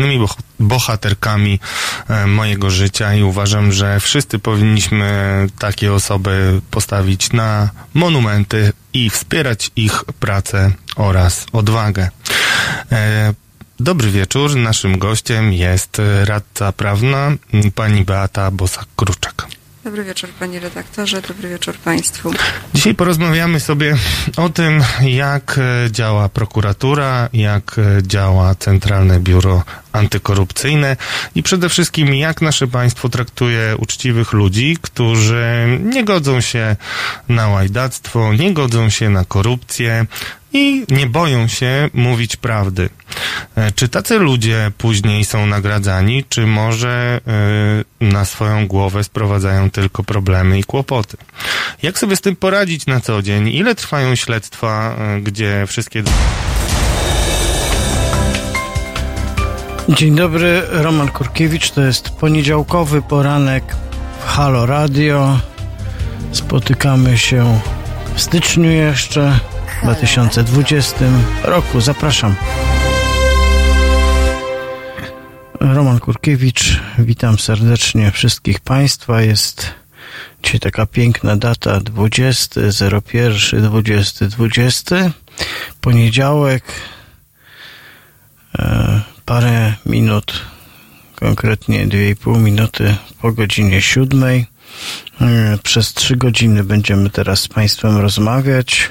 istotnymi bohaterkami e, mojego życia i uważam, że wszyscy powinniśmy takie osoby postawić na monumenty i wspierać ich pracę oraz odwagę. E, dobry wieczór. Naszym gościem jest radca prawna pani Beata Bosak-Kruczek. Dobry wieczór panie redaktorze, dobry wieczór państwu. Dzisiaj porozmawiamy sobie o tym, jak e, działa prokuratura, jak działa Centralne Biuro Antykorupcyjne i przede wszystkim jak nasze państwo traktuje uczciwych ludzi, którzy nie godzą się na łajdactwo, nie godzą się na korupcję, i nie boją się mówić prawdy. E, czy tacy ludzie później są nagradzani, czy może e, na swoją głowę sprowadzają tylko problemy i kłopoty? Jak sobie z tym poradzić na co dzień? Ile trwają śledztwa, e, gdzie wszystkie. Dzień dobry, Roman Kurkiewicz. To jest poniedziałkowy poranek w Halo Radio. Spotykamy się w styczniu jeszcze. 2020 roku. Zapraszam. Roman Kurkiewicz, witam serdecznie wszystkich Państwa. Jest dzisiaj taka piękna data 20, 01, 20, 20. Poniedziałek, e, parę minut, konkretnie 2,5 minuty po godzinie 7. E, przez 3 godziny będziemy teraz z Państwem rozmawiać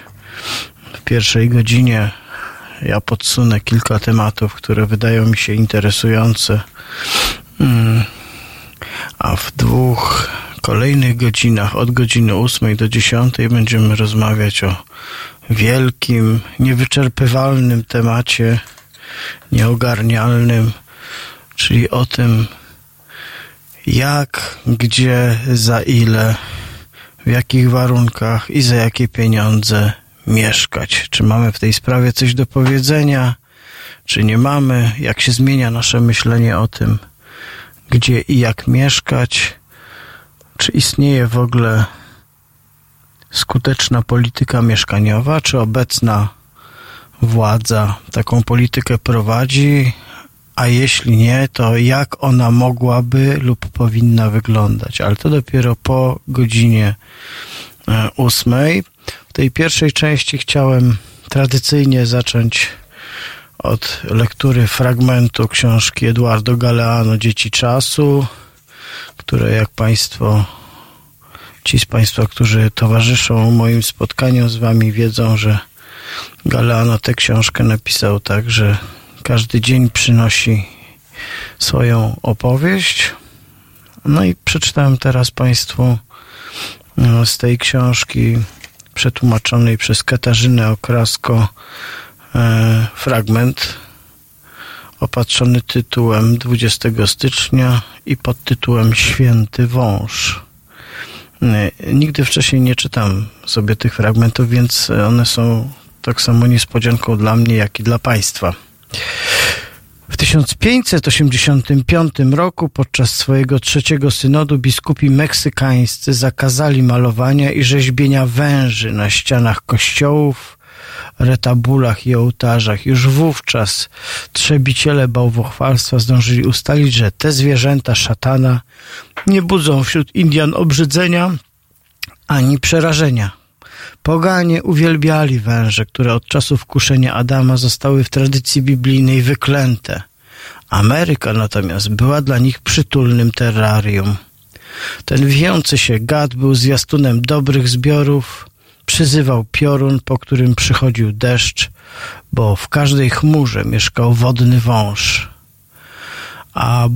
w pierwszej godzinie ja podsunę kilka tematów, które wydają mi się interesujące. Mm. A w dwóch kolejnych godzinach, od godziny 8 do 10, będziemy rozmawiać o wielkim, niewyczerpywalnym temacie, nieogarnialnym, czyli o tym, jak, gdzie, za ile, w jakich warunkach i za jakie pieniądze mieszkać. Czy mamy w tej sprawie coś do powiedzenia, czy nie mamy? Jak się zmienia nasze myślenie o tym, gdzie i jak mieszkać? Czy istnieje w ogóle skuteczna polityka mieszkaniowa? Czy obecna władza taką politykę prowadzi? A jeśli nie, to jak ona mogłaby lub powinna wyglądać? Ale to dopiero po godzinie e, ósmej. W tej pierwszej części chciałem tradycyjnie zacząć od lektury fragmentu książki Eduardo Galeano Dzieci Czasu, które jak Państwo, ci z Państwa, którzy towarzyszą moim spotkaniom z Wami wiedzą, że Galeano tę książkę napisał tak, że każdy dzień przynosi swoją opowieść. No i przeczytałem teraz Państwu no, z tej książki przetłumaczonej przez Katarzynę Okrasko e, fragment opatrzony tytułem 20 stycznia i pod tytułem Święty Wąż. E, nigdy wcześniej nie czytam sobie tych fragmentów, więc one są tak samo niespodzianką dla mnie, jak i dla Państwa. W 1585 roku podczas swojego trzeciego synodu biskupi meksykańscy zakazali malowania i rzeźbienia węży na ścianach kościołów, retabulach i ołtarzach. Już wówczas trzebiciele bałwochwalstwa zdążyli ustalić, że te zwierzęta szatana nie budzą wśród Indian obrzydzenia ani przerażenia. Poganie uwielbiali węże, które od czasów kuszenia Adama zostały w tradycji biblijnej wyklęte. Ameryka natomiast była dla nich przytulnym terrarium. Ten wijący się gad był zwiastunem dobrych zbiorów, przyzywał piorun, po którym przychodził deszcz, bo w każdej chmurze mieszkał wodny wąż. A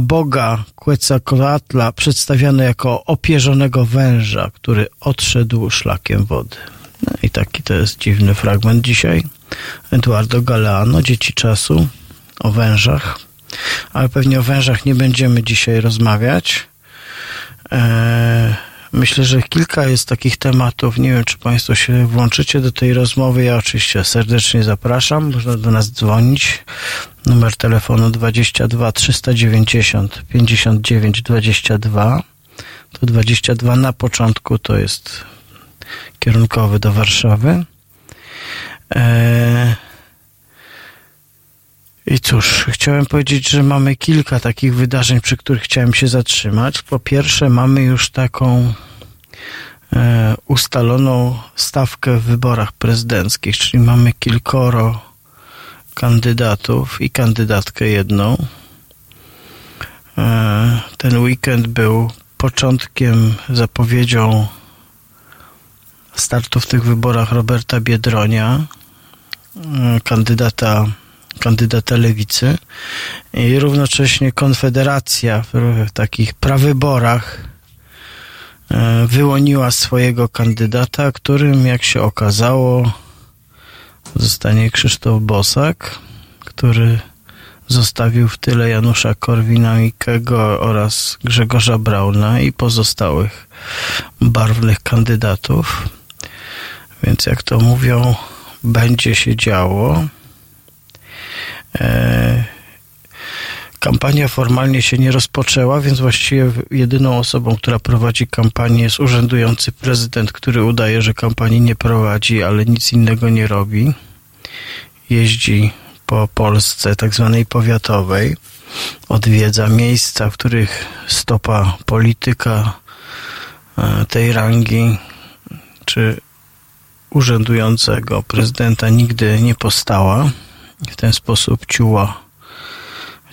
Boga Quetzalcoatla przedstawiano jako opierzonego węża, który odszedł szlakiem wody. No I taki to jest dziwny fragment dzisiaj. Eduardo Galeano, Dzieci Czasu, o wężach. Ale pewnie o wężach nie będziemy dzisiaj rozmawiać. Eee, Myślę, że kilka jest takich tematów. Nie wiem, czy Państwo się włączycie do tej rozmowy. Ja oczywiście serdecznie zapraszam. Można do nas dzwonić. Numer telefonu 22 390 59 22. To 22 na początku to jest kierunkowy do Warszawy. Eee, I cóż, chciałem powiedzieć, że mamy kilka takich wydarzeń, przy których chciałem się zatrzymać. Po pierwsze, mamy już taką e, ustaloną stawkę w wyborach prezydenckich, czyli mamy kilkoro kandydatów i kandydatkę jedną. E, ten weekend był początkiem, zapowiedzią startu w tych wyborach Roberta Biedronia, e, kandydata, kandydata lewicy i równocześnie Konfederacja w takich prawyborach e, wyłoniła swojego kandydata, którym jak się okazało zostanie Krzysztof Bosak, który zostawił w tyle Janusza Korwina-Mikkego oraz Grzegorza Brauna i pozostałych barwnych kandydatów. Więc jak to mówią, będzie się działo. E, kampania formalnie się nie rozpoczęła, więc właściwie jedyną osobą, która prowadzi kampanię jest urzędujący prezydent, który udaje, że kampanii nie prowadzi, ale nic innego nie robi. Jeździ po Polsce, tak zwanej powiatowej, odwiedza miejsca, w których stopa polityka e, tej rangi czy urzędującego prezydenta nigdy nie postała. W ten sposób ciuła,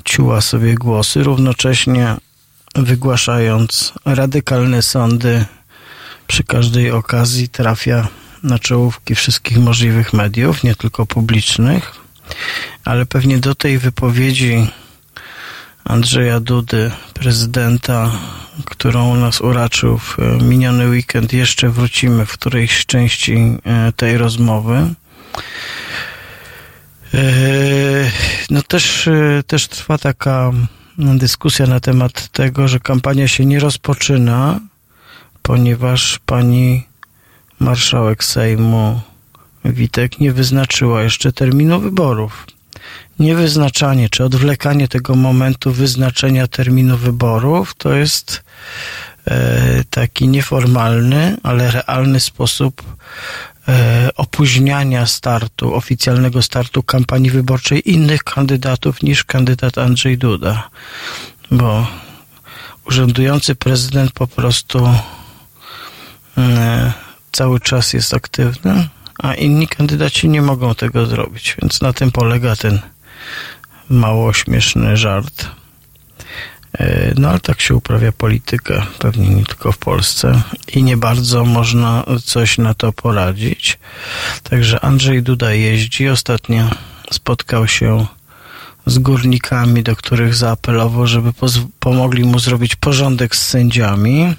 ciuła sobie głosy, równocześnie wygłaszając radykalne sądy przy każdej okazji trafia na czołówki wszystkich możliwych mediów, nie tylko publicznych ale pewnie do tej wypowiedzi Andrzeja Dudy, prezydenta, którą nas uraczył w e, miniony weekend, jeszcze wrócimy w którejś części e, tej rozmowy. E, no też, też trwa taka dyskusja na temat tego, że kampania się nie rozpoczyna, ponieważ pani marszałek Sejmu Witek nie wyznaczyła jeszcze terminu wyborów. Niewyznaczanie czy odwlekanie tego momentu wyznaczenia terminu wyborów to jest e, taki nieformalny, ale realny sposób e, opóźniania startu, oficjalnego startu kampanii wyborczej innych kandydatów niż kandydat Andrzej Duda. Bo urzędujący prezydent po prostu e, cały czas jest aktywny a inni kandydaci nie mogą tego zrobić. Więc na tym polega ten mało śmieszny żart. E, no ale tak się uprawia politykę, pewnie nie tylko w Polsce i nie bardzo można coś na to poradzić. Także Andrzej Duda jeździ. Ostatnio spotkał się z górnikami, do których zaapelował, żeby pomogli mu zrobić porządek z sędziami.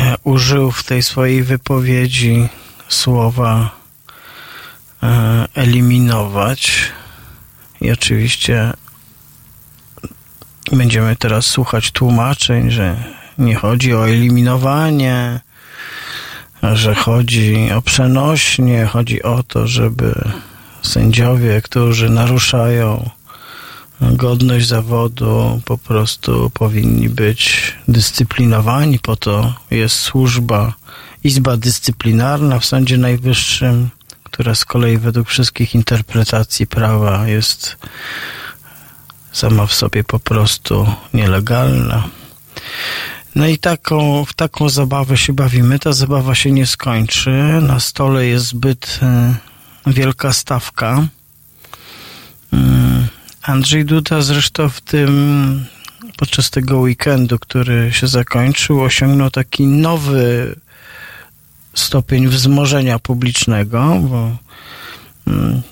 E, użył w tej swojej wypowiedzi słowa e, eliminować. I oczywiście będziemy teraz słuchać tłumaczeń, że nie chodzi o eliminowanie, że chodzi o przenośnie, chodzi o to, żeby sędziowie, którzy naruszają godność zawodu, po prostu powinni być dyscyplinowani, po to jest służba Izba Dyscyplinarna w Sądzie Najwyższym, która z kolei według wszystkich interpretacji prawa jest sama w sobie po prostu nielegalna. No i taką, w taką zabawę się bawimy. Ta zabawa się nie skończy. Na stole jest zbyt y, wielka stawka. Y, Andrzej Duda zresztą w tym podczas tego weekendu, który się zakończył, osiągnął taki nowy stopień wzmożenia publicznego, bo mm,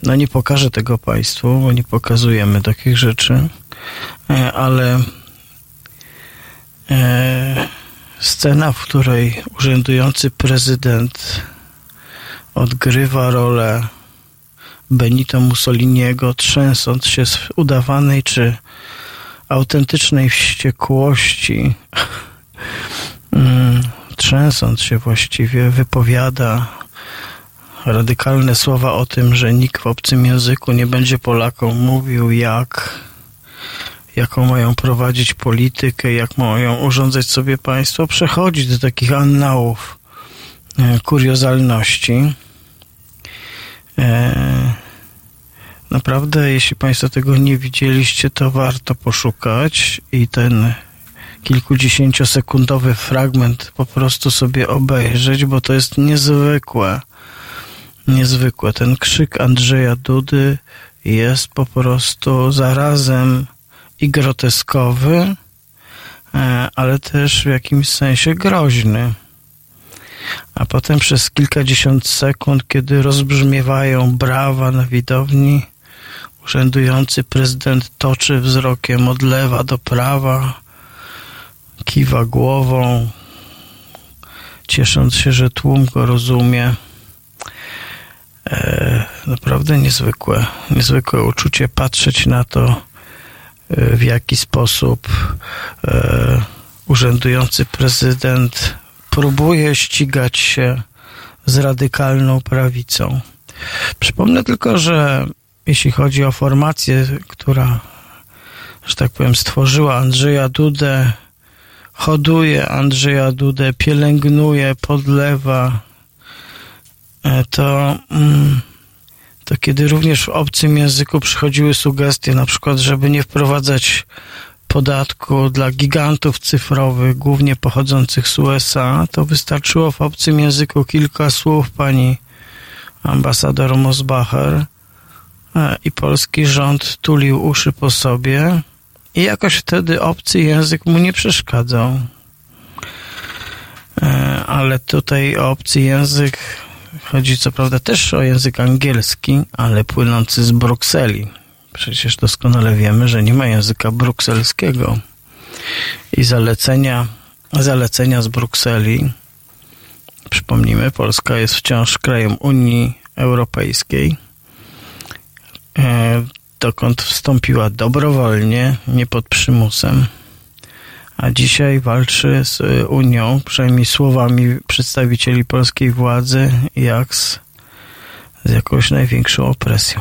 no nie pokażę tego Państwu, bo nie pokazujemy takich rzeczy, e, ale e, scena, w której urzędujący prezydent odgrywa rolę Benito Mussoliniego, trzęsąc się z udawanej czy autentycznej wściekłości, mm, trzęsąc się właściwie, wypowiada radykalne słowa o tym, że nikt w obcym języku nie będzie Polakom mówił, jak, jaką mają prowadzić politykę, jak mają urządzać sobie państwo, przechodzi do takich annałów e, kuriozalności. E, Naprawdę, jeśli Państwo tego nie widzieliście, to warto poszukać i ten kilkudziesięciosekundowy fragment po prostu sobie obejrzeć, bo to jest niezwykłe. Niezwykłe. Ten krzyk Andrzeja Dudy jest po prostu zarazem i groteskowy, e, ale też w jakimś sensie groźny. A potem przez kilkadziesiąt sekund, kiedy rozbrzmiewają brawa na widowni, urzędujący prezydent toczy wzrokiem od lewa do prawa, kiwa głową, ciesząc się, że tłum go rozumie. E, naprawdę niezwykłe, niezwykłe uczucie patrzeć na to, e, w jaki sposób e, urzędujący prezydent próbuje ścigać się z radykalną prawicą. Przypomnę tylko, że jeśli chodzi o formację, która, że tak powiem, stworzyła Andrzeja Dudę, hoduje Andrzeja Dudę, pielęgnuje, podlewa, to, mm, to kiedy również w obcym języku przychodziły sugestie, na przykład, żeby nie wprowadzać podatku dla gigantów cyfrowych, głównie pochodzących z USA, to wystarczyło w obcym języku kilka słów pani ambasador Mosbacher e, i polski rząd tulił uszy po sobie i jakoś wtedy obcy język mu nie przeszkadzał. E, ale tutaj obcy język chodzi co prawda też o język angielski, ale płynący z Brukseli. Przecież doskonale wiemy, że nie ma języka brukselskiego i zalecenia, zalecenia z Brukseli. Przypomnijmy, Polska jest wciąż krajem Unii Europejskiej, e, dokąd wstąpiła dobrowolnie, nie pod przymusem, a dzisiaj walczy z Unią, przynajmniej słowami przedstawicieli polskiej władzy, jak z, z jakąś największą opresją.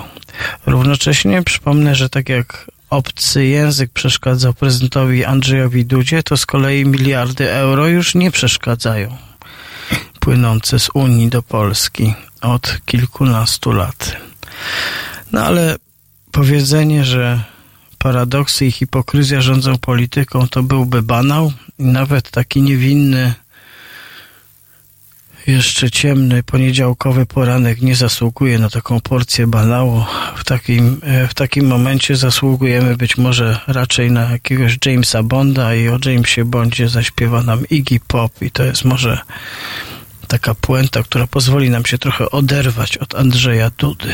Równocześnie przypomnę, że tak jak obcy język przeszkadzał prezydentowi Andrzejowi Dudzie, to z kolei miliardy euro już nie przeszkadzają płynące z Unii do Polski od kilkunastu lat. No ale powiedzenie, że paradoksy i hipokryzja rządzą polityką, to byłby banał i nawet taki niewinny jeszcze ciemny, poniedziałkowy poranek nie zasługuje na taką porcję banału. W takim, e, w takim momencie zasługujemy być może raczej na jakiegoś Jamesa Bonda i o Jamesie Bondzie zaśpiewa nam Iggy Pop i to jest może taka puenta, która pozwoli nam się trochę oderwać od Andrzeja Dudy.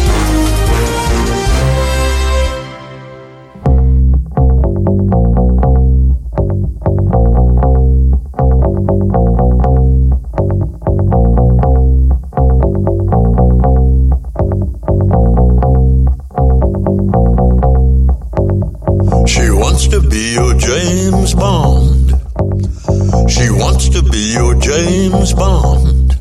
James Bond. She wants to be your James Bond.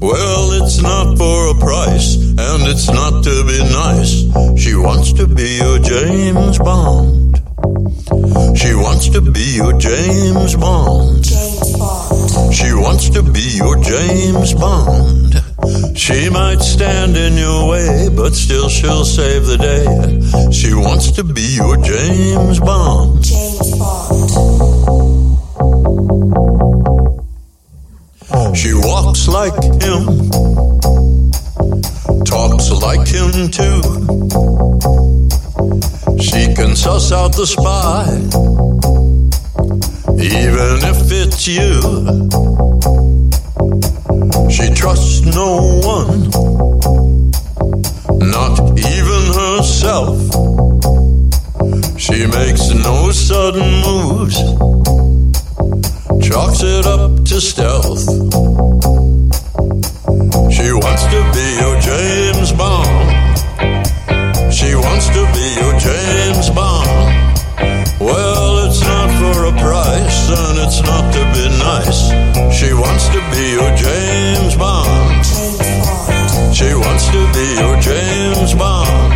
Well, it's not for a price, and it's not to be nice. She wants to be your James Bond. She wants to be your James Bond. She wants to be your James Bond. She might stand in your way, but still she'll save the day. She wants to be your James Bond. James Bond. She walks like him, talks like him too. She can suss out the spy, even if it's you. She trusts no one, not even herself. She makes no sudden moves chalks it up to stealth. She wants to be your James Bond. She wants to be your James Bond. Well, it's not for a price, and it's not to be nice. She wants to be your James Bond. She wants to be your James Bond.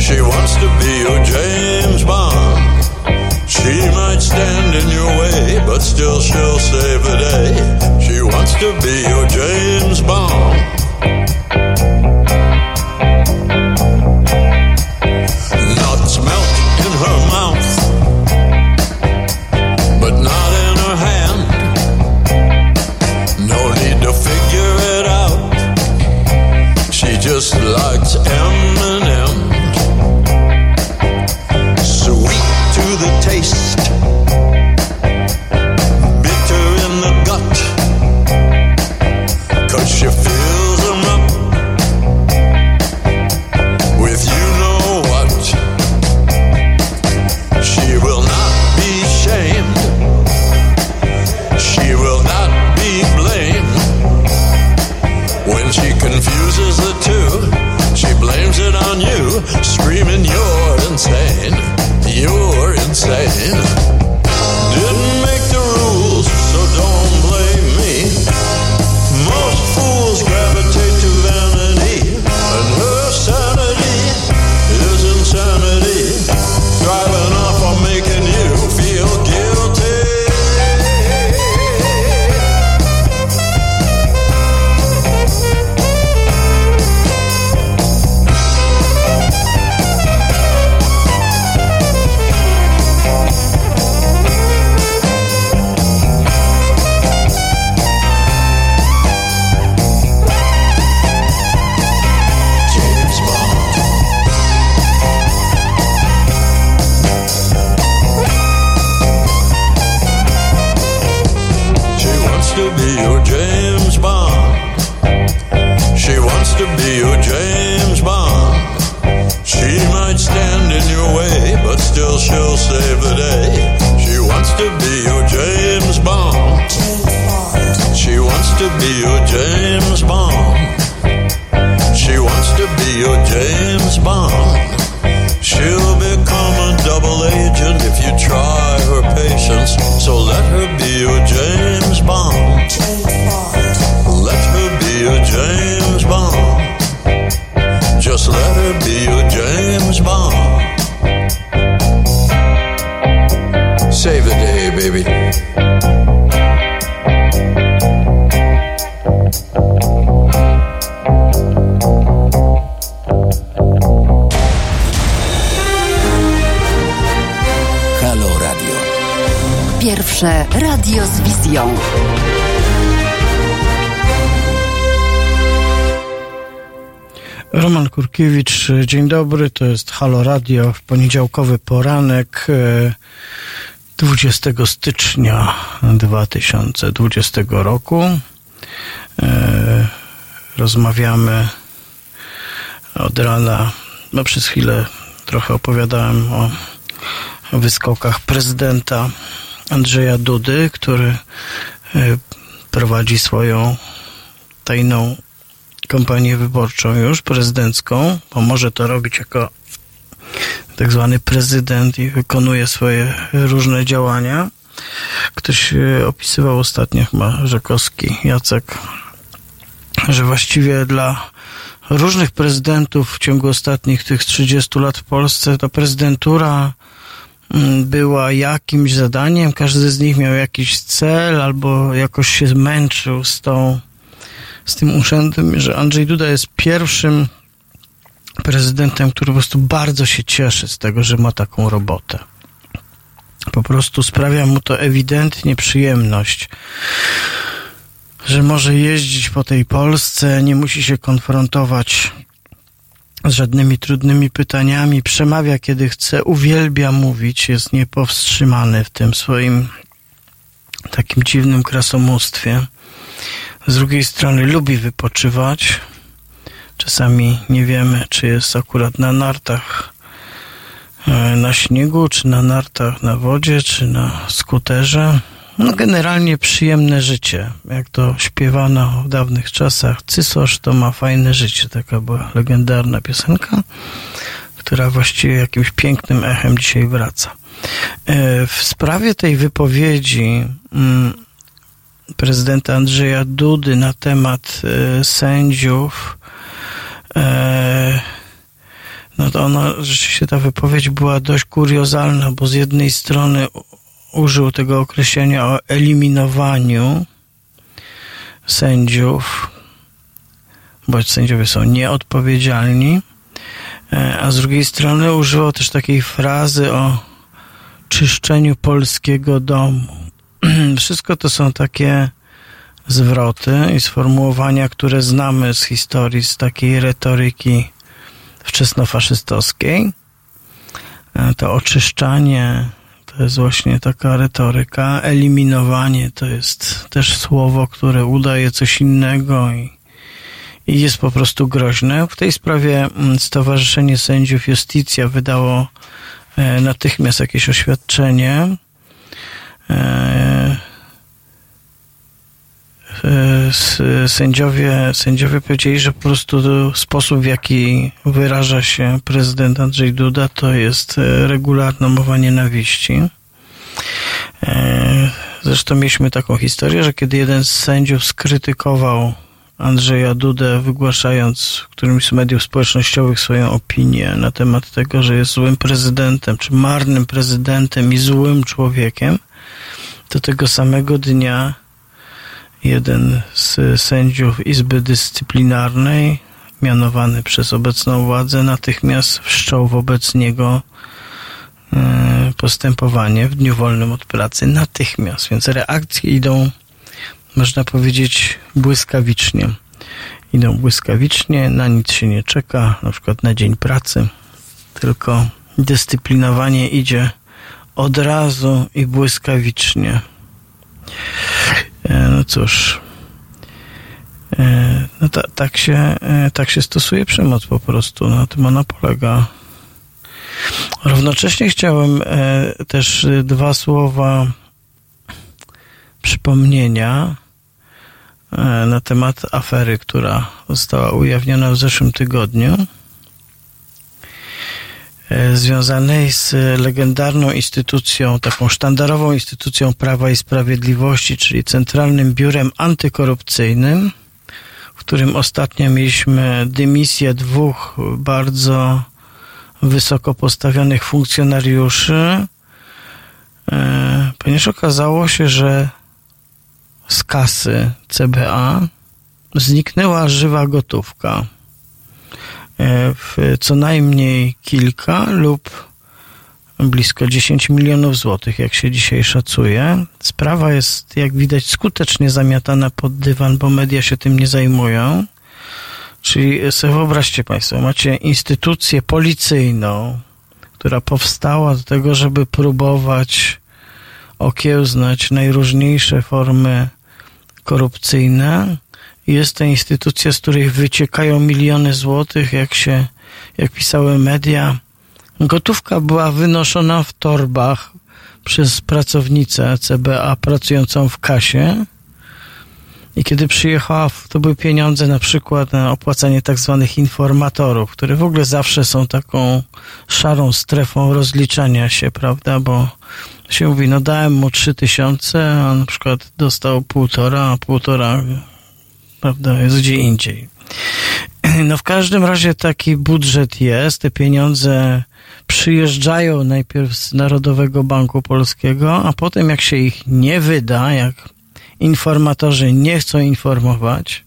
She wants to be your James Bond. She might stand in your way, but still she'll save the day. She wants to be your James Bond. To be your James Bond. She wants to be your James Kurkiewicz, dzień dobry, to jest Halo Radio poniedziałkowy poranek e, 20 stycznia 2020 roku. E, Rozmawiamy od rana, no przez chwilę trochę opowiadałem o wyskokach prezydenta Andrzeja Dudy, który e, prowadzi swoją tajną kampanię wyborczą już, prezydencką, bo może to robić jako tak zwany prezydent i wykonuje swoje różne działania. Ktoś e, opisywał ostatnio chyba Rzekowski, Jacek, że właściwie dla różnych prezydentów w ciągu ostatnich tych 30 lat w Polsce ta prezydentura mm, była jakimś zadaniem, każdy z nich miał jakiś cel albo jakoś się męczył z tą z tym urzędem, że Andrzej Duda jest pierwszym prezydentem, który po prostu bardzo się cieszy z tego, że ma taką robotę. Po prostu sprawia mu to ewidentnie przyjemność, że może jeździć po tej Polsce, nie musi się konfrontować z żadnymi trudnymi pytaniami, przemawia kiedy chce, uwielbia mówić, jest niepowstrzymany w tym swoim takim dziwnym krasomóstwie. Z drugiej strony lubi wypoczywać. Czasami nie wiemy, czy jest akurat na nartach e, na śniegu, czy na nartach na wodzie, czy na skuterze. No generalnie przyjemne życie. Jak to śpiewano w dawnych czasach. Cysosz to ma fajne życie. Taka była legendarna piosenka, która właściwie jakimś pięknym echem dzisiaj wraca. E, W sprawie tej wypowiedzi mm, prezydenta Andrzeja Dudy na temat e, sędziów, e, no to ona, rzeczywiście ta wypowiedź była dość kuriozalna, bo z jednej strony użył tego określenia o eliminowaniu sędziów, bo sędziowie są nieodpowiedzialni, e, a z drugiej strony używał też takiej frazy o czyszczeniu polskiego domu. Wszystko to są takie zwroty i sformułowania, które znamy z historii, z takiej retoryki wczesnofaszystowskiej. E, to oczyszczanie to jest właśnie taka retoryka. Eliminowanie to jest też słowo, które udaje coś innego i, i jest po prostu groźne. W tej sprawie mm, Stowarzyszenie Sędziów Justicja wydało e, natychmiast jakieś oświadczenie. E, e, sędziowie, sędziowie powiedzieli, że po prostu sposób, w jaki wyraża się prezydent Andrzej Duda, to jest e, regularna mowa nienawiści. Zresztą mieliśmy taką historię, że kiedy jeden z sędziów skrytykował Andrzeja Dudę, wygłaszając w którymś z mediów społecznościowych swoją opinię na temat tego, że jest złym prezydentem, czy marnym prezydentem i złym człowiekiem, to tego samego dnia jeden z sędziów Izby Dyscyplinarnej, mianowany przez obecną władzę, natychmiast wszczął wobec niego e, postępowanie w dniu wolnym od pracy. Natychmiast. Więc reakcje idą, można powiedzieć, błyskawicznie. Idą błyskawicznie, na nic się nie czeka, na przykład na dzień pracy, tylko dyscyplinowanie idzie od razu i błyskawicznie. E, no cóż, e, no ta, tak, się, e, tak się stosuje przemoc po prostu. Na tym ona polega. Równocześnie chciałem też dwa słowa przypomnienia na temat afery, która została ujawniona w zeszłym tygodniu. E, związanej z legendarną instytucją, taką sztandarową instytucją Prawa i Sprawiedliwości, czyli Centralnym Biurem Antykorupcyjnym, w którym ostatnio mieliśmy dymisję dwóch bardzo wysoko postawionych funkcjonariuszy, e, ponieważ okazało się, że z kasy CBA zniknęła żywa gotówka. E, w co najmniej kilka lub blisko 10 milionów złotych, jak się dzisiaj szacuje. Sprawa jest, jak widać, skutecznie zamiatana pod dywan, bo media się tym nie zajmują. Czyli sobie wyobraźcie Państwo, macie instytucję policyjną, która powstała do tego, żeby próbować okiełznać najróżniejsze formy korupcyjne, jest to instytucja, z której wyciekają miliony złotych, jak się, jak pisały media. Gotówka była wynoszona w torbach przez pracownicę CBA pracującą w kasie. I kiedy przyjechała, to były pieniądze na przykład na opłacanie tak zwanych informatorów, które w ogóle zawsze są taką szarą strefą rozliczania się, prawda, bo się mówi, no dałem mu trzy tysiące, a na przykład dostał półtora, a półtora prawda, jest gdzie indziej. No w każdym razie taki budżet jest, te pieniądze przyjeżdżają najpierw z Narodowego Banku Polskiego, a potem jak się ich nie wyda, jak informatorzy nie chcą informować,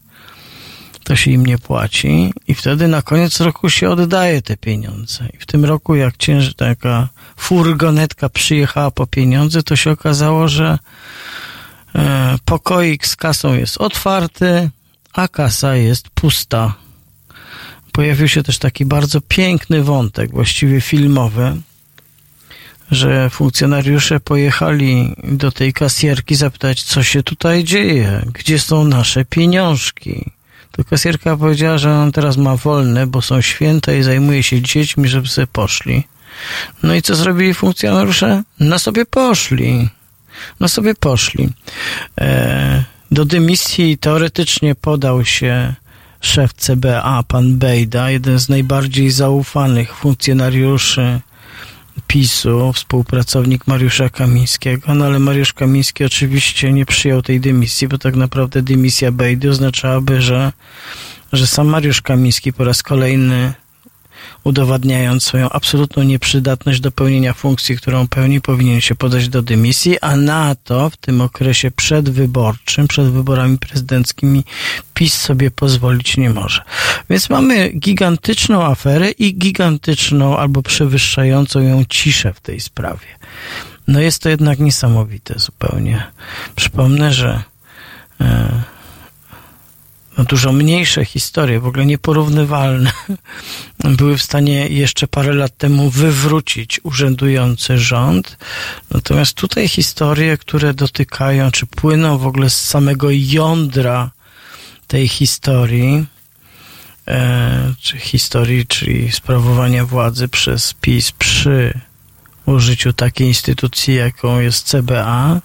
to się im nie płaci i wtedy na koniec roku się oddaje te pieniądze. I w tym roku, jak cięż, taka furgonetka przyjechała po pieniądze, to się okazało, że e, pokoik z kasą jest otwarty, a kasa jest pusta. Pojawił się też taki bardzo piękny wątek, właściwie filmowy, że funkcjonariusze pojechali do tej kasjerki zapytać, co się tutaj dzieje, gdzie są nasze pieniążki. To kasjerka powiedziała, że on teraz ma wolne, bo są święta i zajmuje się dziećmi, żeby sobie poszli. No i co zrobili funkcjonariusze? No sobie poszli. No sobie poszli. Eee, do dymisji teoretycznie podał się szef CBA, pan Bejda, jeden z najbardziej zaufanych funkcjonariuszy PiSu, współpracownik Mariusza Kamińskiego, no ale Mariusz Kamiński oczywiście nie przyjął tej dymisji, bo tak naprawdę dymisja Bejdy oznaczałaby, że, że sam Mariusz Kamiński po raz kolejny udowadniając swoją absolutną nieprzydatność do pełnienia funkcji, którą pełni, powinien się podać do dymisji, a na to w tym okresie przedwyborczym, przed wyborami prezydenckimi PiS sobie pozwolić nie może. Więc mamy gigantyczną aferę i gigantyczną albo przewyższającą ją ciszę w tej sprawie. No jest to jednak niesamowite zupełnie. Przypomnę, że e, dużo mniejsze historie, w ogóle nieporównywalne, były w stanie jeszcze parę lat temu wywrócić urzędujący rząd. Natomiast tutaj historie, które dotykają, czy płyną w ogóle z samego jądra tej historii, e, czy historii, czyli sprawowania władzy przez PiS przy użyciu takiej instytucji, jaką jest CBA,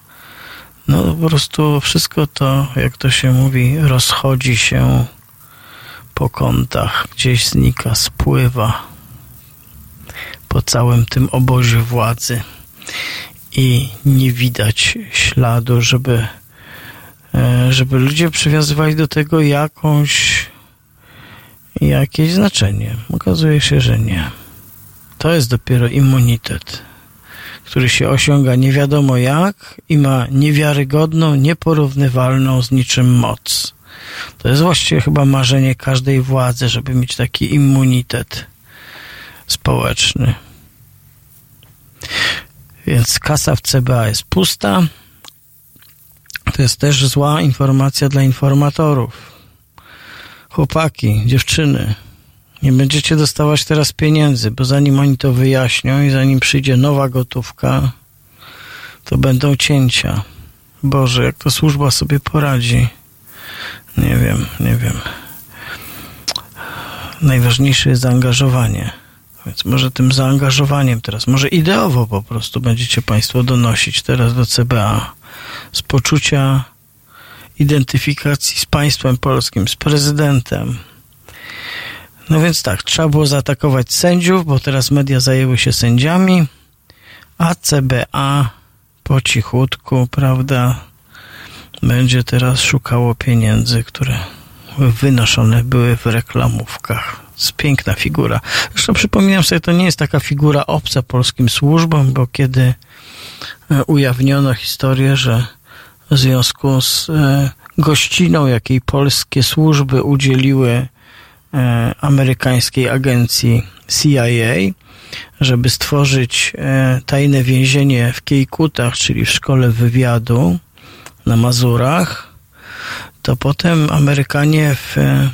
no po prostu wszystko to, jak to się mówi, rozchodzi się po kątach, gdzieś znika, spływa po całym tym obozie władzy i nie widać śladu, żeby, e, żeby ludzie przywiązywali do tego jakąś jakieś znaczenie. Okazuje się, że nie. To jest dopiero immunitet który się osiąga nie wiadomo jak i ma niewiarygodną, nieporównywalną z niczym moc. To jest właściwie chyba marzenie każdej władzy, żeby mieć taki immunitet społeczny. Więc kasa w CBA jest pusta. To jest też zła informacja dla informatorów. Chłopaki, dziewczyny, nie będziecie dostawać teraz pieniędzy, bo zanim oni to wyjaśnią i zanim przyjdzie nowa gotówka, to będą cięcia. Boże, jak to służba sobie poradzi. Nie wiem, nie wiem. Najważniejsze jest zaangażowanie. Więc może tym zaangażowaniem teraz, może ideowo po prostu będziecie Państwo donosić teraz do CBA z poczucia identyfikacji z państwem polskim, z prezydentem, no więc tak, trzeba było zaatakować sędziów, bo teraz media zajęły się sędziami, a CBA po cichutku, prawda, będzie teraz szukało pieniędzy, które wynoszone były w reklamówkach. jest piękna figura. Zresztą przypominam sobie, to nie jest taka figura obca polskim służbom, bo kiedy e, ujawniono historię, że w związku z e, gościną, jakiej polskie służby udzieliły E, amerykańskiej agencji CIA, żeby stworzyć e, tajne więzienie w Kiejkutach, czyli w szkole wywiadu na Mazurach, to potem Amerykanie w e,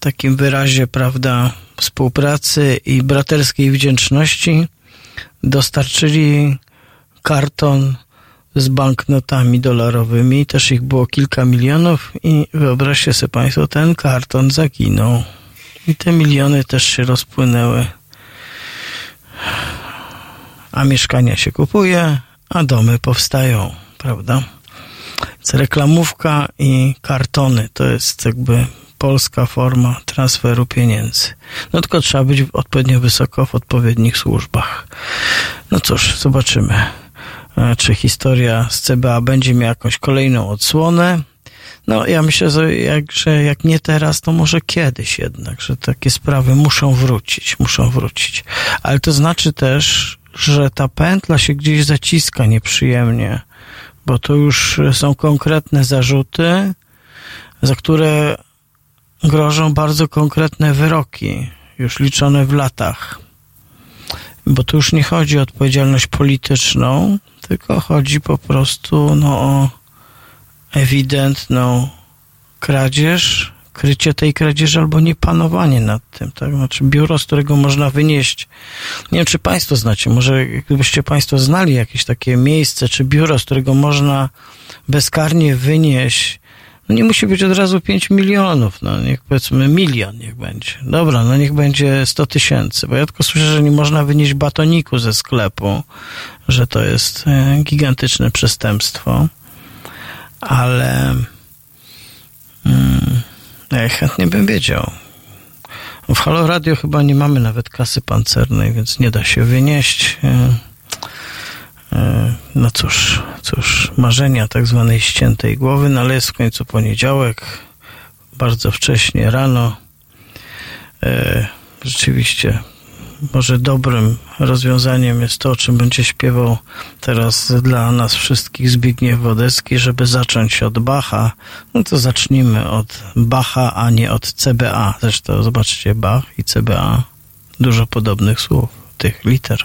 takim wyrazie, prawda, współpracy i braterskiej wdzięczności dostarczyli karton z banknotami dolarowymi, też ich było kilka milionów i wyobraźcie sobie Państwo, ten karton zaginął. I te miliony też się rozpłynęły. A mieszkania się kupuje, a domy powstają, prawda? Więc reklamówka i kartony to jest jakby polska forma transferu pieniędzy. No tylko trzeba być odpowiednio wysoko w odpowiednich służbach. No cóż, zobaczymy, e, czy historia z CBA będzie miała jakąś kolejną odsłonę. No, ja myślę, że jak, że jak nie teraz, to może kiedyś jednak, że takie sprawy muszą wrócić, muszą wrócić. Ale to znaczy też, że ta pętla się gdzieś zaciska nieprzyjemnie, bo to już są konkretne zarzuty, za które grożą bardzo konkretne wyroki, już liczone w latach. Bo tu już nie chodzi o odpowiedzialność polityczną, tylko chodzi po prostu no, o ewidentną kradzież, krycie tej kradzieży albo niepanowanie nad tym, tak? Znaczy biuro, z którego można wynieść. Nie wiem, czy Państwo znacie, może gdybyście Państwo znali jakieś takie miejsce, czy biuro, z którego można bezkarnie wynieść no nie musi być od razu 5 milionów, no niech powiedzmy milion niech będzie. Dobra, no niech będzie 100 tysięcy, bo ja tylko słyszę, że nie można wynieść batoniku ze sklepu, że to jest e, gigantyczne przestępstwo ale mm, ja chętnie bym wiedział. W Halo Radio chyba nie mamy nawet kasy pancernej, więc nie da się wynieść. E, no cóż, cóż, marzenia tak zwanej ściętej głowy, no ale jest w końcu poniedziałek, bardzo wcześnie rano. E, rzeczywiście, może dobrym rozwiązaniem jest to, o czym będzie śpiewał teraz dla nas wszystkich Zbigniew Wodecki, żeby zacząć od Bacha. No to zacznijmy od Bacha, a nie od CBA. Zresztą zobaczcie, Bach i CBA, dużo podobnych słów, tych liter.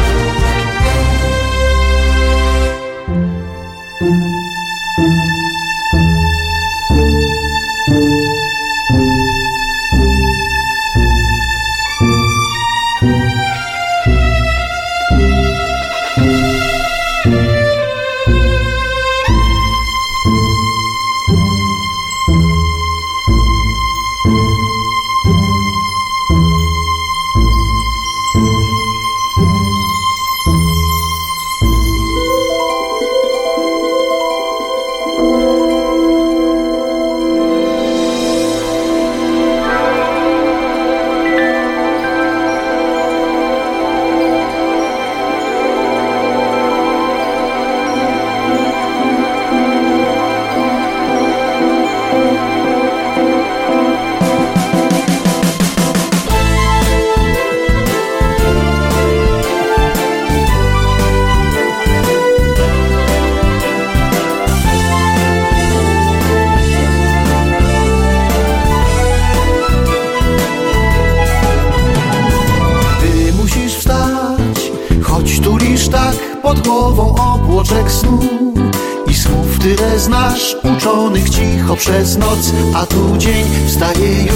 Przez noc, a tu dzień wstaje już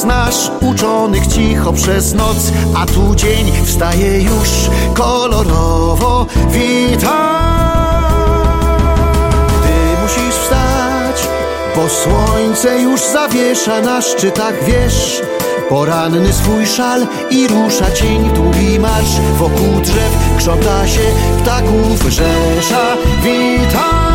znasz, uczonych cicho przez noc, a tu dzień wstaje już kolorowo. Witaj, gdy musisz wstać, bo słońce już zawiesza na szczytach, wiesz. Poranny swój szal i rusza cień długi marsz Wokół drzew krząta się ptaków rzesza Witaj!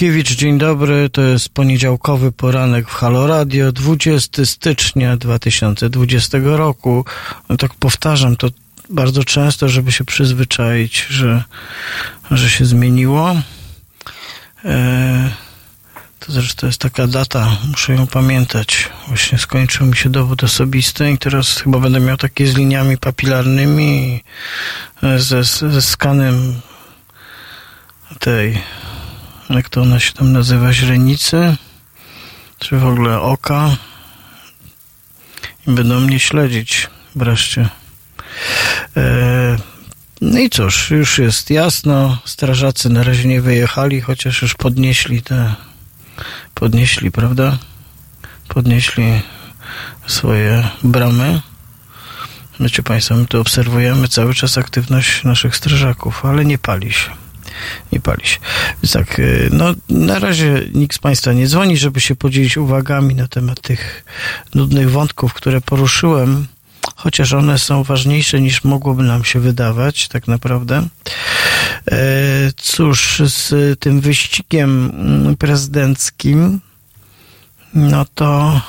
Roman Kurkiewicz, dzień dobry. To jest poniedziałkowy poranek w Halo Radio, 20 stycznia 2020 roku. No tak powtarzam to bardzo często, żeby się przyzwyczaić, że, że się zmieniło. E, to zresztą jest taka data, muszę ją pamiętać. Właśnie skończył mi się dowód osobisty i teraz chyba będę miał takie z liniami papilarnymi, ze, ze skanem tej, jak to ona się tam nazywa, źrenicy, czy w ogóle oka i będą mnie śledzić wreszcie. E, no i cóż, już jest jasno, strażacy na razie nie wyjechali, chociaż już podnieśli te, podnieśli, prawda? Podnieśli swoje bramy. Wiecie Państwo, my tu obserwujemy cały czas aktywność naszych strażaków, ale nie pali się nie pali się. Więc tak, y, no na razie nikt z Państwa nie dzwoni, żeby się podzielić uwagami na temat tych nudnych wątków, które poruszyłem, chociaż one są ważniejsze niż mogłoby nam się wydawać, tak naprawdę. E, cóż, z tym wyścigiem prezydenckim, no to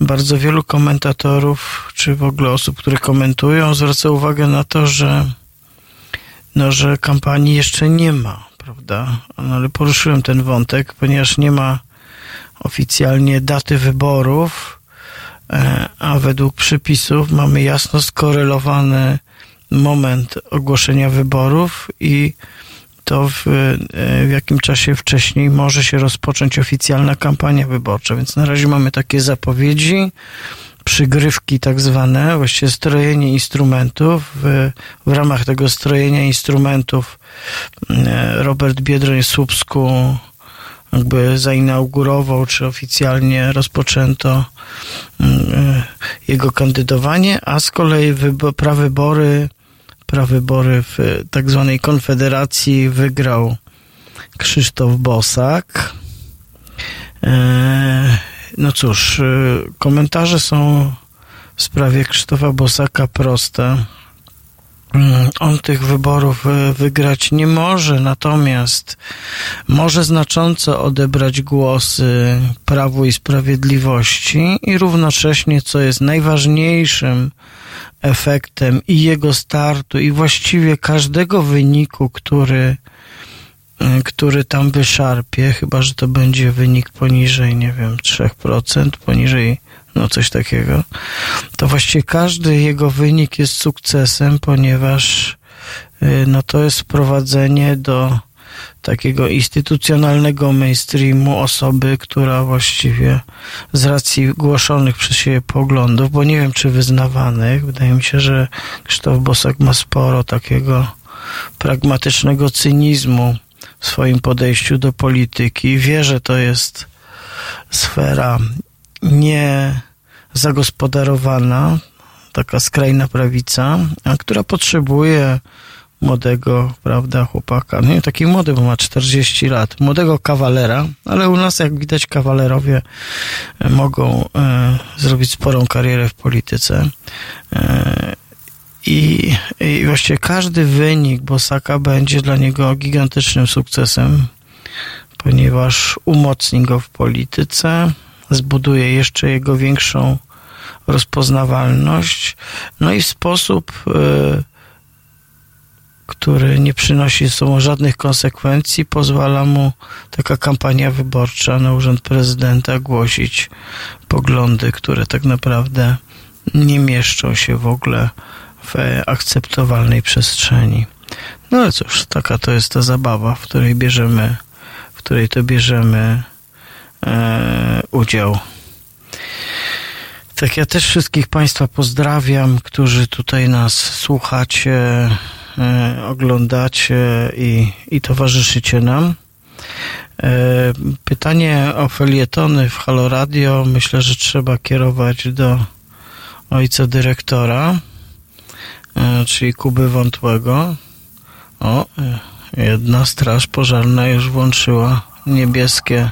bardzo wielu komentatorów, czy w ogóle osób, które komentują, zwraca uwagę na to, że no, że kampanii jeszcze nie ma, prawda? No, ale poruszyłem ten wątek, ponieważ nie ma oficjalnie daty wyborów, e, a według przepisów mamy jasno skorelowany moment ogłoszenia wyborów i to w, w jakim czasie wcześniej może się rozpocząć oficjalna kampania wyborcza. Więc na razie mamy takie zapowiedzi, przygrywki tak zwane, właściwie strojenie instrumentów. W, w ramach tego strojenia instrumentów Robert Biedroń-Słupsku jakby zainaugurował, czy oficjalnie rozpoczęto jego kandydowanie, a z kolei prawybory, prawybory w tak zwanej Konfederacji wygrał Krzysztof Bosak. No cóż, komentarze są w sprawie Krzysztofa Bosaka proste. On tych wyborów wygrać nie może, natomiast może znacząco odebrać głosy Prawu i Sprawiedliwości i równocześnie, co jest najważniejszym efektem i jego startu, i właściwie każdego wyniku, który, który tam wyszarpie, chyba że to będzie wynik poniżej, nie wiem, 3%, poniżej no coś takiego, to właściwie każdy jego wynik jest sukcesem, ponieważ no to jest wprowadzenie do takiego instytucjonalnego mainstreamu osoby, która właściwie z racji głoszonych przez siebie poglądów, bo nie wiem czy wyznawanych, wydaje mi się, że Krzysztof Bosak ma sporo takiego pragmatycznego cynizmu swoim podejściu do polityki. Wie, że to jest sfera nie zagospodarowana, taka skrajna prawica, a która potrzebuje młodego, prawda, chłopaka. No nie taki młody, bo ma 40 lat. Młodego kawalera, ale u nas, jak widać, kawalerowie mogą e, zrobić sporą karierę w polityce. E, i, I właściwie każdy wynik Bosaka będzie dla niego gigantycznym sukcesem, ponieważ umocni go w polityce, zbuduje jeszcze jego większą rozpoznawalność, no i w sposób, y, który nie przynosi ze sobą żadnych konsekwencji, pozwala mu taka kampania wyborcza na urząd prezydenta głosić poglądy, które tak naprawdę nie mieszczą się w ogóle w akceptowalnej przestrzeni. No ale cóż, taka to jest ta zabawa, w której bierzemy, w której to bierzemy e, udział. Tak, ja też wszystkich Państwa pozdrawiam, którzy tutaj nas słuchacie, e, oglądacie i, i towarzyszycie nam. E, pytanie o felietony w Halo Radio myślę, że trzeba kierować do ojca dyrektora, e, czyli Kuby Wątłego. O, jedna straż pożarna już włączyła niebieskie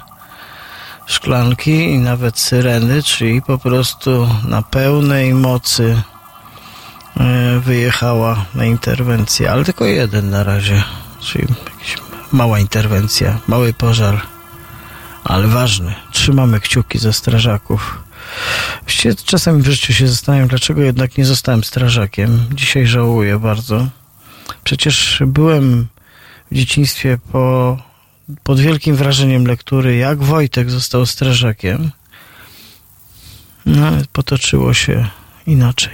szklanki i nawet syreny, czyli po prostu na pełnej mocy e, wyjechała na interwencję, ale tylko jeden na razie, czyli mała interwencja, mały pożar, ale ważny. Trzymamy kciuki za strażaków. Właściwie czasami w życiu się zastanawiam, dlaczego jednak nie zostałem strażakiem. Dzisiaj żałuję bardzo. Przecież byłem w dzieciństwie po pod wielkim wrażeniem lektury, jak Wojtek został strażakiem. No, potoczyło się inaczej.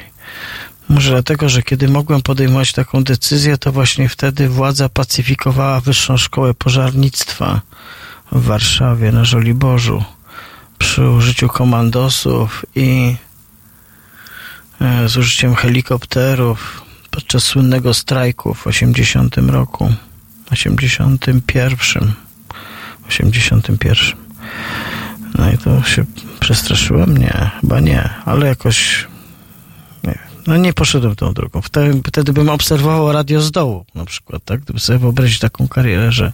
Może dlatego, że kiedy mogłem podejmować taką decyzję, to właśnie wtedy władza pacyfikowała Wyższą Szkołę Pożarnictwa w Warszawie na Żoliborzu przy użyciu komandosów i e, z użyciem helikopterów podczas słynnego strajku w 80 roku, 81. 81. No i to się przestraszyłem? Nie, chyba nie, ale jakoś no nie poszedłem tą drogą. Wtedy, wtedy bym obserwował radio z dołu na przykład, tak? Gdyby sobie wyobrazić taką karierę, że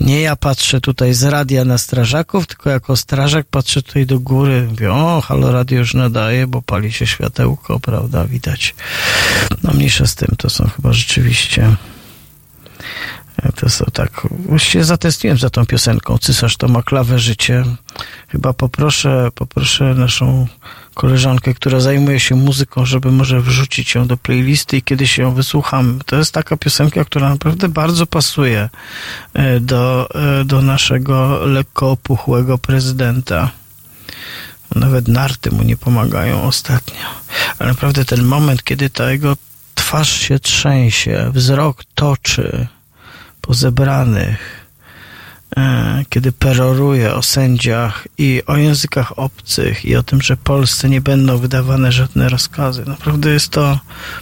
nie ja patrzę tutaj z radia na strażaków, tylko jako strażak patrzę tutaj do góry, mówię, o, halo radio już nadaje, bo pali się światełko, prawda, widać. No mniejsza z tym, to są chyba rzeczywiście to są tak, właściwie zatęskniłem za tą piosenką. Cysarz to ma klawę życie. Chyba poproszę, poproszę naszą koleżankę, która zajmuje się muzyką, żeby może wrzucić ją do playlisty i kiedyś ją wysłucham. To jest taka piosenka, która naprawdę bardzo pasuje e, do, e, do naszego lekko opuchłego prezydenta. Nawet narty mu nie pomagają ostatnio. Ale naprawdę ten moment, kiedy ta jego twarz się trzęsie, wzrok toczy, pozebranych, e, kiedy peroruje o sędziach i o językach obcych i o tym, że Polsce nie będą wydawane żadne rozkazy. Naprawdę jest to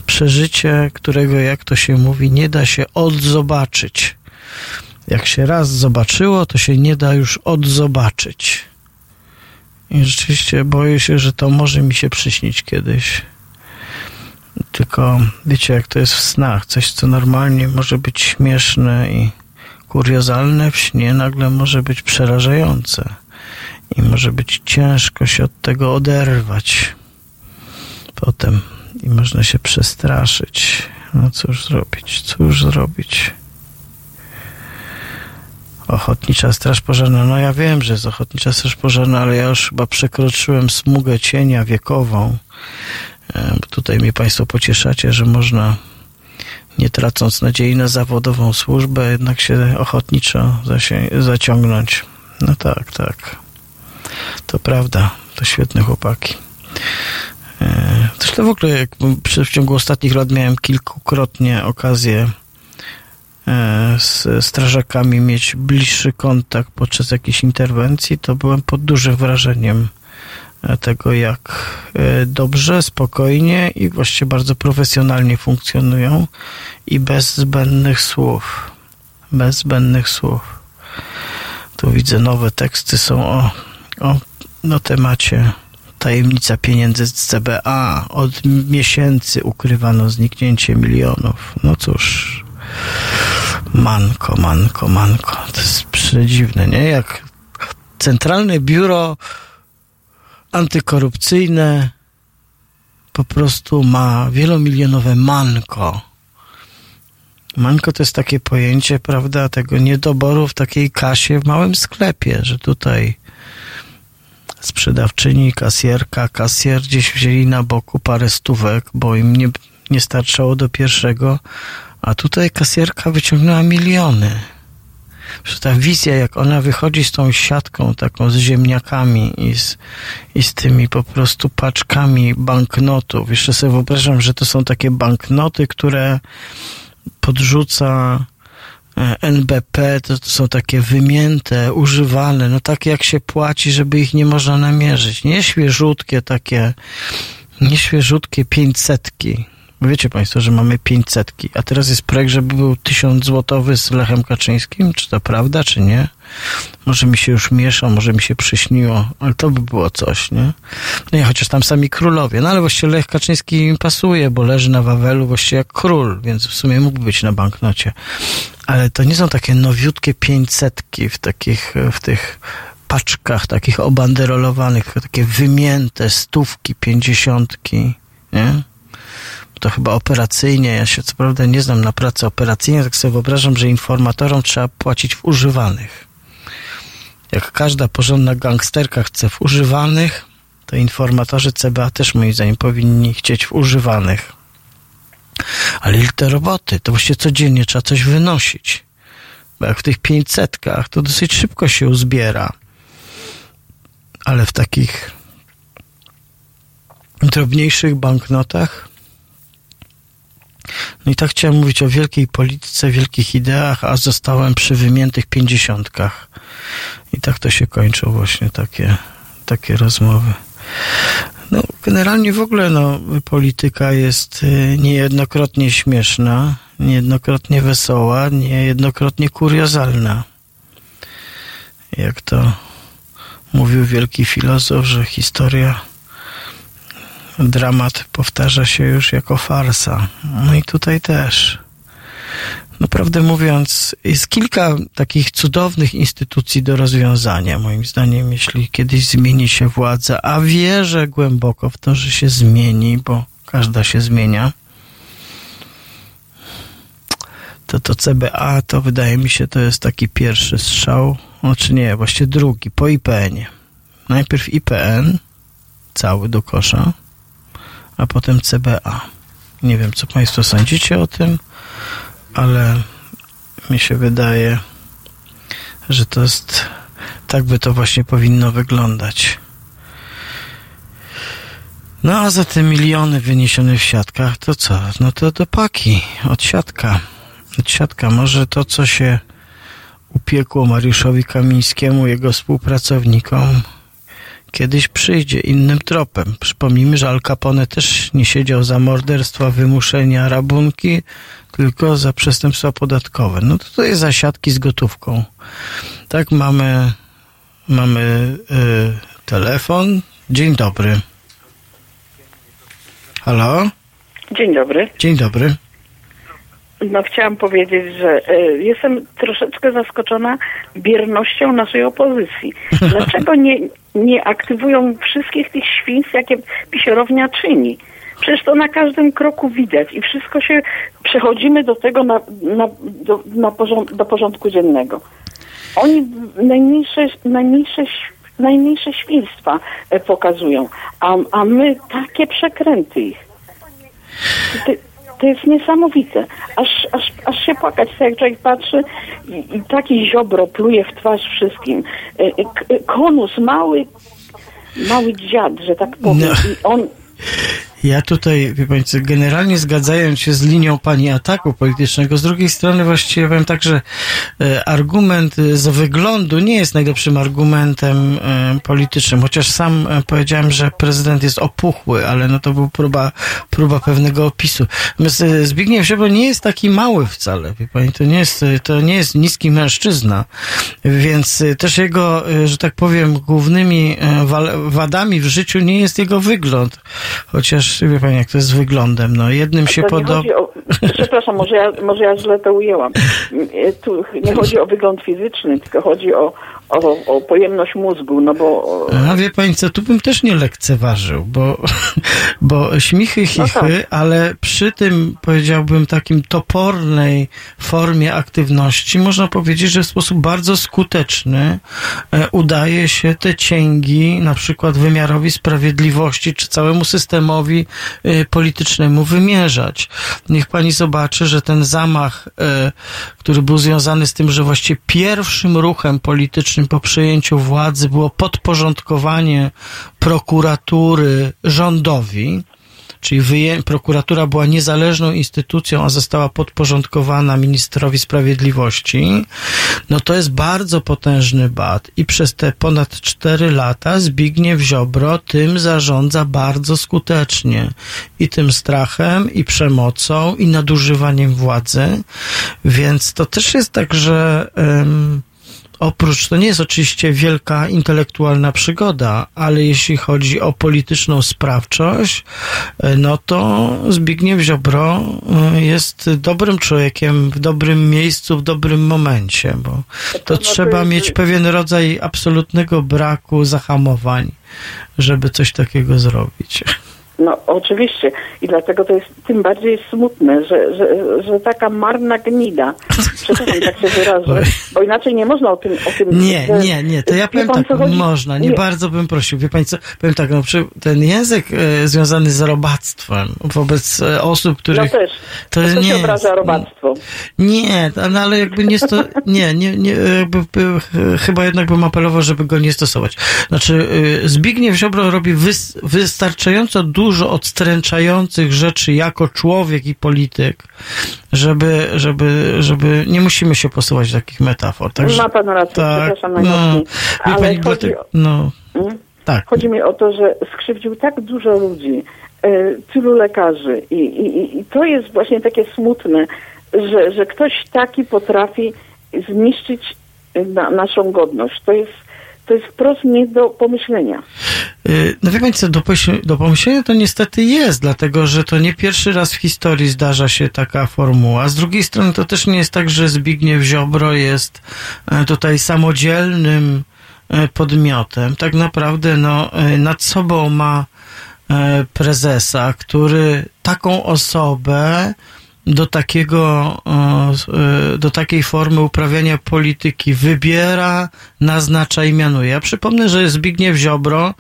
przeżycie, którego, jak to się mówi, nie da się odzobaczyć. Jak się raz zobaczyło, to się nie da już odzobaczyć. I rzeczywiście boję się, że to może mi się przyśnić kiedyś. Tylko wiecie, jak to jest w snach. Coś, co normalnie może być śmieszne i kuriozalne w śnie, nagle może być przerażające. I może być ciężko się od tego oderwać. Potem i można się przestraszyć. No cóż zrobić, cóż zrobić. Ochotnicza Straż Pożarna. No ja wiem, że jest Ochotnicza Straż Pożarna, ale ja już chyba przekroczyłem smugę cienia wiekową. E, tutaj mnie Państwo pocieszacie, że można nie tracąc nadziei na zawodową służbę, jednak się ochotniczo zaciągnąć. No tak, tak. To prawda. To świetne chłopaki. E, zresztą w ogóle jak w ciągu ostatnich lat miałem kilkukrotnie okazję E, z strażakami mieć bliższy kontakt podczas jakiejś interwencji, to byłem pod dużym wrażeniem tego, jak e, dobrze, spokojnie i właściwie bardzo profesjonalnie funkcjonują i bez zbędnych słów. Bez zbędnych słów. Tu widzę nowe teksty są o, o no, temacie tajemnica pieniędzy z CBA. Od miesięcy ukrywano zniknięcie milionów. No cóż, Manko, manko, manko. To jest przedziwne, nie? Jak Centralne Biuro Antykorupcyjne po prostu ma wielomilionowe manko. Manko to jest takie pojęcie, prawda, tego niedoboru w takiej kasie w małym sklepie, że tutaj sprzedawczyni, kasjerka, kasjer gdzieś wzięli na boku parę stówek, bo im nie, nie starczało do pierwszego, a tutaj kasjerka wyciągnęła miliony. Że ta wizja, jak ona wychodzi z tą siatką taką z ziemniakami i z, i z tymi po prostu paczkami banknotów. Jeszcze sobie wyobrażam, że to są takie banknoty, które podrzuca e, NBP, to, to są takie wymięte, używane, no takie jak się płaci, żeby ich nie można namierzyć. Nie świeżutkie takie, nie świeżutkie pięćsetki Wiecie Państwo, że mamy 500, a teraz jest projekt, żeby był 1000 złotowy z Lechem Kaczyńskim. Czy to prawda, czy nie? Może mi się już miesza, może mi się przyśniło, ale to by było coś, nie? No i chociaż tam sami królowie. No ale właściwie Lech Kaczyński im pasuje, bo leży na Wawelu właściwie jak król, więc w sumie mógłby być na banknocie. Ale to nie są takie nowiutkie 500 w takich, w tych paczkach takich obanderolowanych, takie wymięte stówki, pięćdziesiątki, nie? To chyba operacyjnie, ja się co prawda nie znam na pracy operacyjnej, tak sobie wyobrażam, że informatorom trzeba płacić w używanych. Jak każda porządna gangsterka chce w używanych, to informatorzy CBA też moim zdaniem powinni chcieć w używanych. Ale ile te roboty, to właściwie codziennie trzeba coś wynosić. Bo jak w tych pięćsetkach, to dosyć szybko się uzbiera. Ale w takich drobniejszych banknotach no i tak chciałem mówić o wielkiej polityce, wielkich ideach, a zostałem przy wymiętych pięćdziesiątkach. I tak to się kończą właśnie takie, takie rozmowy. No, generalnie w ogóle no, polityka jest y, niejednokrotnie śmieszna, niejednokrotnie wesoła, niejednokrotnie kuriozalna. Jak to mówił wielki filozof, że historia dramat powtarza się już jako farsa. No i tutaj też. No prawdę mówiąc, jest kilka takich cudownych instytucji do rozwiązania, moim zdaniem, jeśli kiedyś zmieni się władza, a wierzę głęboko w to, że się zmieni, bo każda się zmienia. To to CBA, to wydaje mi się, to jest taki pierwszy strzał, znaczy nie, właściwie drugi, po IPN-ie. Najpierw IPN, cały do kosza, a potem CBA. Nie wiem, co Państwo sądzicie o tym, ale mi się wydaje, że to jest, tak by to właśnie powinno wyglądać. No a za te miliony wyniesione w siatkach, to co? No to do paki, od siatka. Siatka, może to, co się upiekło Mariuszowi Kamińskiemu, jego współpracownikom, kiedyś przyjdzie innym tropem. Przypomnijmy, że Al Capone też nie siedział za morderstwa, wymuszenia, rabunki, tylko za przestępstwa podatkowe. No to, to jest zasiadki z gotówką. Tak, mamy, mamy y, telefon. Dzień dobry. Halo? Dzień dobry. Dzień dobry. No chciałam powiedzieć, że e, jestem troszeczkę zaskoczona biernością naszej opozycji. Dlaczego nie, nie aktywują wszystkich tych świństw, jakie pisierownia czyni? Przecież to na każdym kroku widać i wszystko się przechodzimy do tego na, na, do, na porząd, do porządku dziennego. Oni najmniejsze, najmniejsze, najmniejsze świństwa e, pokazują, a, a my takie przekręty ich. To, to jest niesamowite. Aż, aż, aż się płakać chce, jak człowiek patrzy i, i taki ziobro pluje w twarz wszystkim. E, k- e, Konus, mały, mały dziad, że tak powiem. No. I on Ja tutaj, wie generalnie zgadzając się z linią pani ataku politycznego, z drugiej strony właściwie powiem tak, że e, argument e, z wyglądu nie jest najlepszym argumentem e, politycznym, chociaż sam powiedziałem, że prezydent jest opuchły, ale no to była próba, próba pewnego opisu. Zbigniew Ziobro nie jest taki mały wcale, wie pani, to nie jest, to nie jest niski mężczyzna, więc też jego, że tak powiem, głównymi wadami w życiu nie jest jego wygląd, chociaż wie pani, jak to jest z wyglądem, no jednym się podoba... o, przepraszam, może ja, może ja źle to ujęłam. Tu nie chodzi o wygląd fizyczny, tylko chodzi o, o, o pojemność mózgu, no bo A wie pani co, tu bym też nie lekceważył, bo, bo śmichy, chichy, No tak. ale przy tym powiedziałbym takim topornej formie aktywności można powiedzieć, że w sposób bardzo skuteczny e, udaje się te cięgi na przykład wymiarowi sprawiedliwości czy całemu systemowi e, politycznemu wymierzać. Niech pani zobaczy, że ten zamach, e, który był związany z tym, że właściwie pierwszym ruchem politycznym po przejęciu władzy było podporządkowanie prokuratury rządowi, czyli wyję- prokuratura była niezależną instytucją, a została podporządkowana ministrowi sprawiedliwości, no to jest bardzo potężny bat i przez te ponad cztery lata Zbigniew Ziobro tym zarządza bardzo skutecznie. I tym strachem, i przemocą, i nadużywaniem władzy, więc to też jest tak, że Oprócz, to nie jest oczywiście wielka intelektualna przygoda, ale jeśli chodzi o polityczną sprawczość, e, no to Zbigniew Ziobro e, jest dobrym człowiekiem w dobrym miejscu, w dobrym momencie, bo to znaczy, trzeba że- mieć pewien rodzaj absolutnego braku zahamowań, żeby coś takiego zrobić. No oczywiście i dlatego to jest tym bardziej smutne, że, że, że taka marna gnida, przepraszam, tak się wyrażę, bo inaczej nie można o tym... O tym Nie, że- nie, nie, to ja Wie powiem pan, tak, można, nie, bardzo bym prosił. Wie pani co, powiem tak, no, ten język e, związany z robactwem wobec e, osób, No których... też, to to, nie się obraża robactwo. Nie, to- no, ale jakby nie sto... Nie, nie, nie jakby, by, ch- chyba jednak bym apelował, żeby go nie stosować. Znaczy, y, Zbigniew Ziobro robi wys, wystarczająco dużo odstręczających rzeczy jako człowiek i polityk, żeby, żeby, żeby nie musimy się posuwać do takich metafor. Także, Ma pan rację, tak, przepraszam no, Ale pani, chodzi o- no, Mm? tak. Chodzi mi o to, że skrzywdził tak dużo ludzi, e, tylu lekarzy i, i, i to jest właśnie takie smutne, że, że ktoś taki potrafi zniszczyć na, naszą godność. To jest, to jest wprost nie do pomyślenia. Y, No wie co, do, do pomyślenia to niestety jest, dlatego że to nie pierwszy raz w historii zdarza się taka formuła. Z drugiej strony to też nie jest tak, że Zbigniew Ziobro jest e, tutaj samodzielnym e, podmiotem. Tak naprawdę no, e, nad sobą ma prezesa, który taką osobę do takiego, e, do takiej formy uprawiania polityki wybiera, naznacza i mianuje. Ja przypomnę, że Zbigniew Ziobro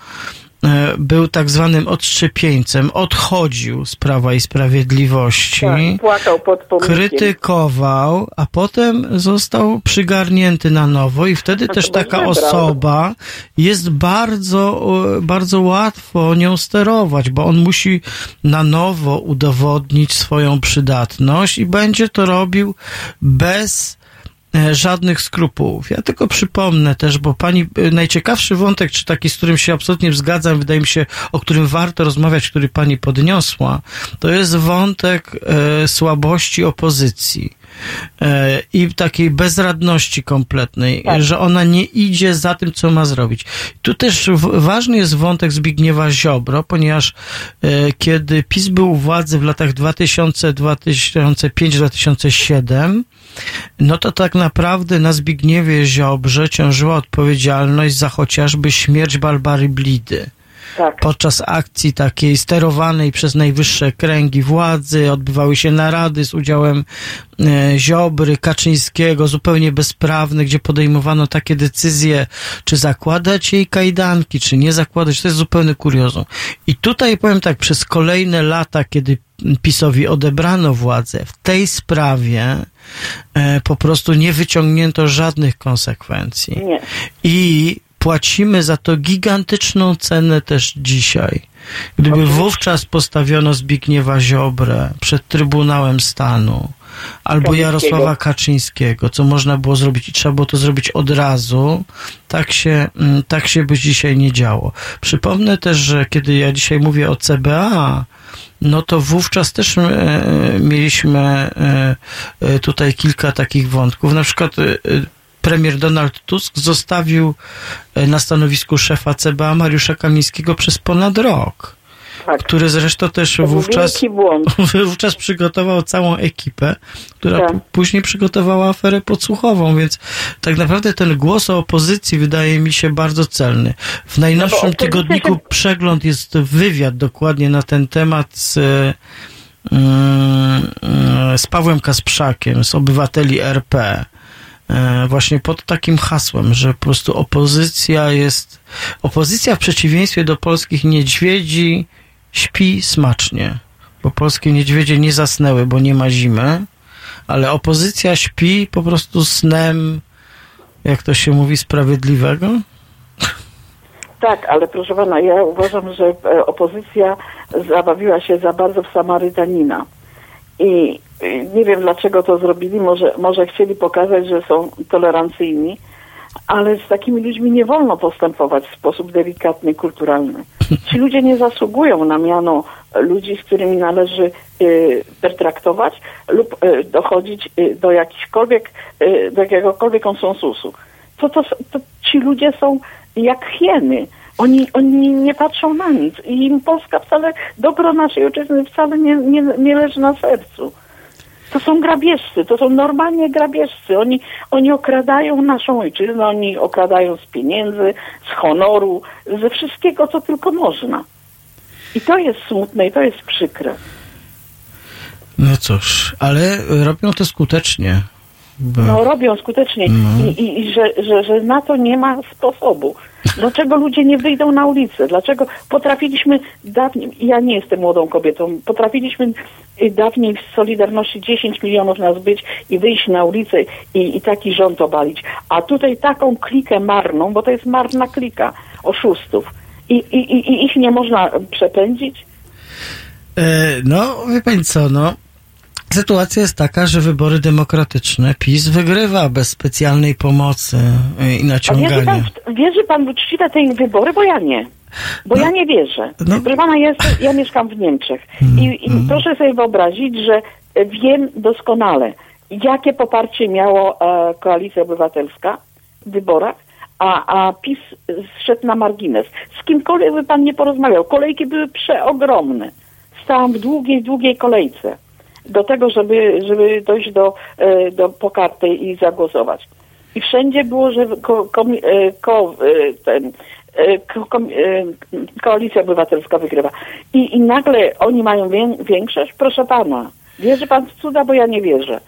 był tak zwanym odszczepieńcem, odchodził z Prawa i Sprawiedliwości, Tak, płakał pod pomnikiem. krytykował, a potem został przygarnięty na nowo i wtedy też taka osoba jest bardzo, e, bardzo łatwo nią sterować, bo on musi na nowo udowodnić swoją przydatność i będzie to robił bez e, żadnych skrupułów. Ja tylko przypomnę też, bo pani e, najciekawszy wątek, czy taki, z którym się absolutnie zgadzam, wydaje mi się, o którym warto rozmawiać, który pani podniosła, to jest wątek e, słabości opozycji. E, I takiej bezradności kompletnej, Tak. że ona nie idzie za tym, co ma zrobić. Tu też ważny jest wątek Zbigniewa Ziobro, ponieważ e, kiedy PiS był u władzy w latach 2000, 2005, 2007, no to tak naprawdę na Zbigniewie Ziobrze ciążyła odpowiedzialność za chociażby śmierć Barbary Blidy. Tak. Podczas akcji takiej sterowanej przez najwyższe kręgi władzy odbywały się narady z udziałem e, Ziobry, Kaczyńskiego, zupełnie bezprawne, gdzie podejmowano takie decyzje, czy zakładać jej kajdanki, czy nie zakładać. To jest zupełny kuriozum. I tutaj powiem tak, przez kolejne lata, kiedy PiSowi odebrano władzę, w tej sprawie e, po prostu nie wyciągnięto żadnych konsekwencji. Nie. I płacimy za to gigantyczną cenę też dzisiaj. Gdyby wówczas postawiono Zbigniewa Ziobrę przed Trybunałem Stanu albo. Jarosława Kaczyńskiego, co można było zrobić i trzeba było to zrobić od razu, tak się, mm, tak się by dzisiaj nie działo. Przypomnę też, że kiedy ja dzisiaj mówię o CBA, no to wówczas też e, mieliśmy e, e, tutaj kilka takich wątków. Na przykład premier Donald Tusk zostawił e, na stanowisku szefa CBA Mariusza Kamińskiego przez ponad rok, Tak. który zresztą też wówczas, wówczas przygotował całą ekipę, która Tak. później przygotowała aferę podsłuchową, więc tak naprawdę ten głos o opozycji wydaje mi się bardzo celny. W najnowszym opozycja tygodniku się- Przegląd jest wywiad dokładnie na ten temat z, e, mm, z Pawłem Kasprzakiem, z obywateli RP. E, Właśnie pod takim hasłem, że po prostu opozycja jest. Opozycja w przeciwieństwie do polskich niedźwiedzi śpi smacznie. Bo polskie niedźwiedzie nie zasnęły, bo nie ma zimy, ale opozycja śpi po prostu snem, jak to się mówi, sprawiedliwego. Tak, ale proszę pana, ja uważam, że e, opozycja zabawiła się za bardzo w Samarytanina. I nie wiem dlaczego to zrobili, może, może chcieli pokazać, że są tolerancyjni, ale z takimi ludźmi nie wolno postępować w sposób delikatny, kulturalny. Ci ludzie nie zasługują na miano ludzi, z którymi należy y, pertraktować lub y, dochodzić y, do jakichkolwiek, y, do jakiegokolwiek konsensusu. To, to, to ci ludzie są jak hieny. Oni, oni nie patrzą na nic i im Polska wcale, dobro naszej ojczyzny wcale nie, nie, nie leży na sercu. To są grabieżcy, to są normalnie grabieżcy. Oni, oni okradają naszą ojczyznę, oni okradają z pieniędzy, z honoru, ze wszystkiego, co tylko można. I to jest smutne i to jest przykre. No cóż, ale robią to skutecznie. No robią skutecznie No. i, i, i że, że, że na to nie ma sposobu. Dlaczego ludzie nie wyjdą na ulicę? Dlaczego potrafiliśmy dawniej, ja nie jestem młodą kobietą, potrafiliśmy y, dawniej w Solidarności 10 milionów nas być i wyjść na ulicę i, i taki rząd obalić. A tutaj taką klikę marną, bo to jest marna klika oszustów. I, i, i, i ich nie można przepędzić? E, no, wie pani co, no. Sytuacja jest taka, że wybory demokratyczne PiS wygrywa bez specjalnej pomocy e, i A wierzy naciągania. pan, wierzy pan w uczciwe te wybory? Bo ja nie. Bo ja nie wierzę. no. Proszę pana, ja, jestem, ja mieszkam w Niemczech i, i proszę sobie wyobrazić, że wiem doskonale, jakie poparcie miało e, Koalicja Obywatelska w wyborach, a, a PiS zszedł na margines. Z kimkolwiek by pan nie porozmawiał. Kolejki były przeogromne. Stałam w długiej, długiej kolejce do tego, żeby, żeby dojść do, e, do po kartę i zagłosować. I wszędzie było, że ko, e, ko, e, ten, e, ko, kom, e, koalicja obywatelska wygrywa. I, I nagle oni mają wię, większość, proszę pana. Wierzy pan w cuda, bo ja nie wierzę.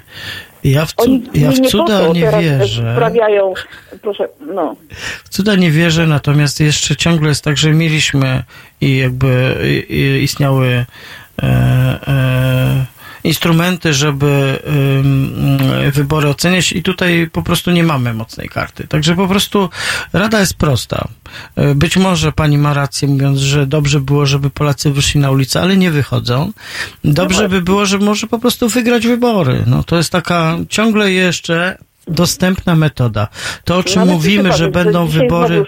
Ja w, cu- Oni ja w nie cuda nie wierzę. Sprawiają, proszę, no. W cuda nie wierzę, natomiast jeszcze ciągle jest tak, że mieliśmy i jakby istniały e, e, instrumenty, żeby ym, wybory oceniać i tutaj po prostu nie mamy mocnej karty. Także po prostu rada jest prosta. E, Być może pani ma rację mówiąc, że dobrze było, żeby Polacy wyszli na ulicę, ale nie wychodzą. Dobrze by było, żeby może po prostu wygrać wybory. No to jest taka ciągle jeszcze dostępna metoda. To o czym No, ale mówimy, że będą wybory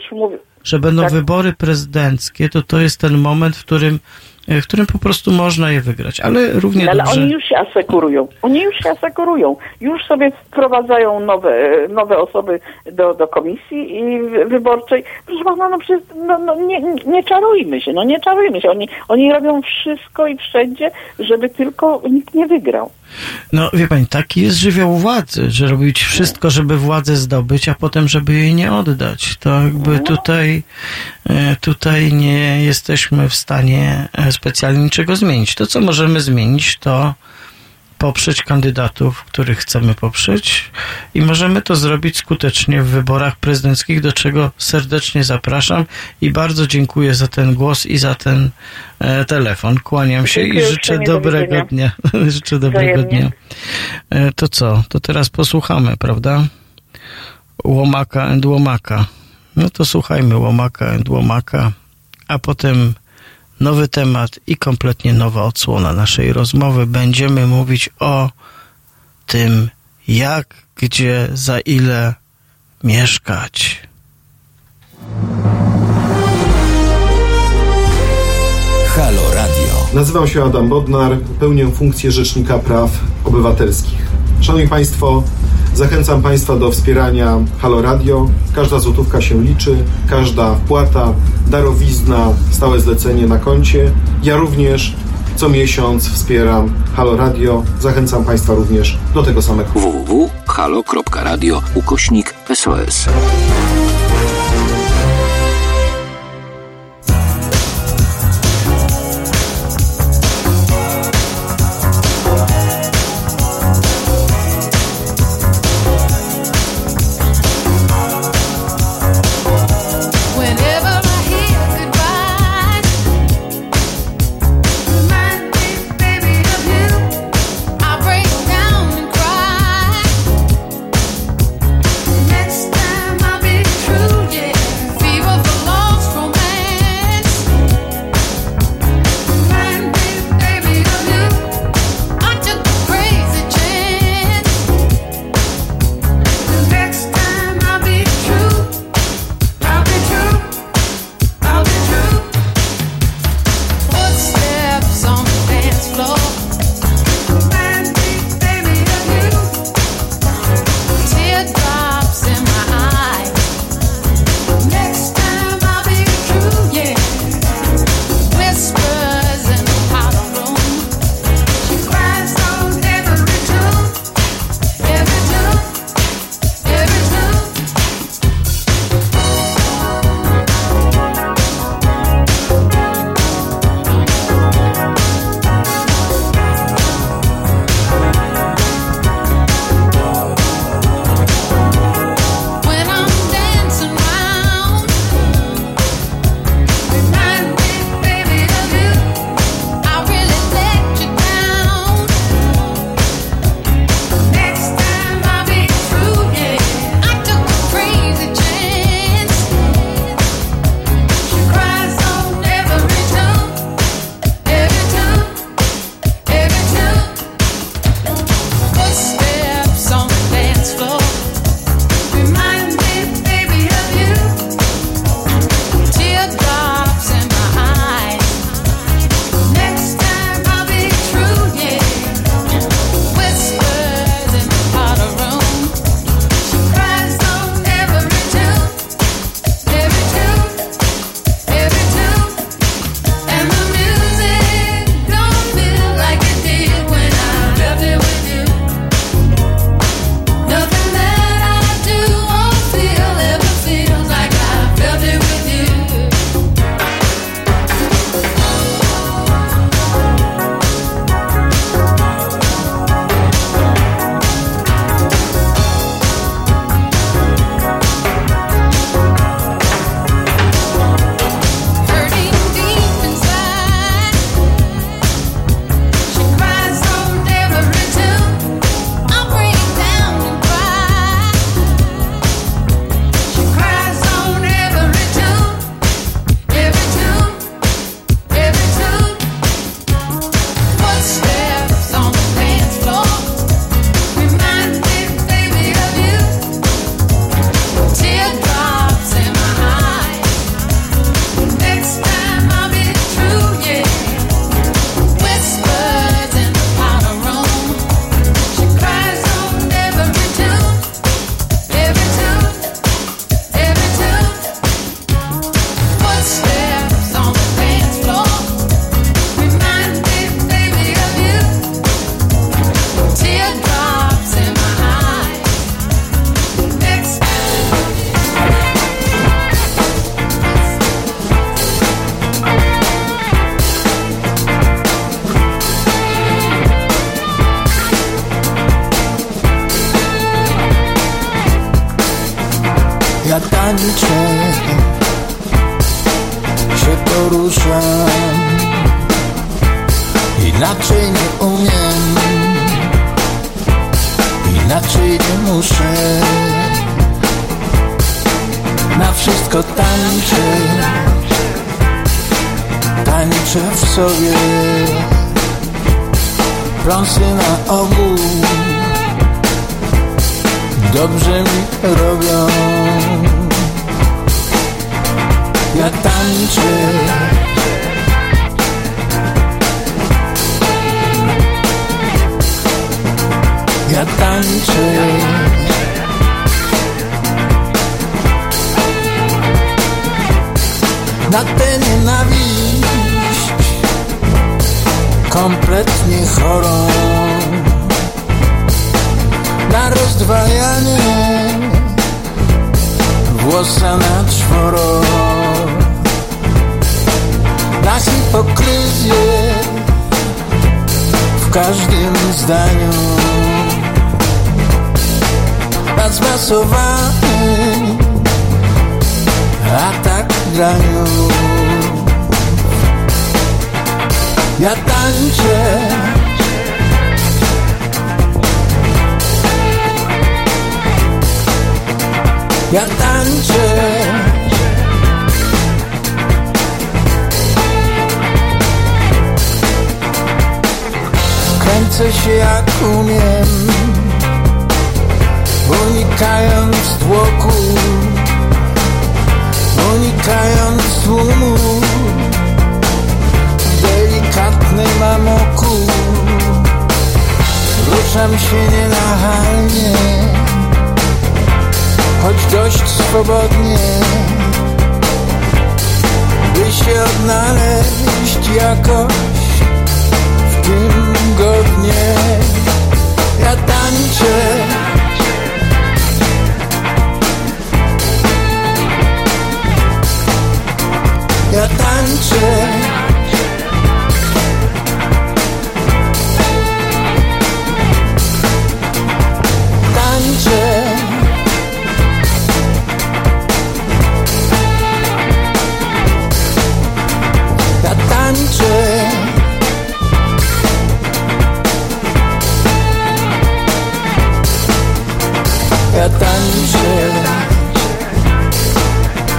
że będą Tak. wybory prezydenckie, to to jest ten moment, w którym, w którym po prostu można je wygrać. Ale równie No, ale dobrze. oni już się asekurują. Oni już się asekurują. Już sobie wprowadzają nowe, nowe osoby do, do komisji i wy- wyborczej. Proszę pana, no przecież no, no, nie, nie czarujmy się, no nie czarujmy się. Oni, oni robią wszystko i wszędzie, żeby tylko nikt nie wygrał. No wie pani, taki jest żywioł władzy, że robić wszystko, żeby władzę zdobyć, a potem, żeby jej nie oddać. To jakby tutaj, e, tutaj nie jesteśmy w stanie e, specjalnie niczego zmienić. To, co możemy zmienić, to poprzeć kandydatów, których chcemy poprzeć i możemy to zrobić skutecznie w wyborach prezydenckich, do czego serdecznie zapraszam i bardzo dziękuję za ten głos i za ten e, telefon. Kłaniam się Dziękuję i życzę do dobrego widzenia. dnia. życzę dobrego dnia. E, to co? To teraz posłuchamy, prawda? Łomaka and Łomaka. No to słuchajmy Łomaka and Łomaka, a potem nowy temat i kompletnie nowa odsłona naszej rozmowy. Będziemy mówić o tym, jak, gdzie, za ile mieszkać. Halo Radio. Nazywam się Adam Bodnar, pełnię funkcję Rzecznika Praw Obywatelskich. Szanowni Państwo, zachęcam Państwa do wspierania Halo Radio. Każda złotówka się liczy, każda wpłata, darowizna, stałe zlecenie na koncie. Ja również co miesiąc wspieram Halo Radio. Zachęcam Państwa również do tego samego. www.halo.radio ukośnik SOS. Każdym zdaniu. Na zmasowany atak graniu. Ja tańczę. Ja tańczę Kręcę się jak umiem Unikając tłoku Unikając tłumu. Delikatnym amoku Ruszam się nienachalnie choć dość swobodnie, by się odnaleźć jakoś tym godnie. Ja tańczę. Ja. Tańczę. Ja tańczę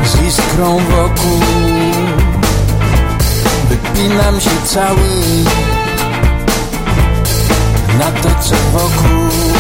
Z iskrą wokół. Wypinam się cały Na to co wokół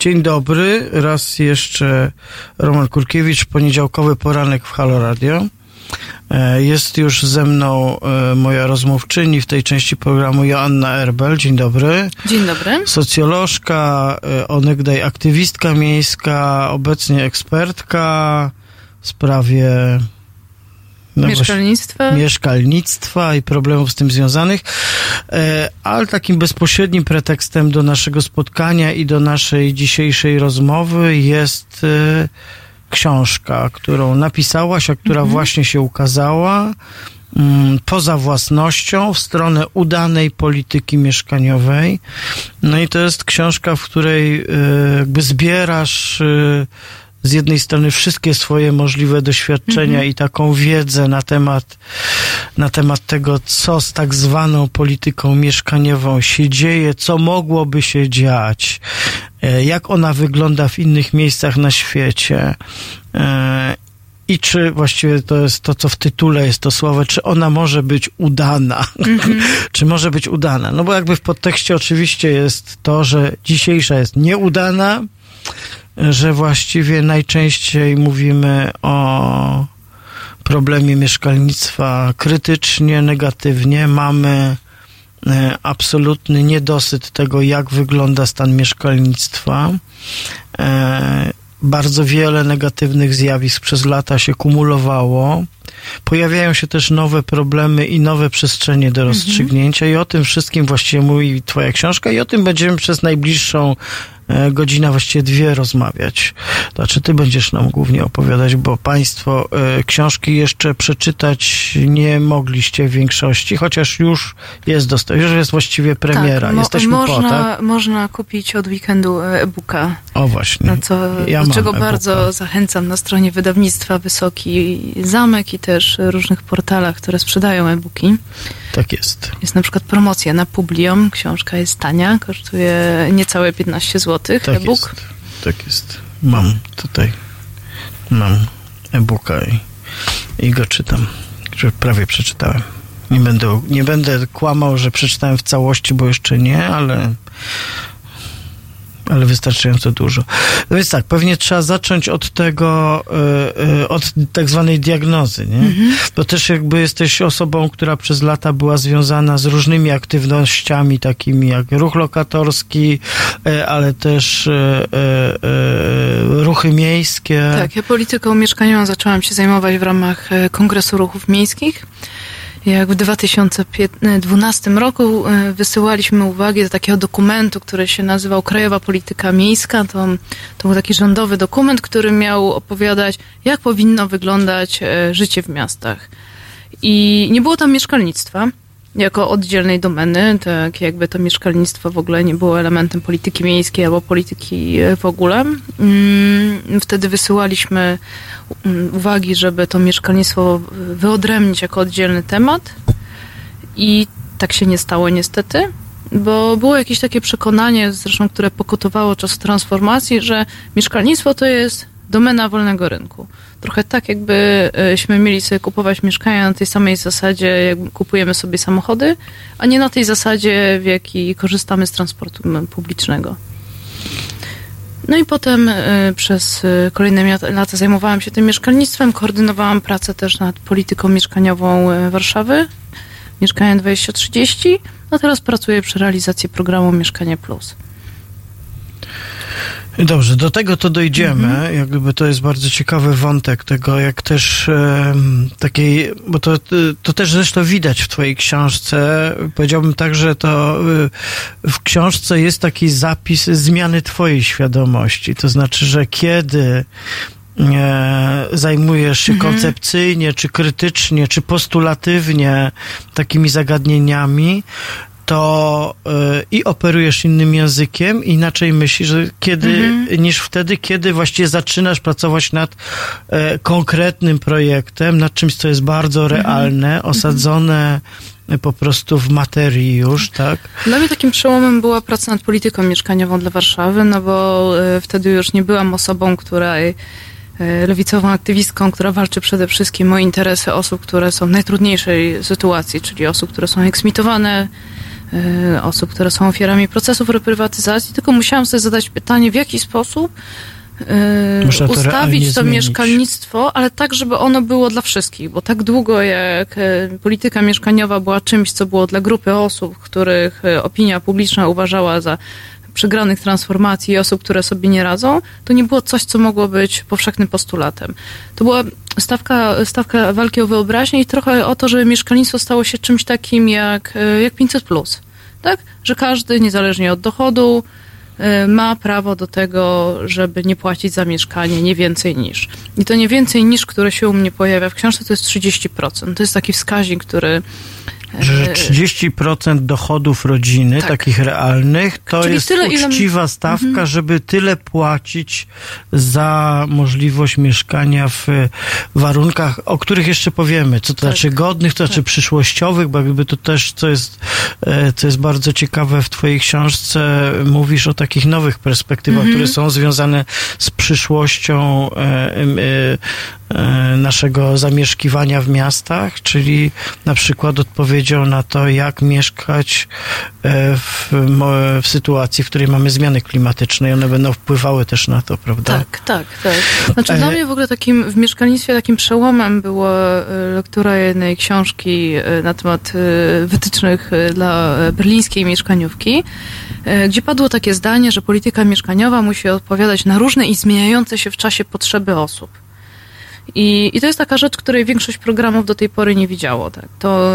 Dzień dobry, raz jeszcze Roman Kurkiewicz, poniedziałkowy poranek w Halo Radio. E, Jest już ze mną e, moja rozmówczyni w tej części programu Joanna Erbel. Dzień dobry. Dzień dobry. Socjolożka, e, onegdaj aktywistka miejska, obecnie ekspertka w sprawie No Mieszkalnictwa? mieszkalnictwa i problemów z tym związanych, e, ale takim bezpośrednim pretekstem do naszego spotkania i do naszej dzisiejszej rozmowy jest e, książka, którą napisałaś, a która właśnie się ukazała mm, poza własnością w stronę udanej polityki mieszkaniowej. No i to jest książka, w której e, jakby zbierasz z jednej strony wszystkie swoje możliwe doświadczenia Mhm. i taką wiedzę na temat, na temat tego, co z tak zwaną polityką mieszkaniową się dzieje, co mogłoby się dziać, e, jak ona wygląda w innych miejscach na świecie. e, I czy właściwie to jest to, co w tytule jest to słowo, czy ona może być udana? czy może być udana? No bo jakby w podtekście oczywiście jest to, że dzisiejsza jest nieudana, że właściwie najczęściej mówimy o problemie mieszkalnictwa krytycznie, negatywnie. Mamy e, absolutny niedosyt tego, jak wygląda stan mieszkalnictwa. E, Bardzo wiele negatywnych zjawisk przez lata się kumulowało. Pojawiają się też nowe problemy i nowe przestrzenie do rozstrzygnięcia, i o tym wszystkim właściwie mówi Twoja książka, i o tym będziemy przez najbliższą e, godzinę, właściwie dwie rozmawiać. Znaczy, Ty będziesz nam głównie opowiadać, bo Państwo e, książki jeszcze przeczytać nie mogliście w większości, chociaż już jest dostępna, już jest właściwie premiera. Tak, mo- Jesteśmy można, po, tak? można kupić od weekendu e, e-booka. O właśnie. Na co, Ja do czego e-booka. bardzo zachęcam na stronie wydawnictwa Wysoki Zamek i też różnych portalach, które sprzedają e-booki. Tak jest. Jest na przykład promocja na Publium. Książka jest tania, kosztuje niecałe 15 zł. Tak e-book. jest. Tak jest. Mam tutaj. Mam e-booka i, i go czytam. Że prawie przeczytałem. Nie będę, nie będę kłamał, że przeczytałem w całości, bo jeszcze nie, ale ale wystarczająco dużo. No więc tak, pewnie trzeba zacząć od tego, e, e, od tak zwanej diagnozy, nie? Bo też jakby jesteś osobą, która przez lata była związana z różnymi aktywnościami, takimi jak ruch lokatorski, e, ale też ruchy miejskie. Tak, ja polityką mieszkaniową zaczęłam się zajmować w ramach Kongresu Ruchów Miejskich. Jak w 2012 roku e, wysyłaliśmy uwagi do takiego dokumentu, który się nazywał Krajowa Polityka Miejska. To, to był taki rządowy dokument, który miał opowiadać, jak powinno wyglądać e, życie w miastach. I nie było tam mieszkalnictwa jako oddzielnej domeny, tak jakby to mieszkalnictwo w ogóle nie było elementem polityki miejskiej albo polityki e, w ogóle. Mm, Wtedy wysyłaliśmy mm, uwagi, żeby to mieszkalnictwo wyodrębnić jako oddzielny temat i tak się nie stało niestety, bo było jakieś takie przekonanie, zresztą które pokutowało czas transformacji, że mieszkalnictwo to jest domena wolnego rynku. Trochę tak, jakbyśmy mieli sobie kupować mieszkania na tej samej zasadzie, jak kupujemy sobie samochody, a nie na tej zasadzie, w jakiej korzystamy z transportu publicznego. No i potem y, przez y, kolejne lata zajmowałam się tym mieszkalnictwem, koordynowałam pracę też nad polityką mieszkaniową y, Warszawy, Mieszkanie 2030, a teraz pracuję przy realizacji programu Mieszkanie Plus. Dobrze, do tego to dojdziemy. Jakby to jest bardzo ciekawy wątek tego, jak też em, takiej, bo to, to też zresztą widać w twojej książce. Powiedziałbym tak, że to y, w książce jest taki zapis zmiany twojej świadomości. To znaczy, że kiedy e, zajmujesz się koncepcyjnie, czy krytycznie, czy postulatywnie takimi zagadnieniami, to y, i operujesz innym językiem, inaczej myślisz, kiedy, niż wtedy, kiedy właściwie zaczynasz pracować nad e, konkretnym projektem, nad czymś, co jest bardzo realne, osadzone e, po prostu w materii już, tak? Dla mnie takim przełomem była praca nad polityką mieszkaniową dla Warszawy, no bo e, wtedy już nie byłam osobą, która lewicową aktywistką, która walczy przede wszystkim o interesy osób, które są w najtrudniejszej sytuacji, czyli osób, które są eksmitowane, osób, które są ofiarami procesów reprywatyzacji, tylko musiałam sobie zadać pytanie, w jaki sposób e, to realnie ustawić to zmienić. mieszkalnictwo, ale tak, żeby ono było dla wszystkich, bo tak długo jak e, polityka mieszkaniowa była czymś, co było dla grupy osób, których e, opinia publiczna uważała za przegranych transformacji i osób, które sobie nie radzą, to nie było coś, co mogło być powszechnym postulatem. To była stawka, stawka walki o wyobraźnię i trochę o to, żeby mieszkalnictwo stało się czymś takim jak, e, jak 500+. Plus, tak? Że każdy, niezależnie od dochodu, e, ma prawo do tego, żeby nie płacić za mieszkanie nie więcej niż. I to nie więcej niż, które się u mnie pojawia w książce, to jest 30%. To jest taki wskaźnik, który Że e, 30% dochodów rodziny, takich realnych, to Czyli jest tyle, ile- uczciwa stawka, Mhm. żeby tyle płacić za możliwość mieszkania w warunkach, o których jeszcze powiemy. Co to Tak. znaczy godnych, to znaczy przyszłościowych, bo jakby to też, co jest, e, co jest bardzo ciekawe w twojej książce, mówisz o takich nowych perspektywach, Mhm. które są związane z przyszłością e, e, e, naszego zamieszkiwania w miastach, czyli na przykład odpowiedzią na to, jak mieszkać e, w, w sytuacji, w której mamy zmiany klimatyczne i one będą wpływały też na to, prawda? Tak, tak, tak. Znaczy E, dla mnie w ogóle takim w mieszkalnictwie takim przełomem była e, lektura jednej książki na temat wytycznych dla berlińskiej mieszkaniówki, gdzie padło takie zdanie, że polityka mieszkaniowa musi odpowiadać na różne i zmieniające się w czasie potrzeby osób. I, I to jest taka rzecz, której większość programów do tej pory nie widziało. Tak? To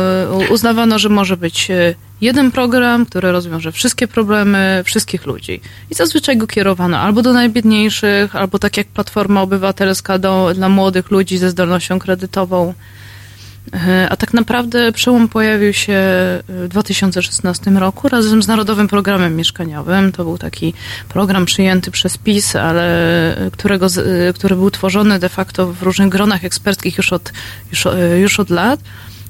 uznawano, że może być e, jeden program, który rozwiąże wszystkie problemy wszystkich ludzi. I zazwyczaj go kierowano albo do najbiedniejszych, albo tak jak Platforma Obywatelska do, dla młodych ludzi ze zdolnością kredytową. E, A tak naprawdę przełom pojawił się w 2016 roku razem z Narodowym Programem Mieszkaniowym. To był taki program przyjęty przez PiS, ale e, którego, e, który był tworzony de facto w różnych gronach eksperckich już od, już, już od lat.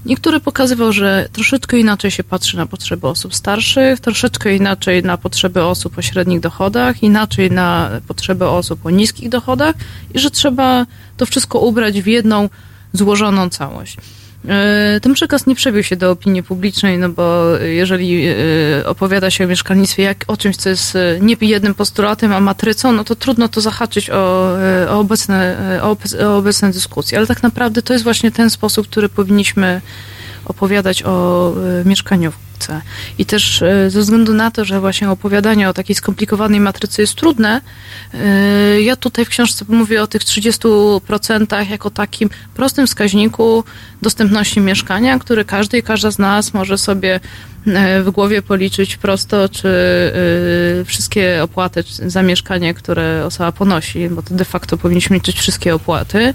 I który pokazywał, że troszeczkę inaczej się patrzy na potrzeby osób starszych, troszeczkę inaczej na potrzeby osób o średnich dochodach, inaczej na potrzeby osób o niskich dochodach i że trzeba to wszystko ubrać w jedną złożoną całość. E, Ten przekaz nie przebił się do opinii publicznej, no bo jeżeli e, opowiada się o mieszkalnictwie jak o czymś, co jest e, nie jednym postulatem, a matrycą, no to trudno to zahaczyć o, o, obecne, o, obec- o obecne dyskusje. Ale tak naprawdę to jest właśnie ten sposób, który powinniśmy opowiadać o e, I też e, ze względu na to, że właśnie opowiadanie o takiej skomplikowanej matrycy jest trudne, e, ja tutaj w książce mówię o tych 30% jako takim prostym wskaźniku dostępności mieszkania, który każdy i każda z nas może sobie e, w głowie policzyć prosto, czy wszystkie opłaty za mieszkanie, które osoba ponosi, bo to de facto powinniśmy liczyć wszystkie opłaty,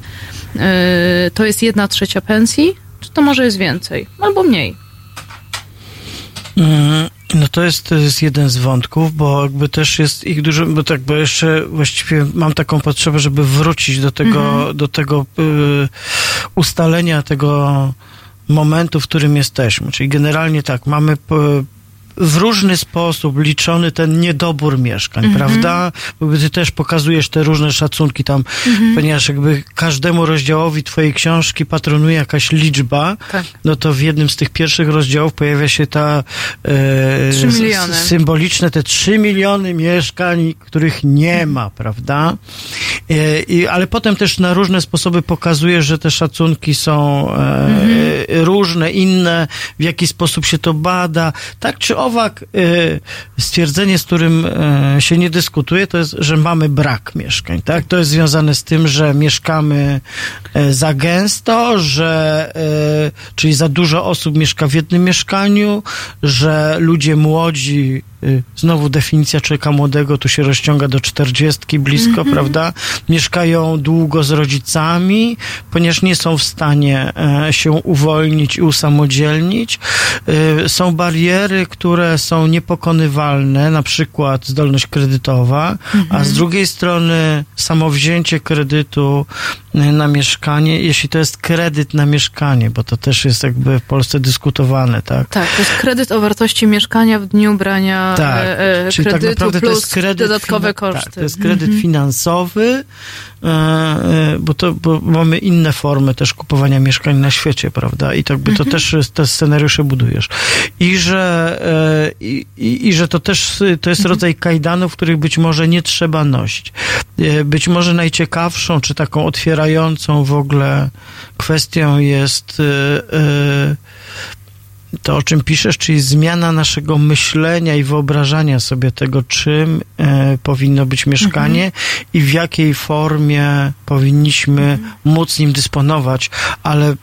to jest jedna trzecia pensji, czy to może jest więcej, albo mniej. Mm, No to jest, to jest jeden z wątków, bo jakby też jest ich dużo, bo tak, bo jeszcze właściwie mam taką potrzebę, żeby wrócić do tego, Mhm. do tego y, ustalenia tego momentu, w którym jesteśmy. Czyli generalnie tak, mamy p- w różny sposób liczony ten niedobór mieszkań, Mhm. prawda? Bo ty też pokazujesz te różne szacunki tam, Mhm. ponieważ jakby każdemu rozdziałowi twojej książki patronuje jakaś liczba, Tak. no to w jednym z tych pierwszych rozdziałów pojawia się ta e, symboliczne te 3 miliony mieszkań, których nie ma, prawda? E, i, ale potem też na różne sposoby pokazuje, że te szacunki są e, Mhm. e, różne, inne, w jaki sposób się to bada. Tak czy owak, e, stwierdzenie, z którym e, się nie dyskutuje, to jest, że mamy brak mieszkań, tak? To jest związane z tym, że mieszkamy e, za gęsto, że, czyli za dużo osób mieszka w jednym mieszkaniu, że ludzie młodzi, y, znowu definicja człowieka młodego tu się rozciąga do czterdziestki blisko, Mhm. prawda? Mieszkają długo z rodzicami, ponieważ nie są w stanie e, się uwolnić i usamodzielnić. Y, Są bariery, które są niepokonywalne, na przykład zdolność kredytowa, a Mhm. z drugiej strony samowzięcie kredytu y, na mieszkanie, jeśli to jest kredyt na mieszkanie, bo to też jest jakby w Polsce dyskutowane, tak? Tak, to jest kredyt o wartości mieszkania w dniu brania Tak, e, e, czyli kredytu tak naprawdę plus to jest kredyt dodatkowe fina- koszty. Tak, to jest kredyt Mhm. finansowy, bo, to, bo mamy inne formy też kupowania mieszkań na świecie, prawda? I to, jakby to Mhm. też te scenariusze budujesz. I że, e, i, i, i że to też to jest Mhm. rodzaj kajdanów, których być może nie trzeba nosić. E, Być może najciekawszą, czy taką otwierającą w ogóle kwestią jest to, o czym piszesz, czyli zmiana naszego myślenia i wyobrażania sobie tego, czym e, powinno być mieszkanie mhm. i w jakiej formie powinniśmy mhm. móc nim dysponować, ale e,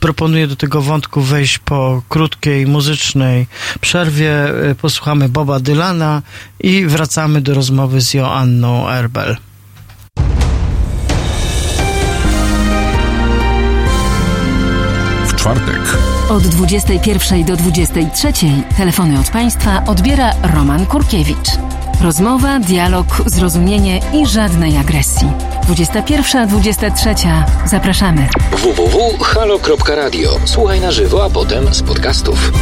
proponuję do tego wątku wejść po krótkiej muzycznej przerwie. E, posłuchamy Boba Dylana i wracamy do rozmowy z Joanną Erbel. W czwartek od 21 do 23 telefony od Państwa odbiera Roman Kurkiewicz. Rozmowa, dialog, zrozumienie i żadnej agresji. 21-23. Zapraszamy. www.halo.radio. Słuchaj na żywo, a potem z podcastów.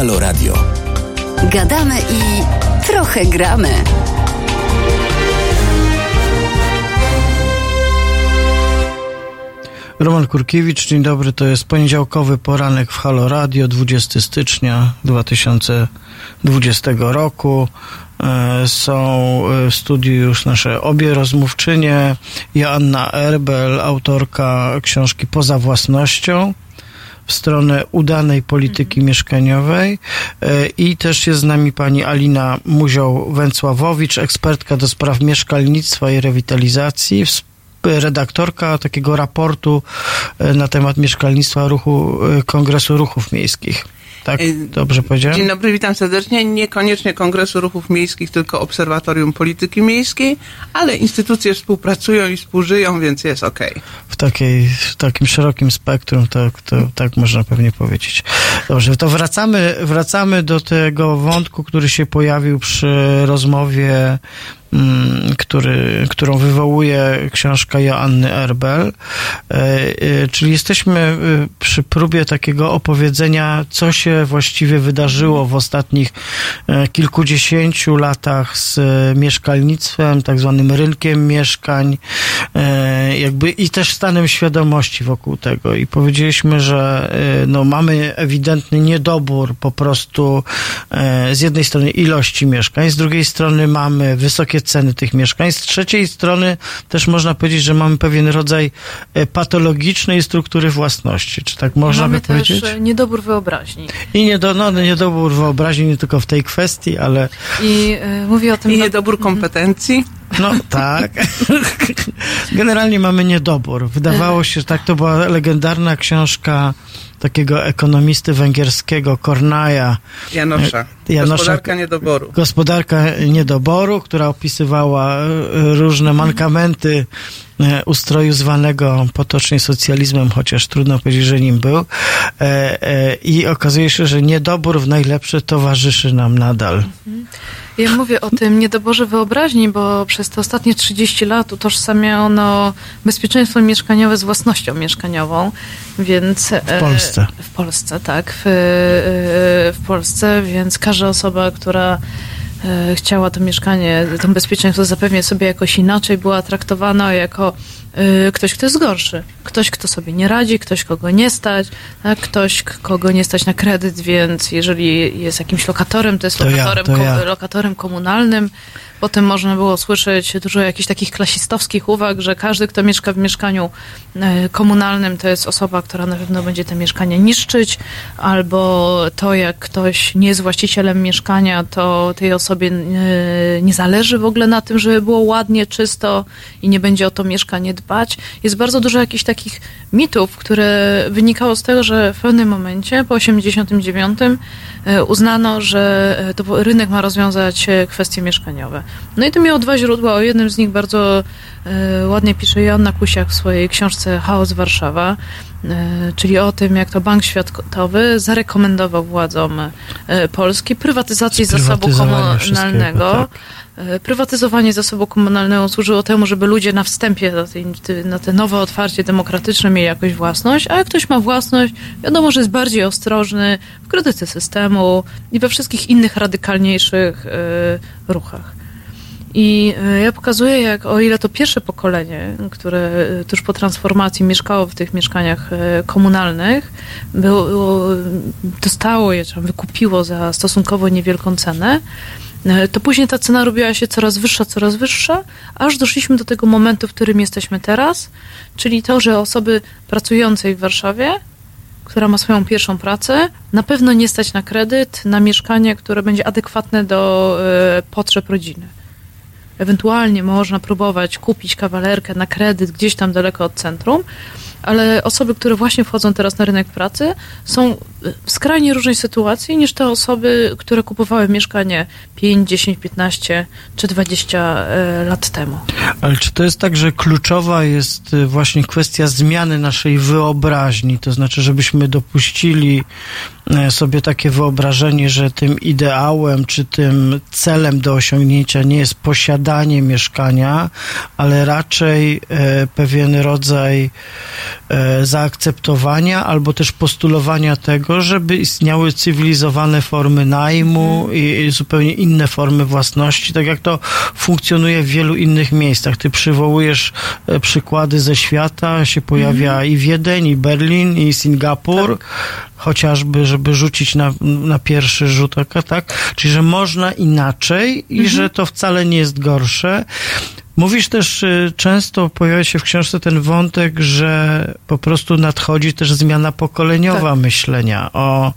Halo Radio. Gadamy i trochę gramy. Roman Kurkiewicz, dzień dobry, to jest poniedziałkowy poranek w Halo Radio, 20 stycznia 2020 roku. E, są e, w studiu już nasze obie rozmówczynie, Joanna Erbel, autorka książki Poza Własnością, w stronę udanej polityki mhm. mieszkaniowej e, i też jest z nami pani Alina Muzioł-Węcławowicz, ekspertka do spraw mieszkalnictwa i rewitalizacji, redaktorka takiego raportu e, na temat mieszkalnictwa ruchu e, Kongresu Ruchów Miejskich tak? Y, dobrze powiedziałem? Dzień dobry, witam serdecznie. Niekoniecznie Kongresu Ruchów Miejskich, tylko Obserwatorium Polityki Miejskiej, ale instytucje współpracują i współżyją, więc jest ok. W, w takim szerokim spektrum, tak, to, tak można pewnie powiedzieć. Dobrze, to wracamy, wracamy do tego wątku, który się pojawił przy rozmowie który, którą wywołuje książka Joanny Erbel. E, e, Czyli jesteśmy e, przy próbie takiego opowiedzenia, co się właściwie wydarzyło w ostatnich kilkudziesięciu latach z mieszkalnictwem, tak zwanym rynkiem mieszkań, jakby i też stanem świadomości wokół tego. I powiedzieliśmy, że no, mamy ewidentny niedobór po prostu z jednej strony ilości mieszkań, z drugiej strony mamy wysokie ceny tych mieszkań, z trzeciej strony też można powiedzieć, że mamy pewien rodzaj e, patologicznej struktury własności. Czy tak można Mamy by powiedzieć? też niedobór wyobraźni. I nie do, no, niedobór wyobraźni nie tylko w tej kwestii, ale I e, mówię o tym... I na- niedobór kompetencji. no tak. Generalnie mamy niedobór. Wydawało się, że tak to była legendarna książka takiego ekonomisty węgierskiego Kornaja. Janosza. Janosza- Gospodarka niedoboru. Gospodarka niedoboru, która opisywała e, różne mankamenty e, ustroju zwanego potocznie socjalizmem, chociaż trudno powiedzieć, że nim był. E, e, I okazuje się, że niedobór w najlepsze towarzyszy nam nadal. Ja mówię o tym niedoborze wyobraźni, bo przez te ostatnie 30 lat utożsamiano bezpieczeństwo mieszkaniowe z własnością mieszkaniową, więc... e, W Polsce. W Polsce, tak. W, e, w Polsce, więc każda osoba, która chciała to mieszkanie, to bezpieczeństwo zapewniać sobie jakoś inaczej, była traktowana jako e, ktoś, kto jest gorszy. Ktoś, kto sobie nie radzi, ktoś, kogo nie stać, tak? ktoś, kogo nie stać na kredyt, więc jeżeli jest jakimś lokatorem, to jest To ja, lokatorem, to ko- ja. lokatorem komunalnym. Potem można było słyszeć dużo jakichś takich klasistowskich uwag, że każdy, kto mieszka w mieszkaniu e, komunalnym, to jest osoba, która na pewno będzie te mieszkania niszczyć, albo to, jak ktoś nie jest właścicielem mieszkania, to tej osobie e, nie zależy w ogóle na tym, żeby było ładnie, czysto i nie będzie o to mieszkanie dbać. Jest bardzo dużo jakichś takich mitów, które wynikało z tego, że w pewnym momencie, po 89, e, uznano, że to rynek ma rozwiązać kwestie mieszkaniowe. No i to miało dwa źródła. O jednym z nich bardzo e, ładnie pisze Joanna Kusiak w swojej książce Chaos Warszawa, e, czyli o tym, jak to Bank Światowy zarekomendował władzom e, Polski prywatyzację zasobu komunalnego. E, Prywatyzowanie zasobu komunalnego służyło temu, żeby ludzie na wstępie na, tej, na te nowe otwarcie demokratyczne mieli jakąś własność, a jak ktoś ma własność, wiadomo, że jest bardziej ostrożny w krytyce systemu i we wszystkich innych radykalniejszych ruchach. I e, ja pokazuję, jak o ile to pierwsze pokolenie, które e, tuż po transformacji mieszkało w tych mieszkaniach e, komunalnych, było, dostało je, czy wykupiło za stosunkowo niewielką cenę, to później ta cena robiła się coraz wyższa, coraz wyższa, aż doszliśmy do tego momentu, w którym jesteśmy teraz, czyli to, że osoby pracującej w Warszawie, która ma swoją pierwszą pracę, na pewno nie stać na kredyt, na mieszkanie, które będzie adekwatne do potrzeb rodziny. Ewentualnie można próbować kupić kawalerkę na kredyt gdzieś tam daleko od centrum, ale osoby, które właśnie wchodzą teraz na rynek pracy, są skrajnie różnej sytuacji niż te osoby, które kupowały mieszkanie 5, 10, 15 czy 20 e, lat temu. Ale czy to jest tak, że kluczowa jest y, właśnie kwestia zmiany naszej wyobraźni? To znaczy, żebyśmy dopuścili e, sobie takie wyobrażenie, że tym ideałem czy tym celem do osiągnięcia nie jest posiadanie mieszkania, ale raczej e, pewien rodzaj e, zaakceptowania albo też postulowania tego, żeby istniały cywilizowane formy najmu i, i zupełnie inne formy własności, tak jak to funkcjonuje w wielu innych miejscach. Ty przywołujesz e, przykłady ze świata, się pojawia i Wiedeń, i Berlin, i Singapur, chociażby, żeby rzucić na, na pierwszy rzut oka, tak? Czyli, że można inaczej i że to wcale nie jest gorsze. Mówisz też, y, często pojawia się w książce ten wątek, że po prostu nadchodzi też zmiana pokoleniowa myślenia o,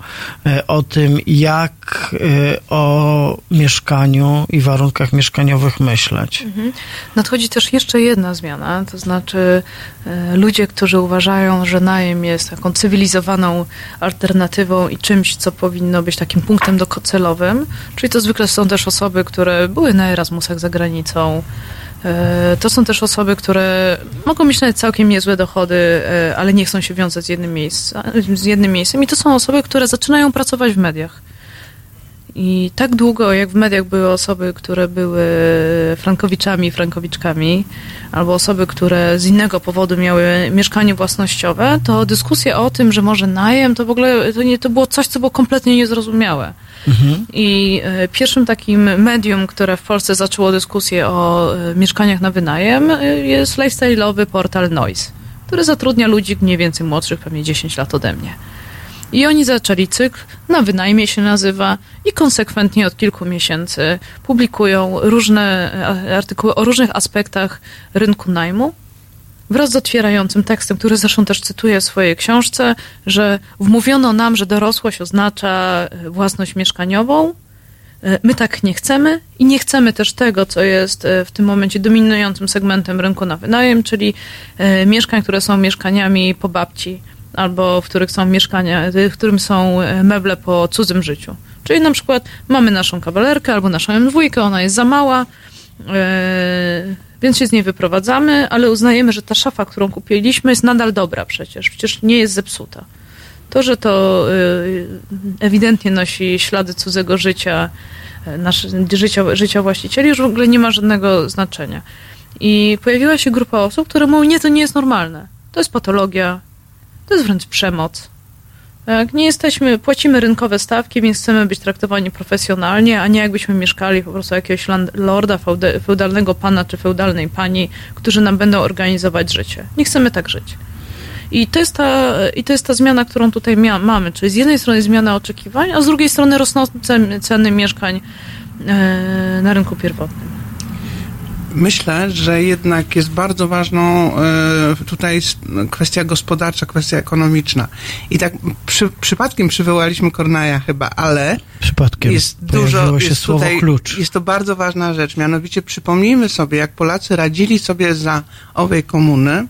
y, o tym, jak y, o mieszkaniu i warunkach mieszkaniowych myśleć. Mhm. Nadchodzi też jeszcze jedna zmiana, to znaczy ludzie, którzy uważają, że najem jest taką cywilizowaną alternatywą i czymś, co powinno być takim punktem docelowym, czyli to zwykle są też osoby, które były na Erasmusach za granicą, To są też osoby, które mogą mieć nawet całkiem niezłe dochody, e, ale nie chcą się wiązać z jednym, miejsca, z jednym miejscem. I to są osoby, które zaczynają pracować w mediach. I tak długo, jak w mediach były osoby, które były frankowiczami, frankowiczkami, albo osoby, które z innego powodu miały mieszkanie własnościowe, to dyskusja o tym, że może najem, to w ogóle to, nie, to było coś, co było kompletnie niezrozumiałe. I e, pierwszym takim medium, które w Polsce zaczęło dyskusję o e, mieszkaniach na wynajem, e, jest lifestyle'owy portal Noise, który zatrudnia ludzi mniej więcej młodszych, pewnie 10 lat ode mnie. I oni zaczęli cykl, na wynajmie się nazywa, i konsekwentnie od kilku miesięcy publikują różne e, artykuły o różnych aspektach rynku najmu, wraz z otwierającym tekstem, który zresztą też cytuję w swojej książce, że wmówiono nam, że dorosłość oznacza e, własność mieszkaniową. E, My tak nie chcemy i nie chcemy też tego, co jest w tym momencie dominującym segmentem rynku na wynajem, czyli mieszkań, które są mieszkaniami po babci albo w których są mieszkania, e, w którym są e, meble po cudzym życiu. Czyli na przykład mamy naszą kawalerkę albo naszą M2, ona jest za mała, e, więc się z niej wyprowadzamy, ale uznajemy, że ta szafa, którą kupiliśmy, jest nadal dobra przecież, przecież nie jest zepsuta. To, że to y, ewidentnie nosi ślady cudzego życia, nasze, życia, życia właścicieli, już w ogóle nie ma żadnego znaczenia. I pojawiła się grupa osób, które mówią, nie, to nie jest normalne. To jest patologia, to jest wręcz przemoc. Tak, nie jesteśmy, płacimy rynkowe stawki, więc chcemy być traktowani profesjonalnie, a nie jakbyśmy mieszkali po prostu jakiegoś lorda, feudalnego pana czy feudalnej pani, którzy nam będą organizować życie. Nie chcemy tak żyć. I to jest ta, i to jest ta zmiana, którą tutaj mia- mamy. Czyli z jednej strony zmiana oczekiwań, a z drugiej strony rosnące ceny mieszkań e, na rynku pierwotnym. Myślę, że jednak jest bardzo ważną e, tutaj kwestia gospodarcza, kwestia ekonomiczna. I tak przy, przypadkiem przywołaliśmy Kornaja chyba, ale Przypadkiem jest dużo, się jest słowo tutaj, klucz. Jest to bardzo ważna rzecz. Mianowicie przypomnijmy sobie, jak Polacy radzili sobie za owej komuny,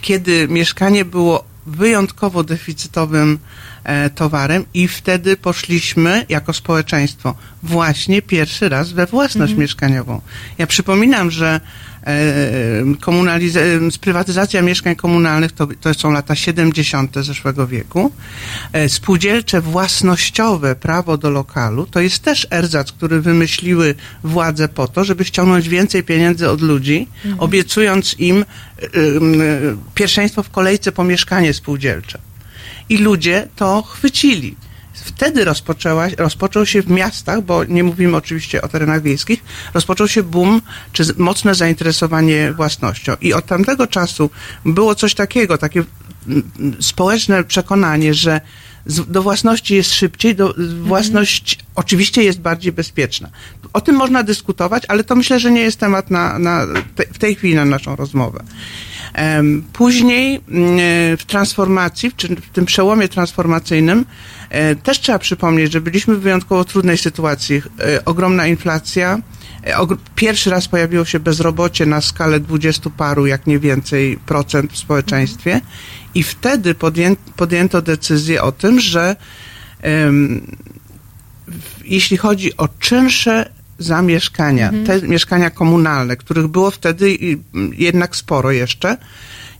kiedy mieszkanie było wyjątkowo deficytowym towarem i wtedy poszliśmy jako społeczeństwo właśnie pierwszy raz we własność Mhm. mieszkaniową. Ja przypominam, że e, komunaliz- sprywatyzacja mieszkań komunalnych to, to są lata 70. zeszłego wieku. E, Spółdzielcze własnościowe prawo do lokalu to jest też erzac, który wymyśliły władze po to, żeby ściągnąć więcej pieniędzy od ludzi, Mhm. obiecując im pierwszeństwo w kolejce po mieszkanie spółdzielcze. I ludzie to chwycili. Wtedy rozpoczęła, rozpoczął się w miastach, bo nie mówimy oczywiście o terenach wiejskich, rozpoczął się boom, czy mocne zainteresowanie własnością. I od tamtego czasu było coś takiego, takie mm, mm, społeczne przekonanie, że do własności jest szybciej, do, własność oczywiście jest bardziej bezpieczna. O tym można dyskutować, ale to myślę, że nie jest temat na, na te, w tej chwili na naszą rozmowę. Później mm, e, w transformacji, w tym przełomie transformacyjnym, e, też trzeba przypomnieć, że byliśmy w wyjątkowo trudnej sytuacji. E, Ogromna inflacja. Pierwszy raz pojawiło się bezrobocie na skalę dwudziestu paru, jak nie więcej, procent w społeczeństwie. I wtedy podję, podjęto decyzję o tym, że jeśli chodzi o czynsze zamieszkania, Mhm. te mieszkania komunalne, których było wtedy i- jednak sporo jeszcze,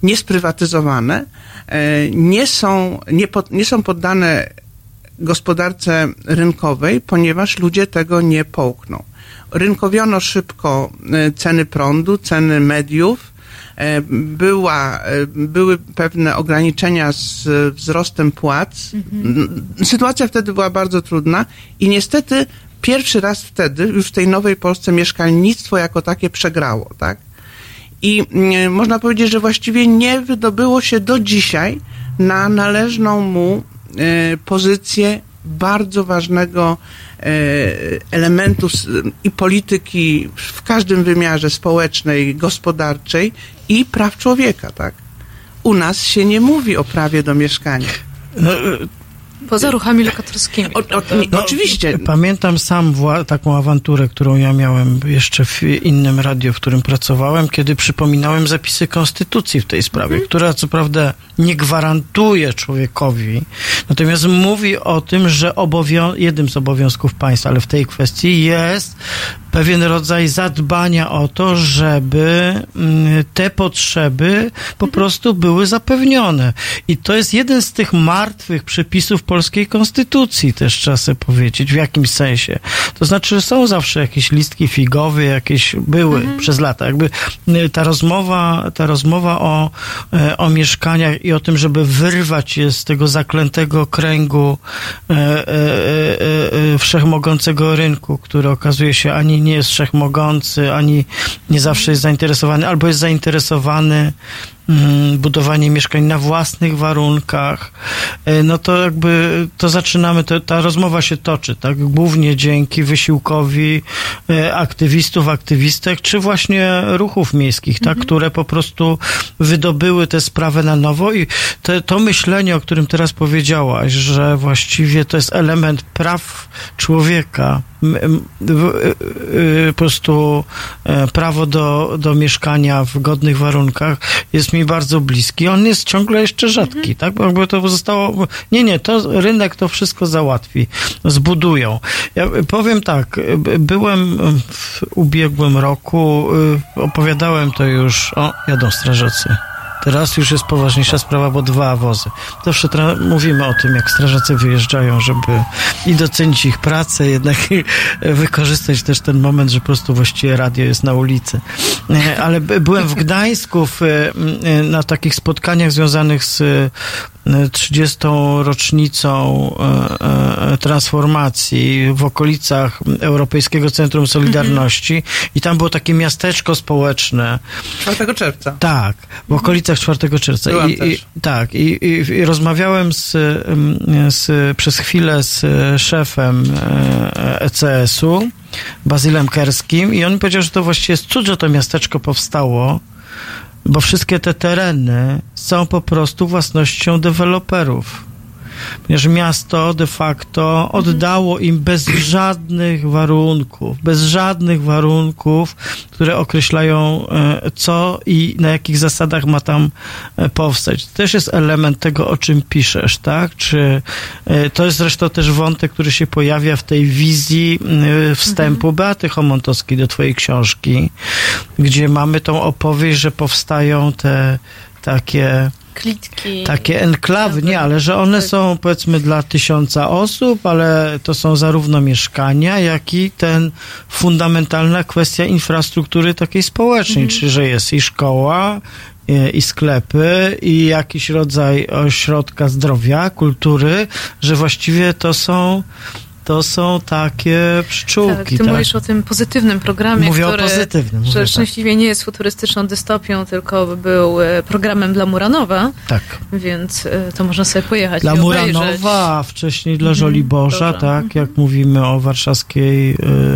niesprywatyzowane, e, nie są, nie, pod, nie są poddane gospodarce rynkowej, ponieważ ludzie tego nie połkną. Rynkowiono szybko e, ceny prądu, ceny mediów, e, była, były pewne ograniczenia z wzrostem płac. N- Sytuacja wtedy była bardzo trudna i niestety pierwszy raz wtedy, już w tej nowej Polsce, mieszkalnictwo jako takie przegrało, tak? I mm, można powiedzieć, że właściwie nie wydobyło się do dzisiaj na należną mu e, pozycję bardzo ważnego e, elementu i polityki w każdym wymiarze społecznej, gospodarczej i praw człowieka, tak? U nas się nie mówi o prawie do mieszkania. No, Poza ruchami lokatorskimi. No, oczywiście. Pamiętam sam wła- taką awanturę, którą ja miałem jeszcze w innym radio, w którym pracowałem, kiedy przypominałem zapisy konstytucji w tej sprawie, która co prawda nie gwarantuje człowiekowi, natomiast mówi o tym, że obowią- jednym z obowiązków państwa, ale w tej kwestii jest pewien rodzaj zadbania o to, żeby mm, te potrzeby po prostu były zapewnione. I to jest jeden z tych martwych przepisów polskiej konstytucji, też trzeba sobie powiedzieć, w jakimś sensie. To znaczy, że są zawsze jakieś listki figowe, jakieś były przez lata. Jakby y, ta rozmowa, ta rozmowa o, e, o mieszkaniach i o tym, żeby wyrwać je z tego zaklętego kręgu e, e, e, e, wszechmogącego rynku, który okazuje się ani nie jest wszechmogący, ani nie zawsze jest zainteresowany, albo jest zainteresowany budowanie mieszkań na własnych warunkach, e, no to jakby to zaczynamy, to, ta rozmowa się toczy, tak? Głównie dzięki wysiłkowi e, aktywistów, aktywistek, czy właśnie ruchów miejskich, tak? Które po prostu wydobyły tę sprawę na nowo i te, to myślenie, o którym teraz powiedziałaś, że właściwie to jest element praw człowieka, y- po prostu e, prawo do, do mieszkania w godnych warunkach jest mi bardzo bliski. On jest ciągle jeszcze rzadki, tak? Bo to zostało... Nie, nie, to rynek to wszystko załatwi, zbudują. Ja powiem tak, byłem w ubiegłym roku, y, opowiadałem to już... O, jadą strażacy. Teraz już jest poważniejsza sprawa, bo dwa wozy. Zawsze mówimy o tym, jak strażacy wyjeżdżają, żeby i docenić ich pracę, jednak wykorzystać też ten moment, że po prostu właściwie radio jest na ulicy. E, Ale by- byłem w Gdańsku w, e, na takich spotkaniach związanych z e, 30. rocznicą e, e, transformacji w okolicach Europejskiego Centrum Solidarności i tam było takie miasteczko społeczne. 4 czerwca. Tak, w okolicach 4 czerwca. I, i, tak, i, i, rozmawiałem z, ym, z, przez chwilę z e, szefem e, ECS-u, Bazylem Kerskim i on mi powiedział, że to właściwie jest cud, że to miasteczko powstało, bo wszystkie te tereny są po prostu własnością deweloperów. Ponieważ miasto de facto oddało im bez żadnych warunków, bez żadnych warunków, które określają, e, co i na jakich zasadach ma tam e, powstać. To też jest element tego, o czym piszesz, tak? Czy e, to jest zresztą też wątek, który się pojawia w tej wizji wstępu Beaty Homontowskiej do twojej książki, gdzie mamy tą opowieść, że powstają te takie Klitki. takie enklawy, nie, ale że one są powiedzmy dla tysiąca osób, ale to są zarówno mieszkania, jak i ten fundamentalna kwestia infrastruktury takiej społecznej, czyli że jest i szkoła, i, i sklepy, i jakiś rodzaj ośrodka zdrowia, kultury, że właściwie to są to są takie pszczółki. Tak, ty tak? mówisz o tym pozytywnym programie, Mówię o który pozytywnym, mówię, tak. szczęśliwie nie jest futurystyczną dystopią, tylko był e, programem dla Muranowa, Tak. więc e, to można sobie pojechać Dla. Muranowa, wcześniej dla Mhm, Żoliborza, dobrze. tak, jak mówimy o warszawskiej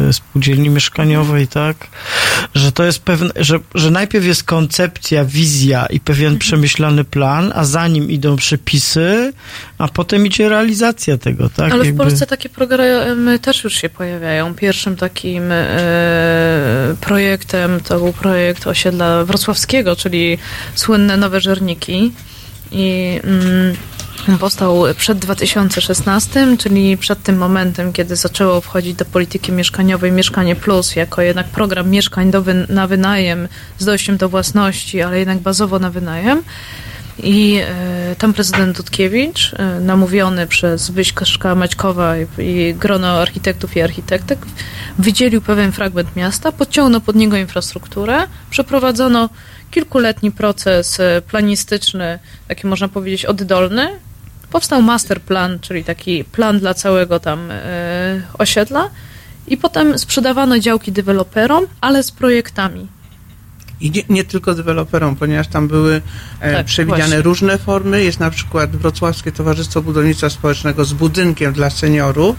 y, spółdzielni mieszkaniowej, tak, że to jest pewne, że, że najpierw jest koncepcja, wizja i pewien Mhm. przemyślany plan, a za nim idą przepisy, a potem idzie realizacja tego, tak. Ale w jakby- Polsce takie programy też już się pojawiają. Pierwszym takim e, projektem to był projekt osiedla wrocławskiego, czyli słynne Nowe Żerniki. I mm, powstał przed 2016, czyli przed tym momentem, kiedy zaczęło wchodzić do polityki mieszkaniowej Mieszkanie Plus, jako jednak program mieszkań do na wynajem z dojściem do własności, ale jednak bazowo na wynajem. I e, tam prezydent Dudkiewicz, e, namówiony przez Zbyszka Maćkowa i, grono architektów i architektek, wydzielił pewien fragment miasta, podciągnął pod niego infrastrukturę, przeprowadzono kilkuletni proces e, planistyczny, taki można powiedzieć oddolny. Powstał master plan, czyli taki plan dla całego tam osiedla i potem sprzedawano działki deweloperom, ale z projektami. I nie, nie tylko deweloperom, ponieważ tam były e, Tak, przewidziane właśnie. różne formy. Jest na przykład Wrocławskie Towarzystwo Budownictwa Społecznego z budynkiem dla seniorów.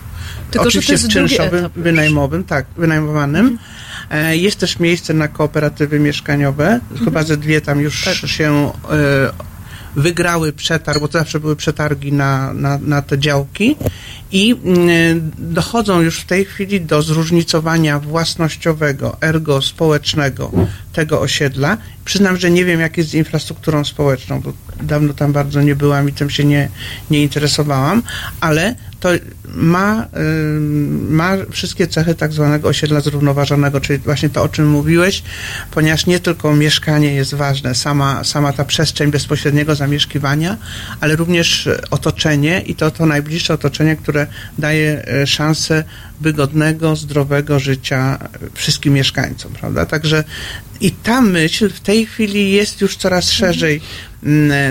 Tylko, oczywiście w czynszowym, wynajmowym, tak, wynajmowanym. E, jest też miejsce na kooperatywy mieszkaniowe. Chyba ze dwie tam już się e, wygrały przetarg, bo to zawsze były przetargi na, na, na te działki i mm, dochodzą już w tej chwili do zróżnicowania własnościowego, ergo społecznego tego osiedla. Przyznam, że nie wiem, jak jest z infrastrukturą społeczną, bo dawno tam bardzo nie byłam i tym się nie, nie interesowałam, ale to ma, ma wszystkie cechy tak zwanego osiedla zrównoważonego, czyli właśnie to, o czym mówiłeś, ponieważ nie tylko mieszkanie jest ważne, sama, sama ta przestrzeń bezpośredniego zamieszkiwania, ale również otoczenie i to to najbliższe otoczenie, które daje e, szansę wygodnego, zdrowego życia wszystkim mieszkańcom, prawda? Także i ta myśl w tej chwili jest już coraz szerzej mm,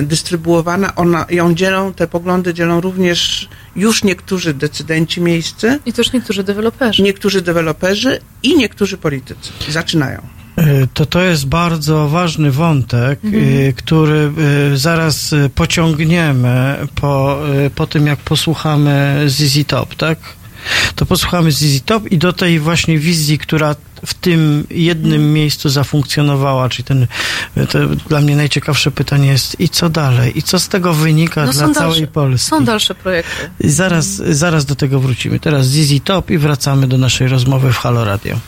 dystrybuowana. Ona, ją dzielą, te poglądy dzielą również już niektórzy decydenci miejscy. I też niektórzy deweloperzy. Niektórzy deweloperzy i niektórzy politycy. Zaczynają. E, To to jest bardzo ważny wątek, Mhm. e, który e, zaraz pociągniemy po, po tym, jak posłuchamy ZZ Top, tak? To posłuchamy ZZ Top i do tej właśnie wizji, która w tym jednym miejscu zafunkcjonowała, czyli ten, to dla mnie najciekawsze pytanie jest i co dalej? I co z tego wynika No dla są całej dalsze, Polski? są dalsze projekty. I zaraz, zaraz do tego wrócimy. Teraz ZZ Top i wracamy do naszej rozmowy w Halo Radio.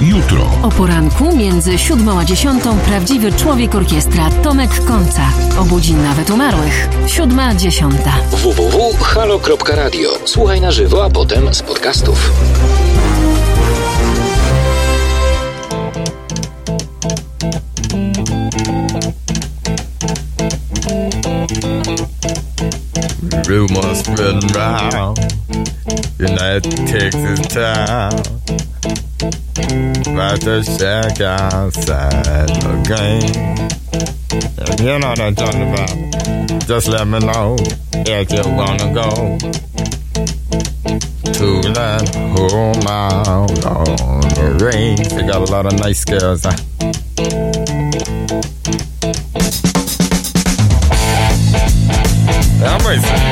Jutro. O poranku między siódmą a dziesiątą prawdziwy człowiek orkiestra Tomek Końca. Obudzi nawet umarłych. Siódma, dziesiąta. www.halo.radio. Słuchaj na żywo, a potem z podcastów. Rumors spreading round in that Texas town about the shack outside the game. You know what I'm talking about. Just let me know if you wanna go to that home out on the range. They got a lot of nice girls. Huh? Yeah,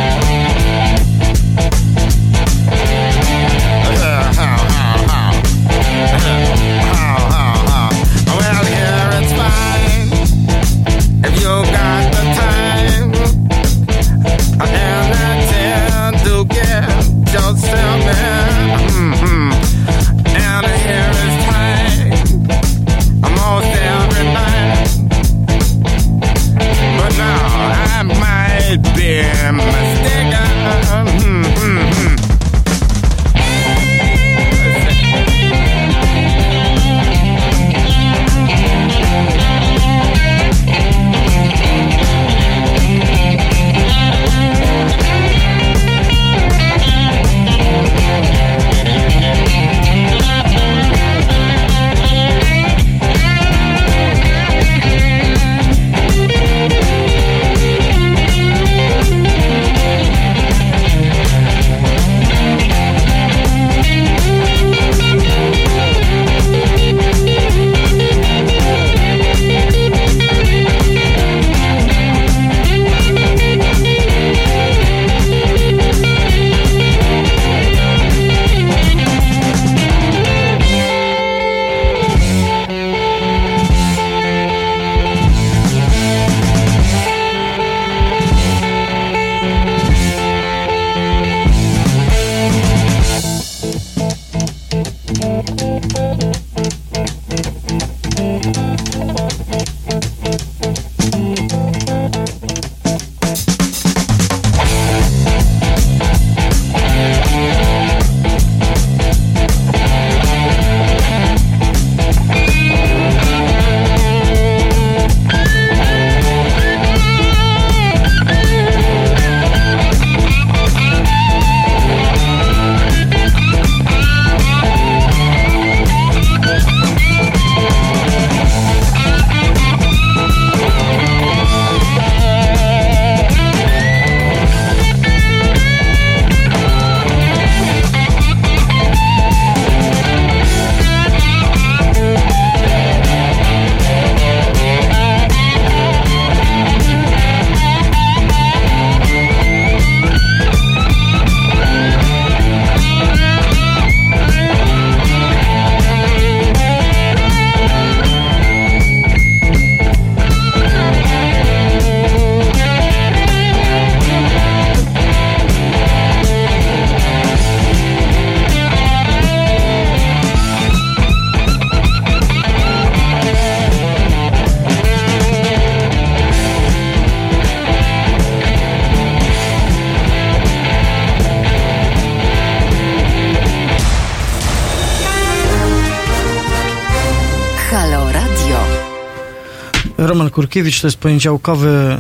Roman Kurkiewicz, to jest poniedziałkowy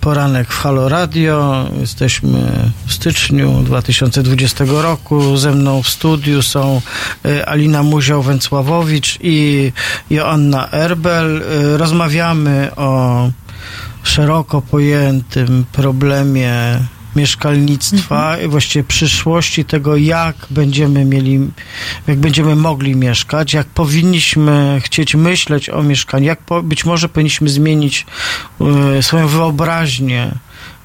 poranek w Halo Radio. Jesteśmy w styczniu 2020 roku. Ze mną w studiu są e, Alina Muzioł-Węcławowicz i Joanna Erbel. E, Rozmawiamy o szeroko pojętym problemie mieszkalnictwa i właściwie przyszłości tego, jak będziemy mieli, jak będziemy mogli mieszkać, jak powinniśmy chcieć myśleć o mieszkaniu, jak po, być może powinniśmy zmienić e, swoją wyobraźnię,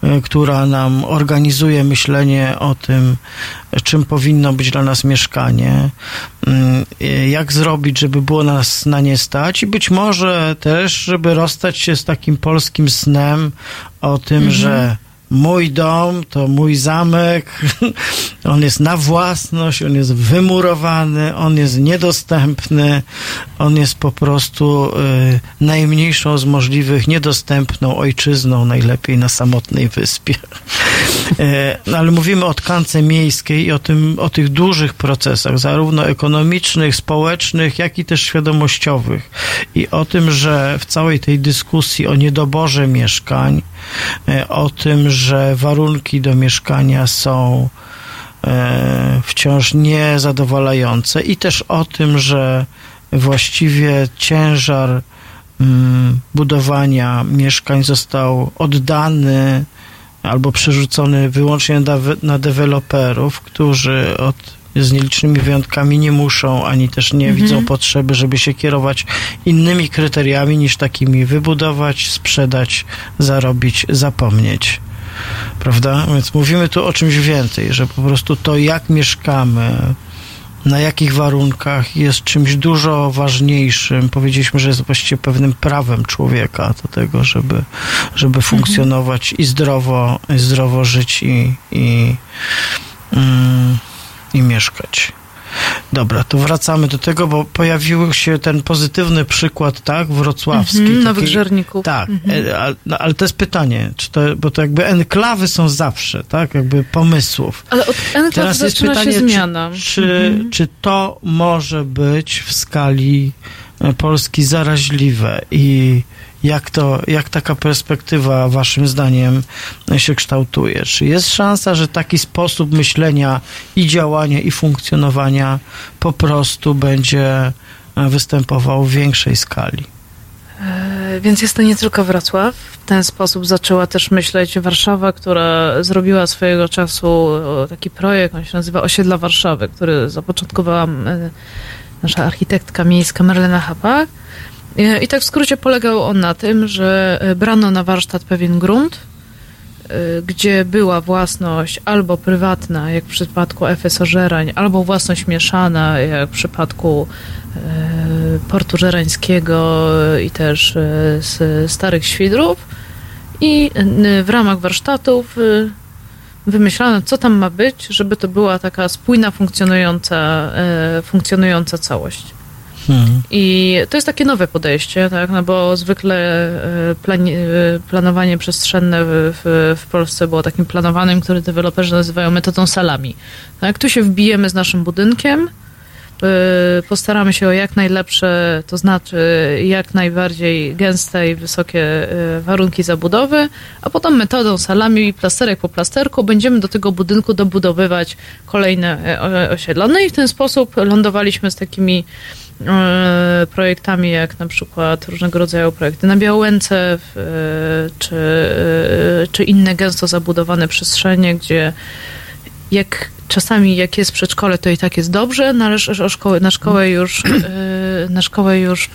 e, która nam organizuje myślenie o tym, czym powinno być dla nas mieszkanie, e, jak zrobić, żeby było nas na nie stać i być może też, żeby rozstać się z takim polskim snem o tym, Mhm. że mój dom to mój zamek, on jest na własność, on jest wymurowany, on jest niedostępny, on jest po prostu y, najmniejszą z możliwych, niedostępną ojczyzną, najlepiej na samotnej wyspie. E, ale mówimy o tkance miejskiej i o, tym, o tych dużych procesach, zarówno ekonomicznych, społecznych, jak i też świadomościowych. I o tym, że w całej tej dyskusji o niedoborze mieszkań, e, o tym, że warunki do mieszkania są e, wciąż niezadowalające i też o tym, że właściwie ciężar mm, budowania mieszkań został oddany albo przerzucony wyłącznie na, na deweloperów, którzy od z nielicznymi wyjątkami nie muszą, ani też nie Mhm. widzą potrzeby, żeby się kierować innymi kryteriami niż takimi wybudować, sprzedać, zarobić, zapomnieć. Prawda? Więc mówimy tu o czymś więcej, że po prostu to, jak mieszkamy, na jakich warunkach jest czymś dużo ważniejszym. Powiedzieliśmy, że jest właściwie pewnym prawem człowieka do tego, żeby, żeby funkcjonować i zdrowo, i zdrowo żyć i, i, mm, i mieszkać. Dobra, to wracamy do tego, bo pojawił się ten pozytywny przykład, tak, wrocławski. Mhm, taki- nowych żerników. Tak, Mhm. ale, no, ale to jest pytanie, czy to, bo to jakby enklawy są zawsze, tak, jakby pomysłów. Ale od enklaw Teraz jest pytanie, się zmiana. Czy, czy, Mhm. czy to może być w skali e, Polski zaraźliwe i jak, to, jak taka perspektywa waszym zdaniem się kształtuje? Czy jest szansa, że taki sposób myślenia i działania i funkcjonowania po prostu będzie e, występował w większej skali? E, Więc jest to nie tylko Wrocław. W ten sposób zaczęła też myśleć Warszawa, która zrobiła swojego czasu e, taki projekt, on się nazywa Osiedla Warszawy, który zapoczątkowała nasza architektka miejska Marlena Hapak. E, I tak w skrócie polegał on na tym, że e, brano na warsztat pewien grunt, e, gdzie była własność albo prywatna, jak w przypadku FSO Żerań, albo własność mieszana, jak w przypadku Portu Żerańskiego i też z Starych Świdrów. I w ramach warsztatów wymyślano, co tam ma być, żeby to była taka spójna, funkcjonująca, funkcjonująca całość. I to jest takie nowe podejście, tak? no bo zwykle e, e, planowanie przestrzenne w, w, w Polsce było takim planowaniem, które deweloperzy nazywają metodą salami. Tak? Tu się wbijemy z naszym budynkiem, e, postaramy się o jak najlepsze, to znaczy jak najbardziej gęste i wysokie warunki zabudowy, a potem metodą salami, plasterek po plasterku będziemy do tego budynku dobudowywać kolejne osiedla. No i w ten sposób lądowaliśmy z takimi projektami, jak na przykład różnego rodzaju projekty na Białęce, e, czy, e, czy inne gęsto zabudowane przestrzenie, gdzie jak czasami jak jest przedszkole, to i tak jest dobrze, no ale sz- o szkołę, na szkołę już e, na szkołę już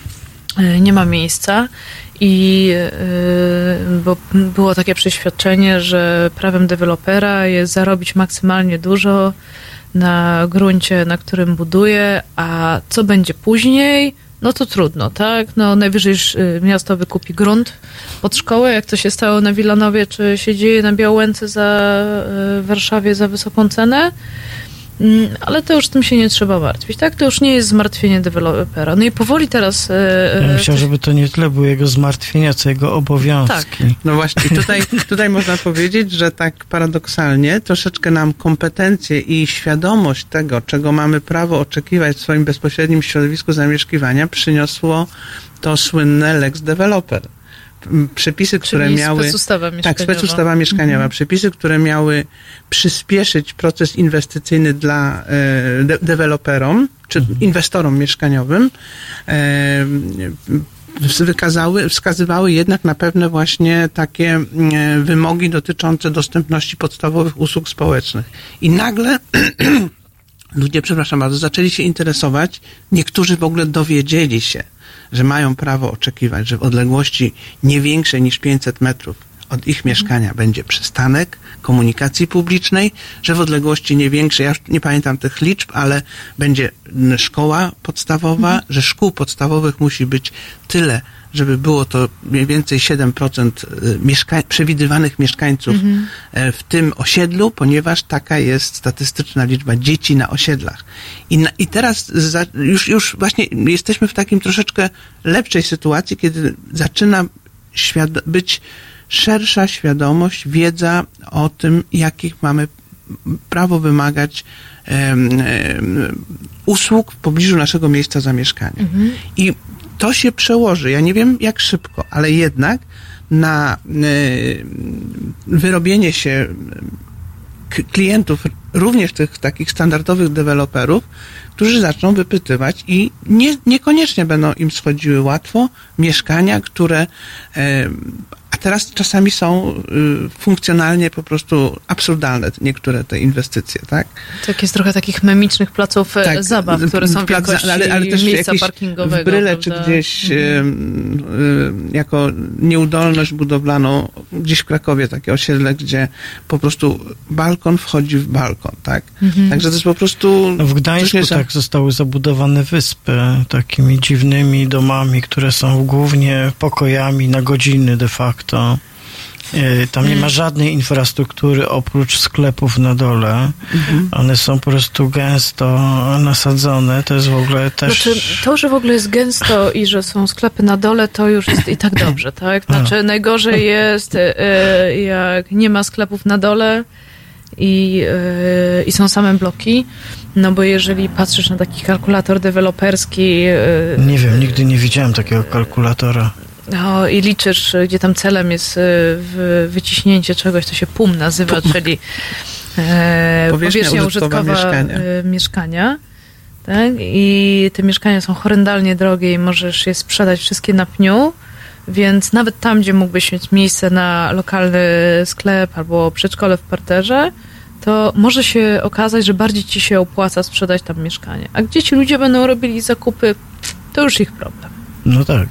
e, nie ma miejsca. I e, bo było takie przeświadczenie, że prawem dewelopera jest zarobić maksymalnie dużo na gruncie, na którym buduje, a co będzie później, no to trudno, tak? No najwyżej y, miasto wykupi grunt pod szkołę, jak to się stało na Wilanowie, czy się dzieje na Białęce za y, w Warszawie za wysoką cenę. Mm, Ale to już tym się nie trzeba martwić, tak? To już nie jest zmartwienie dewelopera. No i powoli teraz... y, Ja y, myślę, żeby to nie tyle były jego zmartwienia, co jego obowiązki. No właśnie, tutaj, tutaj można powiedzieć, że tak paradoksalnie troszeczkę nam kompetencje i świadomość tego, czego mamy prawo oczekiwać w swoim bezpośrednim środowisku zamieszkiwania, przyniosło to słynne Lex Developer. Przepisy, które Czyli miały... specustawa Tak, mieszkaniowa. specustawa mieszkaniowa. Mhm. Przepisy, które miały przyspieszyć proces inwestycyjny dla e, de- deweloperom, czy inwestorom mieszkaniowym, e, wykazały, wskazywały jednak na pewne właśnie takie wymogi dotyczące dostępności podstawowych usług społecznych. I nagle ludzie, przepraszam bardzo, zaczęli się interesować, niektórzy w ogóle dowiedzieli się, że mają prawo oczekiwać, że w odległości nie większej niż 500 metrów od ich mieszkania będzie przystanek komunikacji publicznej, że w odległości nie większej, ja nie pamiętam tych liczb, ale będzie szkoła podstawowa, że szkół podstawowych musi być tyle, żeby było to mniej więcej 7% y, mieszka- przewidywanych mieszkańców Mhm. e, w tym osiedlu, ponieważ taka jest statystyczna liczba dzieci na osiedlach. I, na, i teraz za, już, już właśnie jesteśmy w takim troszeczkę lepszej sytuacji, kiedy zaczyna być szersza świadomość, wiedza o tym, jakich mamy prawo wymagać em, em, usług w pobliżu naszego miejsca zamieszkania. Mhm. I to się przełoży, ja nie wiem jak szybko, ale jednak na e, wyrobienie się k- klientów, również tych takich standardowych deweloperów, którzy zaczną wypytywać i nie, niekoniecznie będą im schodziły łatwo mieszkania, które a teraz czasami są y, funkcjonalnie po prostu absurdalne niektóre te inwestycje, tak? Tak jest trochę takich memicznych placów tak, zabaw, które są w plac- wielkości ale, ale też miejsca parkingowego. w Bryle czy prawda? gdzieś Mhm. em, y, jako nieudolność budowlaną, gdzieś w Krakowie takie osiedle, gdzie po prostu balkon wchodzi w balkon, tak? Mhm. Także to jest po prostu... No w Gdańsku tak zostały zabudowane wyspy takimi dziwnymi domami, które są głównie pokojami na godziny de facto. E, Tam nie ma Mm. żadnej infrastruktury oprócz sklepów na dole. Mhm. One są po prostu gęsto nasadzone. To jest w ogóle też... Znaczy, to, że w ogóle jest gęsto i że są sklepy na dole, to już jest i tak dobrze, tak? Znaczy, najgorzej jest, e, jak nie ma sklepów na dole i, e, i są same bloki, no bo jeżeli patrzysz na taki kalkulator deweloperski Nie wiem, nigdy nie widziałem takiego kalkulatora. No, i liczysz, gdzie tam celem jest e, w wyciśnięcie czegoś, co się PUM nazywa, czyli e, Powierzchnia powierzchnia użytkowa użytkowa mieszkania. e, mieszkania. Tak? I te mieszkania są horrendalnie drogie i możesz je sprzedać wszystkie na pniu, więc nawet tam, gdzie mógłbyś mieć miejsce na lokalny sklep albo przedszkole w parterze, to może się okazać, że bardziej ci się opłaca sprzedać tam mieszkanie. A gdzie ci ludzie będą robili zakupy, to już ich problem. No tak.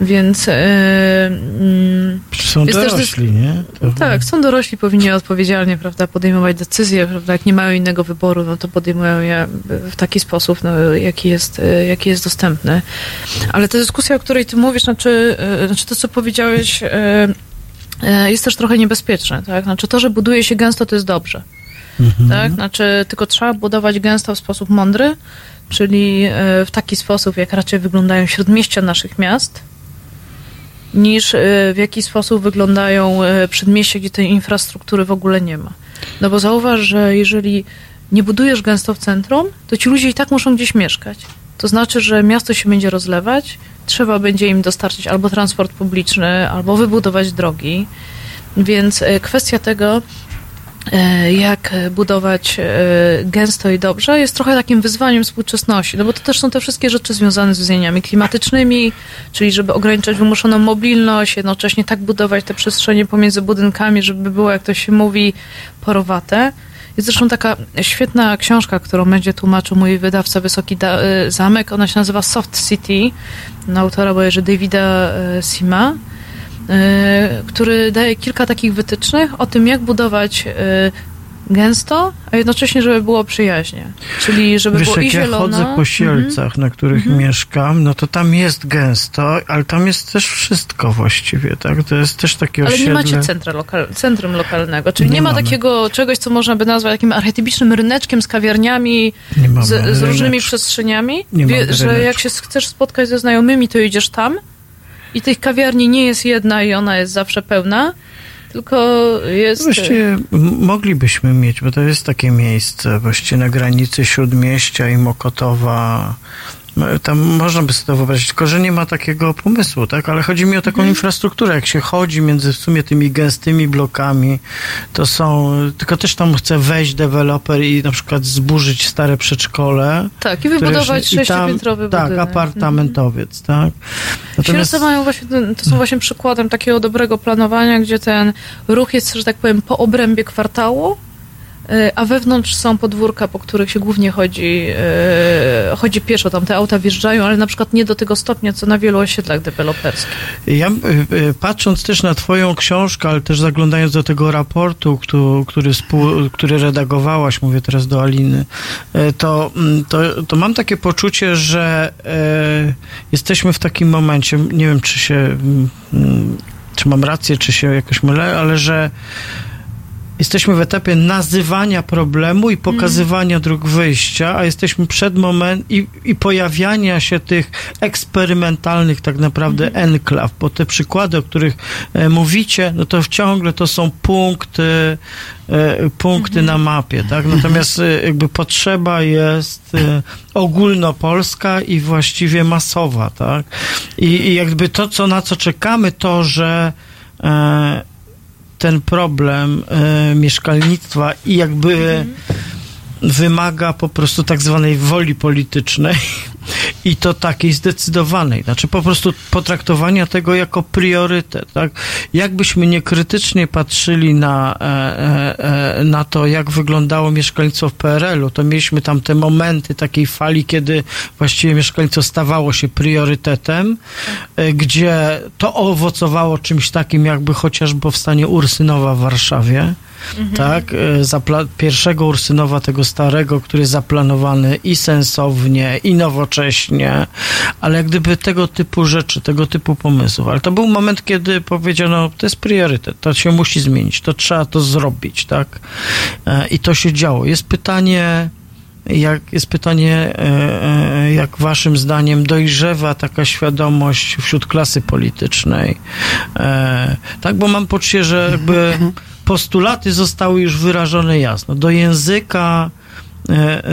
Więc mm, Są jest też dorośli, nie? To- tak, są dorośli, powinni odpowiedzialnie prawda, podejmować decyzje, prawda, jak nie mają innego wyboru, no to podejmują je w taki sposób, no, jaki, jest, e, jaki jest dostępny. Ale ta dyskusja, o której ty mówisz, znaczy, e, znaczy to, co powiedziałeś, e, jest też trochę niebezpieczne, tak? Znaczy to, że buduje się gęsto, to jest dobrze. Tak? Znaczy, tylko trzeba budować gęsto w sposób mądry, czyli w taki sposób, jak raczej wyglądają śródmieścia naszych miast, niż e, w jaki sposób wyglądają e, przedmieścia, gdzie tej infrastruktury w ogóle nie ma. No bo zauważ, że jeżeli nie budujesz gęsto w centrum, to ci ludzie i tak muszą gdzieś mieszkać. To znaczy, że miasto się będzie rozlewać, trzeba będzie im dostarczyć albo transport publiczny, albo wybudować drogi. Więc e, kwestia tego, jak budować e, gęsto i dobrze, jest trochę takim wyzwaniem współczesności, no bo to też są te wszystkie rzeczy związane z zmianami klimatycznymi, czyli żeby ograniczać wymuszoną mobilność, jednocześnie tak budować te przestrzenie pomiędzy budynkami, żeby było, jak to się mówi, porowate. Jest zresztą taka świetna książka, którą będzie tłumaczył mój wydawca Wysoki da- e, Zamek. Ona się nazywa Soft City, na autora bodajże Davida e, Sima, e, który daje kilka takich wytycznych o tym, jak budować e, gęsto, a jednocześnie, żeby było przyjaźnie. Czyli żeby Wiesz, było i jak ja zielono. chodzę po Sielcach, Mhm. na których Mhm. mieszkam, no to tam jest gęsto, ale tam jest też wszystko właściwie, tak? To jest też takie Ale osiedle... nie macie centra lokal, centrum lokalnego, czyli nie, Nie ma mamy. takiego czegoś, co można by nazwać takim archetypicznym ryneczkiem z kawiarniami, z, z różnymi przestrzeniami. Nie mamy że jak się chcesz spotkać ze znajomymi, to idziesz tam i tych kawiarni nie jest jedna i ona jest zawsze pełna, tylko jest... Właściwie moglibyśmy mieć, bo to jest takie miejsce właściwie na granicy Śródmieścia i Mokotowa Tam można by sobie to wyobrazić, tylko że nie ma takiego pomysłu, tak? Ale chodzi mi o taką infrastrukturę. Jak się chodzi między w sumie tymi gęstymi blokami, to są. Tylko też tam chce wejść deweloper i na przykład zburzyć stare przedszkole. Tak, i wybudować sześciopiętrowy Tak, budynek. apartamentowiec, tak? Natomiast... mają właśnie, to są właśnie przykładem takiego dobrego planowania, gdzie ten ruch jest, że tak powiem, po obrębie kwartału, a wewnątrz są podwórka, po których się głównie chodzi, y, chodzi pieszo. Tam te auta wjeżdżają, ale na przykład nie do tego stopnia, co na wielu osiedlach deweloperskich. Ja y, y, patrząc też na Twoją książkę, ale też zaglądając do tego raportu, który, który, współ, który redagowałaś, mówię teraz do Aliny, y, to, mm, to, to mam takie poczucie, że jesteśmy w takim momencie, nie wiem czy się, mm, czy mam rację, czy się jakoś mylę, ale że jesteśmy w etapie nazywania problemu i pokazywania dróg wyjścia, a jesteśmy przed moment i, i pojawiania się tych eksperymentalnych tak naprawdę enklaw, bo te przykłady, o których e, mówicie, no to ciągle to są punkty, e, punkty na mapie, tak? Natomiast e, jakby potrzeba jest e, ogólnopolska i właściwie masowa, tak? I, i jakby to, co, na co czekamy, to, że e, ten problem e, mieszkalnictwa i jakby wymaga po prostu tak zwanej woli politycznej i to takiej zdecydowanej, znaczy po prostu potraktowania tego jako priorytet, tak? Jakbyśmy niekrytycznie patrzyli na, e, e, e, na to, jak wyglądało mieszkalnictwo w PRL-u, to mieliśmy tam te momenty takiej fali, kiedy właściwie mieszkalnictwo stawało się priorytetem, gdzie to owocowało czymś takim, jakby chociażby powstanie Ursynowa w Warszawie, Mhm. tak, e, zapla- pierwszego Ursynowa, tego starego, który jest zaplanowany i sensownie, i nowocześnie, ale jak gdyby tego typu rzeczy, tego typu pomysłów. Ale to był moment, kiedy powiedziano, to jest priorytet, to się musi zmienić, to trzeba to zrobić, tak? E, I to się działo. Jest pytanie, jak, jest pytanie, e, jak waszym zdaniem dojrzewa taka świadomość wśród klasy politycznej? Tak, bo mam poczucie, że jakby postulaty zostały już wyrażone jasno. Do języka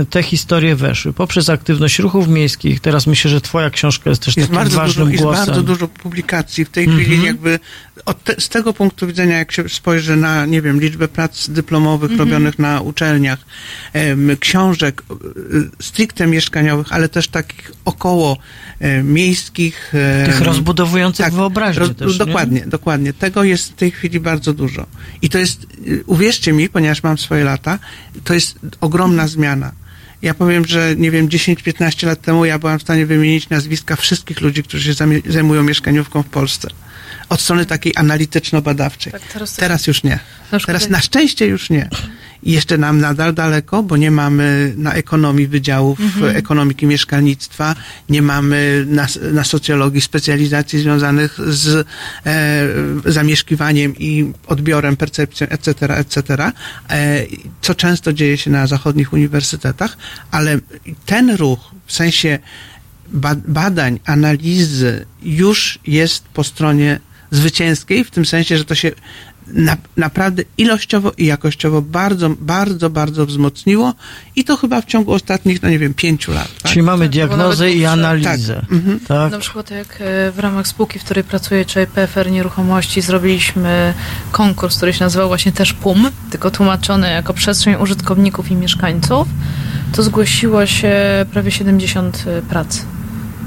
te historie weszły poprzez aktywność ruchów miejskich. Teraz myślę, że twoja książka jest też Jest takim bardzo, ważnym dużo, jest głosem. bardzo dużo publikacji w tej Mhm. chwili, jakby od te, z tego punktu widzenia, jak się spojrzy na, nie wiem, liczbę prac dyplomowych Mhm. robionych na uczelniach, em, książek y, stricte mieszkaniowych, ale też takich około e, miejskich. em, Tych rozbudowujących tak, wyobraźnię roz- też, nie? Dokładnie, dokładnie. Tego jest w tej chwili bardzo dużo. I to jest, y, uwierzcie mi, ponieważ mam swoje lata, to jest ogromna zmiana. Ja powiem, że nie wiem, 10-15 lat temu ja byłam w stanie wymienić nazwiska wszystkich ludzi, którzy się zajmują mieszkaniówką w Polsce. Od strony takiej analityczno-badawczej. Tak, teraz teraz już nie. Na Teraz na szczęście już nie. Jeszcze nam nadal daleko, bo nie mamy na ekonomii wydziałów Mhm. ekonomiki mieszkalnictwa, nie mamy na, na socjologii specjalizacji związanych z e, zamieszkiwaniem i odbiorem, percepcją, etc., etc., e, co często dzieje się na zachodnich uniwersytetach, ale ten ruch w sensie ba- badań, analizy już jest po stronie zwycięskiej, w tym sensie, że to się na, naprawdę ilościowo i jakościowo bardzo, bardzo, bardzo wzmocniło i to chyba w ciągu ostatnich, no nie wiem, pięciu lat. Tak? Czyli mamy Tak, diagnozę i analizę. Tak. Mhm. Tak. Na przykład jak e, w ramach spółki, w której pracuję, czyli PFR Nieruchomości, zrobiliśmy konkurs, który się nazywał właśnie też PUM, tylko tłumaczony jako przestrzeń użytkowników i mieszkańców, to zgłosiło się prawie 70 prac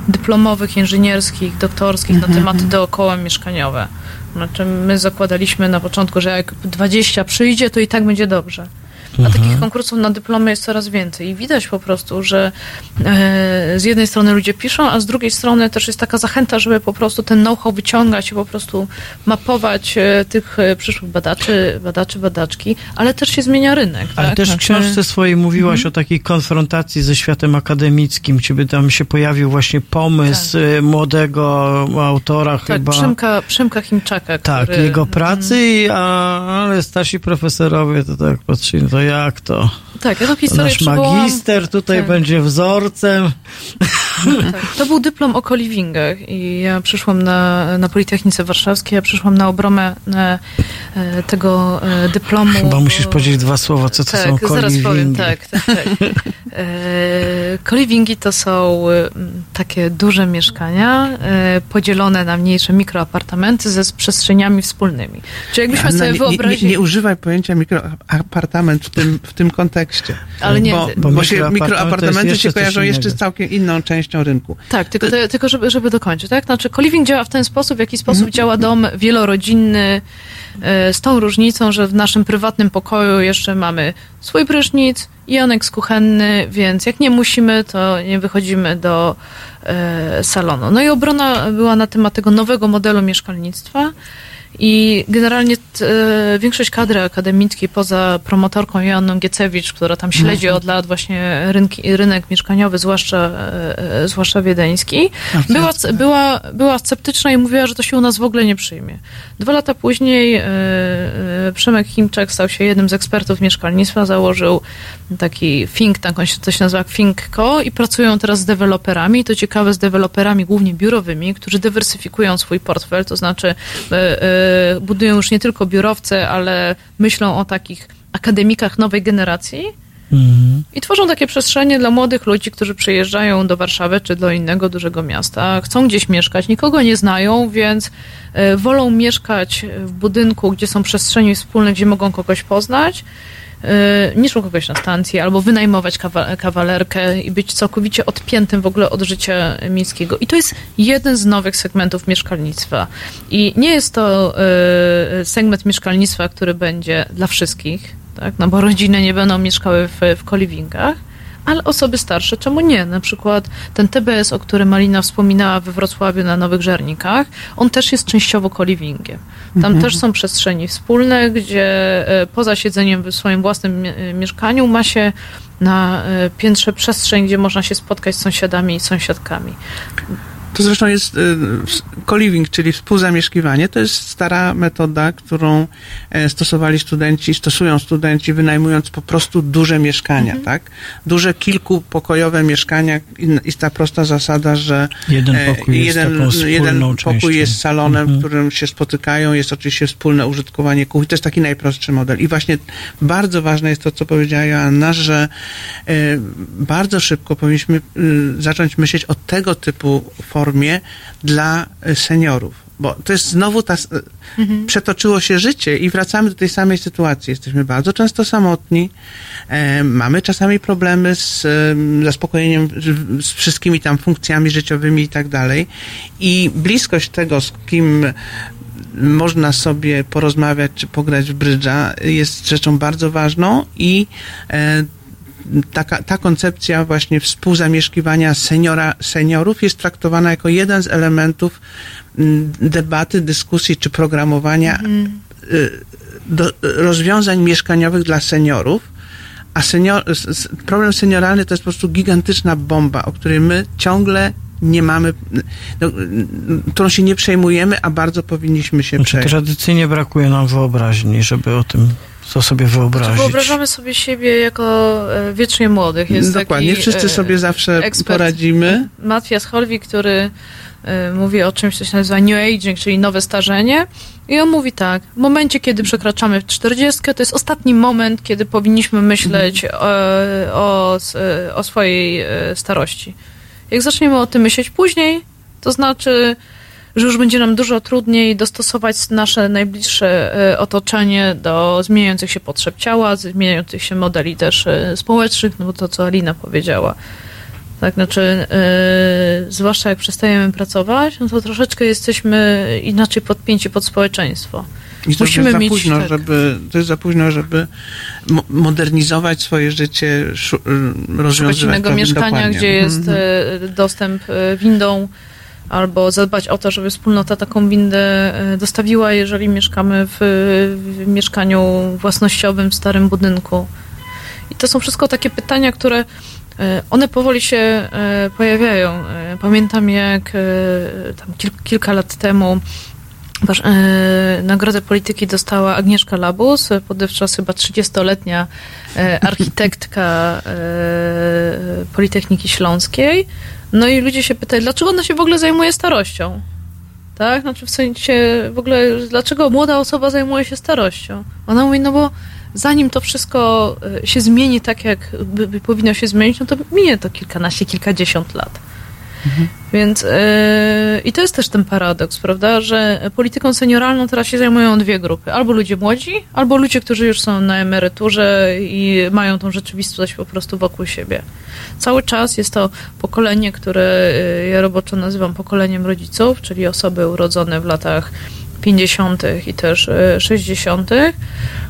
dyplomowych, inżynierskich, doktorskich na tematy dookoła mieszkaniowe. Znaczy my zakładaliśmy na początku, że jak 20 przyjdzie, to i tak będzie dobrze. A takich konkursów na dyplomy jest coraz więcej i widać po prostu, że e, z jednej strony ludzie piszą, a z drugiej strony też jest taka zachęta, żeby po prostu ten know-how wyciągać i po prostu mapować e, tych e, przyszłych badaczy, badaczy, badaczki, ale też się zmienia rynek. Ale tak? też w książce swojej mówiłaś o takiej konfrontacji ze światem akademickim. Ciebie tam się pojawił właśnie pomysł y, młodego autora tak, chyba. Przemka, Przemka Chimczaka, Tak, który... jego pracy, i, a, ale starsi profesorowie to tak patrzyli, to jak to? Tak, ja tą historię Nasz przywołam. magister tutaj Tak. będzie wzorcem. Tak, to był dyplom o co-livingach i ja przyszłam na, na Politechnice Warszawskiej, ja przyszłam na obronę e, e, tego e, dyplomu. Chyba musisz powiedzieć dwa słowa, co to tak, są zaraz powiem, co-livingi. tak, tak, tak. Co-livingi to są takie duże mieszkania podzielone na mniejsze mikroapartamenty ze z przestrzeniami wspólnymi. Czyli jakbyśmy Anna, sobie nie, nie, wyobrazili... nie, nie używaj pojęcia mikroapartament tym, w tym kontekście. Ale nie- bo, Bo bo, się to mikroapartamenty się kojarzą jeszcze z całkiem inną częścią rynku. Tak, tylko, te, tylko żeby, żeby dokończyć, tak? Znaczy, co-living działa w ten sposób, w jaki sposób Mhm. działa dom wielorodzinny, e, z tą różnicą, że w naszym prywatnym pokoju jeszcze mamy swój prysznic i aneks kuchenny, więc jak nie musimy, to nie wychodzimy do e, salonu. No i obrona była na temat tego nowego modelu mieszkalnictwa. I generalnie t, e, większość kadry akademickiej, poza promotorką Joanną Giecewicz, która tam śledzi Mhm. od lat właśnie rynki, rynek mieszkaniowy, zwłaszcza, e, zwłaszcza wiedeński, była, była, była sceptyczna i mówiła, że to się u nas w ogóle nie przyjmie. Dwa lata później e, Przemek Chimczak stał się jednym z ekspertów mieszkalnictwa, założył taki think tank, on się, się nazywa Think.co i pracują teraz z deweloperami. To ciekawe, z deweloperami głównie biurowymi, którzy dywersyfikują swój portfel, to znaczy budują już nie tylko biurowce, ale myślą o takich akademikach nowej generacji. Mhm. I tworzą takie przestrzenie dla młodych ludzi, którzy przyjeżdżają do Warszawy czy do innego dużego miasta, chcą gdzieś mieszkać, nikogo nie znają, więc e, wolą mieszkać w budynku, gdzie są przestrzenie wspólne, gdzie mogą kogoś poznać, e, niż u kogoś na stacji, albo wynajmować kawa- kawalerkę i być całkowicie odpiętym w ogóle od życia miejskiego. I to jest jeden z nowych segmentów mieszkalnictwa. I nie jest to e, segment mieszkalnictwa, który będzie dla wszystkich, tak? no bo rodziny nie będą mieszkały w, w kolivingach, ale osoby starsze, czemu nie? Na przykład ten TBS, o którym Malina wspominała we Wrocławiu na Nowych Żernikach, on też jest częściowo kolivingiem. Tam Mhm. też są przestrzenie wspólne, gdzie e, poza siedzeniem w swoim własnym mie- mieszkaniu ma się na e, piętrze przestrzeń, gdzie można się spotkać z sąsiadami i sąsiadkami. To zresztą jest y, co-living, czyli współzamieszkiwanie. To jest stara metoda, którą e, stosowali studenci, stosują studenci, wynajmując po prostu duże mieszkania, tak? Duże kilkupokojowe mieszkania i jest ta prosta zasada, że Jeden e, pokój jest jeden, wspólną jeden częścią. pokój jest salonem, Mhm. w którym się spotykają, jest oczywiście wspólne użytkowanie kuchni. To jest taki najprostszy model. I właśnie bardzo ważne jest to, co powiedziała Joanna, że e, bardzo szybko powinniśmy y, zacząć myśleć o tego typu formie dla y, seniorów. Bo to jest znowu ta. s- Mhm. Przetoczyło się życie i wracamy do tej samej sytuacji. Jesteśmy bardzo często samotni, e, mamy czasami problemy z em, zaspokojeniem, z- z wszystkimi tam funkcjami życiowymi i tak dalej. I bliskość tego, z kim można sobie porozmawiać czy pograć w brydża jest rzeczą bardzo ważną i e, taka, ta koncepcja właśnie współzamieszkiwania seniora, seniorów jest traktowana jako jeden z elementów mm, debaty, dyskusji czy programowania y, do, rozwiązań mieszkaniowych dla seniorów. A senior, problem senioralny to jest po prostu gigantyczna bomba, o której my ciągle nie mamy, no, mm, którą się nie przejmujemy, a bardzo powinniśmy się Znaczy, przejąć. tradycyjnie brakuje nam wyobraźni, żeby o tym, co sobie wyobrazić. Wyobrażamy sobie siebie jako e, wiecznie młodych. Jest Dokładnie, taki, wszyscy e, sobie zawsze ekspert poradzimy. Mathias Holwi, który e, mówi o czymś, co się nazywa New Aging, czyli nowe starzenie. I on mówi tak, w momencie, kiedy przekraczamy 40, to jest ostatni moment, kiedy powinniśmy myśleć Mhm. o, o, o swojej starości. Jak zaczniemy o tym myśleć później, to znaczy, że już będzie nam dużo trudniej dostosować nasze najbliższe e, otoczenie do zmieniających się potrzeb ciała, zmieniających się modeli też e, społecznych, no bo to, co Alina powiedziała. Tak, znaczy, e, zwłaszcza jak przestajemy pracować, no to troszeczkę jesteśmy inaczej podpięci pod społeczeństwo. I to Musimy jest za mieć późno, tak. żeby, to jest za późno, żeby mo- modernizować swoje życie, szu- rozwiązywać innego mieszkania, dokładnie. gdzie jest Mhm. e, dostęp windą, albo zadbać o to, żeby wspólnota taką windę e, dostawiła, jeżeli mieszkamy w, w mieszkaniu własnościowym, w starym budynku. I to są wszystko takie pytania, które e, one powoli się e, pojawiają. Pamiętam, jak kilka lat temu Nagrodę Polityki dostała Agnieszka Labus, podewczas chyba 30-letnia e, architektka Politechniki Śląskiej. No i ludzie się pytają, dlaczego ona się w ogóle zajmuje starością? tak? Znaczy w sensie w ogóle, dlaczego młoda osoba zajmuje się starością? Ona mówi, no bo zanim to wszystko e, się zmieni tak, jak by, by powinno się zmienić, no to minie to kilkanaście, kilkadziesiąt lat. Więc e, i to jest też ten paradoks, prawda, że polityką senioralną teraz się zajmują dwie grupy. Albo ludzie młodzi, albo ludzie, którzy już są na emeryturze i mają tą rzeczywistość po prostu wokół siebie. Cały czas jest to pokolenie, które e, ja roboczo nazywam pokoleniem rodziców, czyli osoby urodzone w latach 50. i też e, 60.,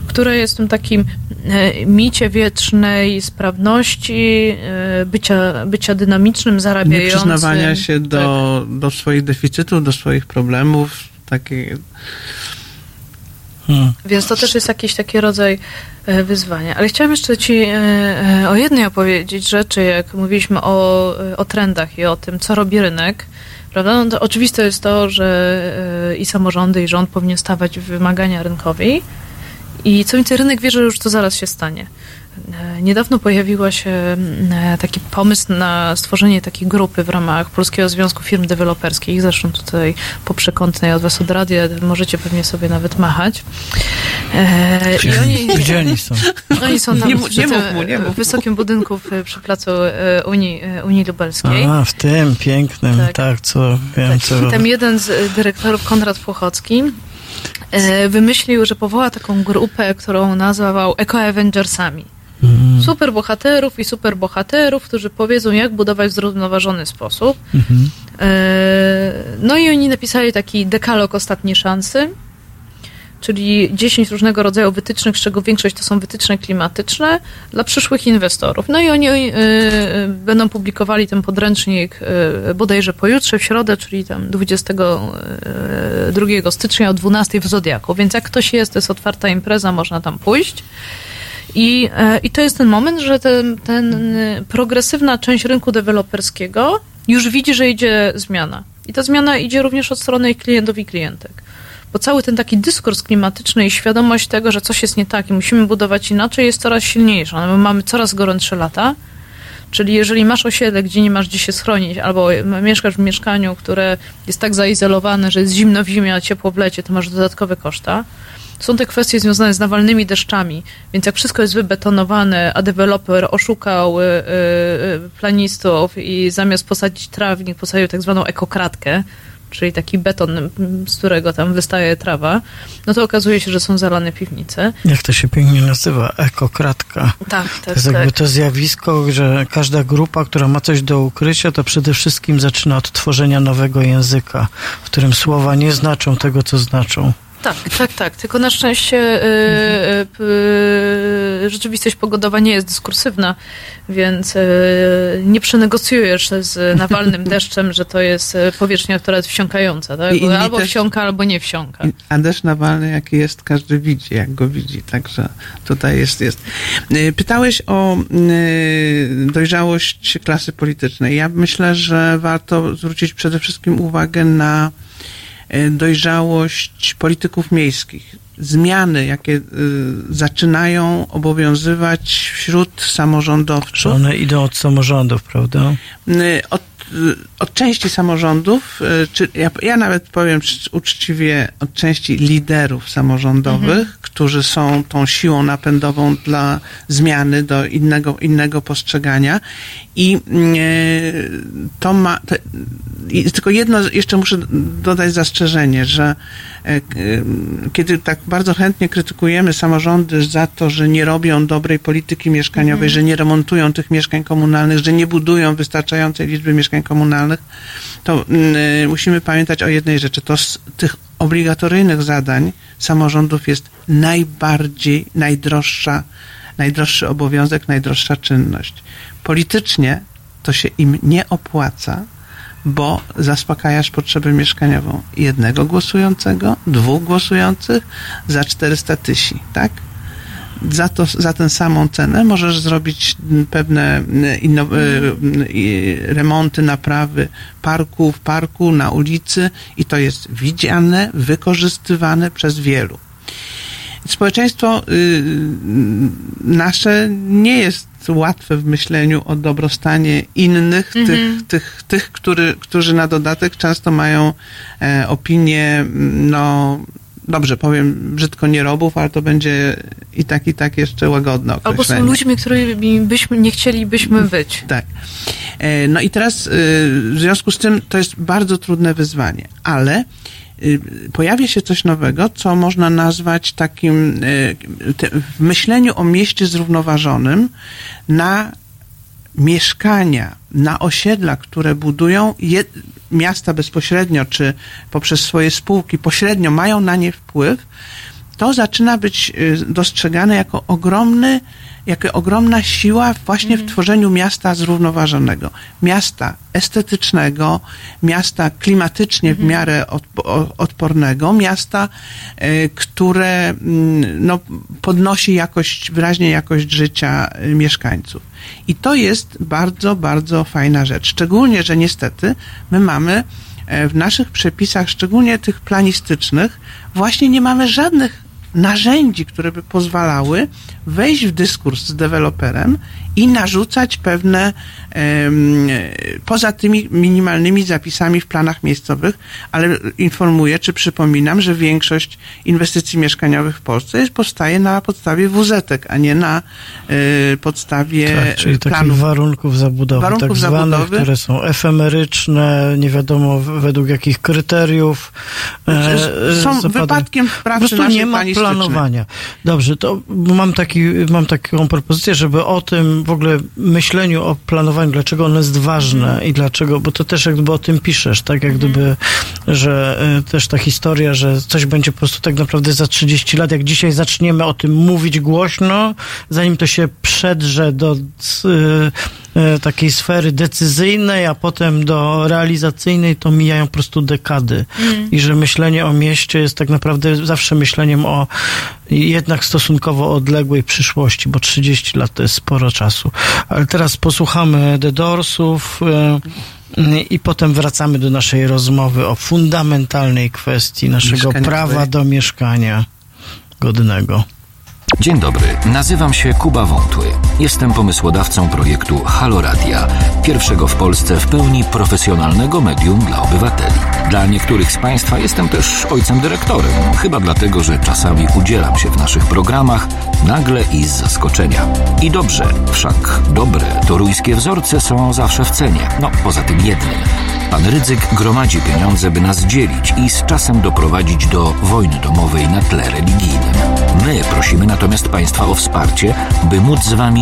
które jest w tym takim e, micie wiecznej sprawności, e, bycia, bycia dynamicznym, Nie zarabiającym. przyznawania się do, Tak. do swoich deficytów, do swoich problemów. Takie... Więc to też jest jakiś taki rodzaj e, wyzwania. Ale chciałam jeszcze Ci e, e, o jednej opowiedzieć rzeczy, jak mówiliśmy o, e, o trendach i o tym, co robi rynek. Prawda? No to oczywiste jest to, że e, i samorządy, i rząd powinien stawiać wymagania rynkowi. I co więcej, rynek wie, że już to zaraz się stanie. E, Niedawno pojawiła się mm, taki pomysł na stworzenie takiej grupy w ramach Polskiego Związku Firm Deweloperskich. Zresztą tutaj po przekątnej od Was od radia możecie pewnie sobie nawet machać. E, I oni, Gdzie oni są? oni są tam Nie przy nie mów mu, nie mów wysokim budynku przy placu e, Unii, e, Unii Lubelskiej. A, w tym pięknym, Tak. tak, co wiem, co... Tam jeden z dyrektorów, Konrad Płochocki, e, wymyślił, że powoła taką grupę, którą nazwał Eco-Avengersami. Mhm. Super bohaterów i super bohaterów, którzy powiedzą, jak budować w zrównoważony sposób. Mhm. E, No i oni napisali taki dekalog ostatniej szansy, czyli 10 różnego rodzaju wytycznych, z czego większość to są wytyczne klimatyczne dla przyszłych inwestorów. No i oni e, e, będą publikowali ten podręcznik e, bodajże pojutrze, w środę, czyli tam 22 stycznia o 12 w Zodiaku. Więc jak ktoś jest, to jest otwarta impreza, można tam pójść. I, e, I to jest ten moment, że ten, ten e, progresywna część rynku deweloperskiego już widzi, że idzie zmiana. I ta zmiana idzie również od strony klientów i klientek. Bo cały ten taki dyskurs klimatyczny i świadomość tego, że coś jest nie tak i musimy budować inaczej, jest coraz silniejsza. No, mamy coraz gorętsze lata. Czyli jeżeli masz osiedle, gdzie nie masz gdzie się schronić, albo mieszkasz w mieszkaniu, które jest tak zaizolowane, że jest zimno w zimie, a ciepło w lecie, to masz dodatkowe koszta. Są te kwestie związane z nawalnymi deszczami, więc jak wszystko jest wybetonowane, a deweloper oszukał y, y, y, planistów i zamiast posadzić trawnik, posadził tak zwaną ekokratkę, czyli taki beton, z którego tam wystaje trawa, no to okazuje się, że są zalane piwnice. Jak to się pięknie nazywa? Ekokratka. Tak, To tak, jest tak. jakby to zjawisko, że każda grupa, która ma coś do ukrycia, to przede wszystkim zaczyna od tworzenia nowego języka, w którym słowa nie znaczą tego, co znaczą. Tak, tak, tak. Tylko na szczęście y, y, y, rzeczywistość pogodowa nie jest dyskursywna, więc nie przenegocjujesz z nawalnym deszczem, że to jest powierzchnia, która jest wsiąkająca. Tak? Albo też- wsiąka, albo nie wsiąka. A deszcz nawalny jaki jest, każdy widzi, jak go widzi. Także tutaj jest, jest. Pytałeś o dojrzałość klasy politycznej. Ja myślę, że warto zwrócić przede wszystkim uwagę na dojrzałość polityków miejskich. Zmiany, jakie y, zaczynają obowiązywać wśród samorządowców. One idą od samorządów, prawda? Y, Od, y, od części samorządów, czy ja, ja nawet powiem cz- uczciwie, od części liderów samorządowych, Mhm. którzy są tą siłą napędową dla zmiany do innego, innego postrzegania. I y, to ma. Tylko jedno, jeszcze muszę dodać zastrzeżenie, że e, y, kiedy tak bardzo chętnie krytykujemy samorządy za to, że nie robią dobrej polityki mieszkaniowej, Mhm. że nie remontują tych mieszkań komunalnych, że nie budują wystarczającej liczby mieszkań komunalnych, to mm, musimy pamiętać o jednej rzeczy. To z tych obligatoryjnych zadań samorządów jest najbardziej, najdroższa, najdroższy obowiązek, najdroższa czynność. Politycznie to się im nie opłaca, bo zaspokajasz potrzebę mieszkaniową jednego głosującego, dwóch głosujących za 400 tysięcy, tak? Za, to, za tę samą cenę możesz zrobić pewne mm, inno, y, y, remonty, naprawy parku w parku, na ulicy i to jest widziane, wykorzystywane przez wielu. Społeczeństwo y, nasze nie jest łatwe w myśleniu o dobrostanie innych, Mhm. tych, tych, tych który, którzy na dodatek często mają e, opinie, mm, no dobrze powiem, brzydko nie robów, ale to będzie i tak, i tak jeszcze łagodne Albo są określenie. ludźmi, którymi byśmy nie chcielibyśmy być. Tak. E, No i teraz y, w związku z tym to jest bardzo trudne wyzwanie, ale y, pojawia się coś nowego, co można nazwać takim y, w myśleniu o mieście zrównoważonym na mieszkania, na osiedla, które budują je, miasta bezpośrednio, czy poprzez swoje spółki pośrednio mają na nie wpływ, to zaczyna być y, dostrzegane jako ogromny, jako ogromna siła właśnie w tworzeniu miasta zrównoważonego. Miasta estetycznego, miasta klimatycznie w miarę odpo- o- odpornego, miasta, y, które mm, no, podnosi jakość, wyraźnie jakość życia y, mieszkańców. I to jest bardzo, bardzo fajna rzecz. Szczególnie, że niestety my mamy e, w naszych przepisach, szczególnie tych planistycznych, właśnie nie mamy żadnych narzędzi, które by pozwalały wejść w dyskurs z deweloperem i narzucać pewne, poza tymi minimalnymi zapisami w planach miejscowych, ale informuję, czy przypominam, że większość inwestycji mieszkaniowych w Polsce jest, powstaje na podstawie WZ-ek, a nie na e, podstawie Tak, czyli takich planów warunków zabudowy, Warunków tak zwanych, zabudowy. które są efemeryczne, nie wiadomo według jakich kryteriów. e, Są wypadkiem w pracy Po prostu nie ma planowania. Dobrze, to mam, taki, mam taką propozycję, żeby o tym w ogóle myśleniu o planowaniu, dlaczego ono jest ważne i dlaczego, bo to też jak gdyby o tym piszesz, tak? Jak gdyby, że e, też ta historia, że coś będzie po prostu tak naprawdę za 30 lat, jak dzisiaj zaczniemy o tym mówić głośno, zanim to się przedrze do e, takiej sfery decyzyjnej, a potem do realizacyjnej, to mijają po prostu dekady. Mm. I że myślenie o mieście jest tak naprawdę zawsze myśleniem o jednak stosunkowo odległej przyszłości, bo 30 lat to jest sporo czasu. Ale teraz posłuchamy The Doorsów e, i potem wracamy do naszej rozmowy o fundamentalnej kwestii naszego Mieszkania prawa tutaj. do mieszkania godnego. Dzień dobry, nazywam się Kuba Wątły. Jestem pomysłodawcą projektu Halo Radia, pierwszego w Polsce w pełni profesjonalnego medium dla obywateli. Dla niektórych z Państwa jestem też ojcem dyrektorem, chyba dlatego, że czasami udzielam się w naszych programach nagle i z zaskoczenia. I dobrze, wszak dobre toruńskie wzorce są zawsze w cenie, no poza tym jednym. Pan Rydzyk gromadzi pieniądze, by nas dzielić i z czasem doprowadzić do wojny domowej na tle religijnym. My prosimy natomiast Państwa o wsparcie, by móc z Wami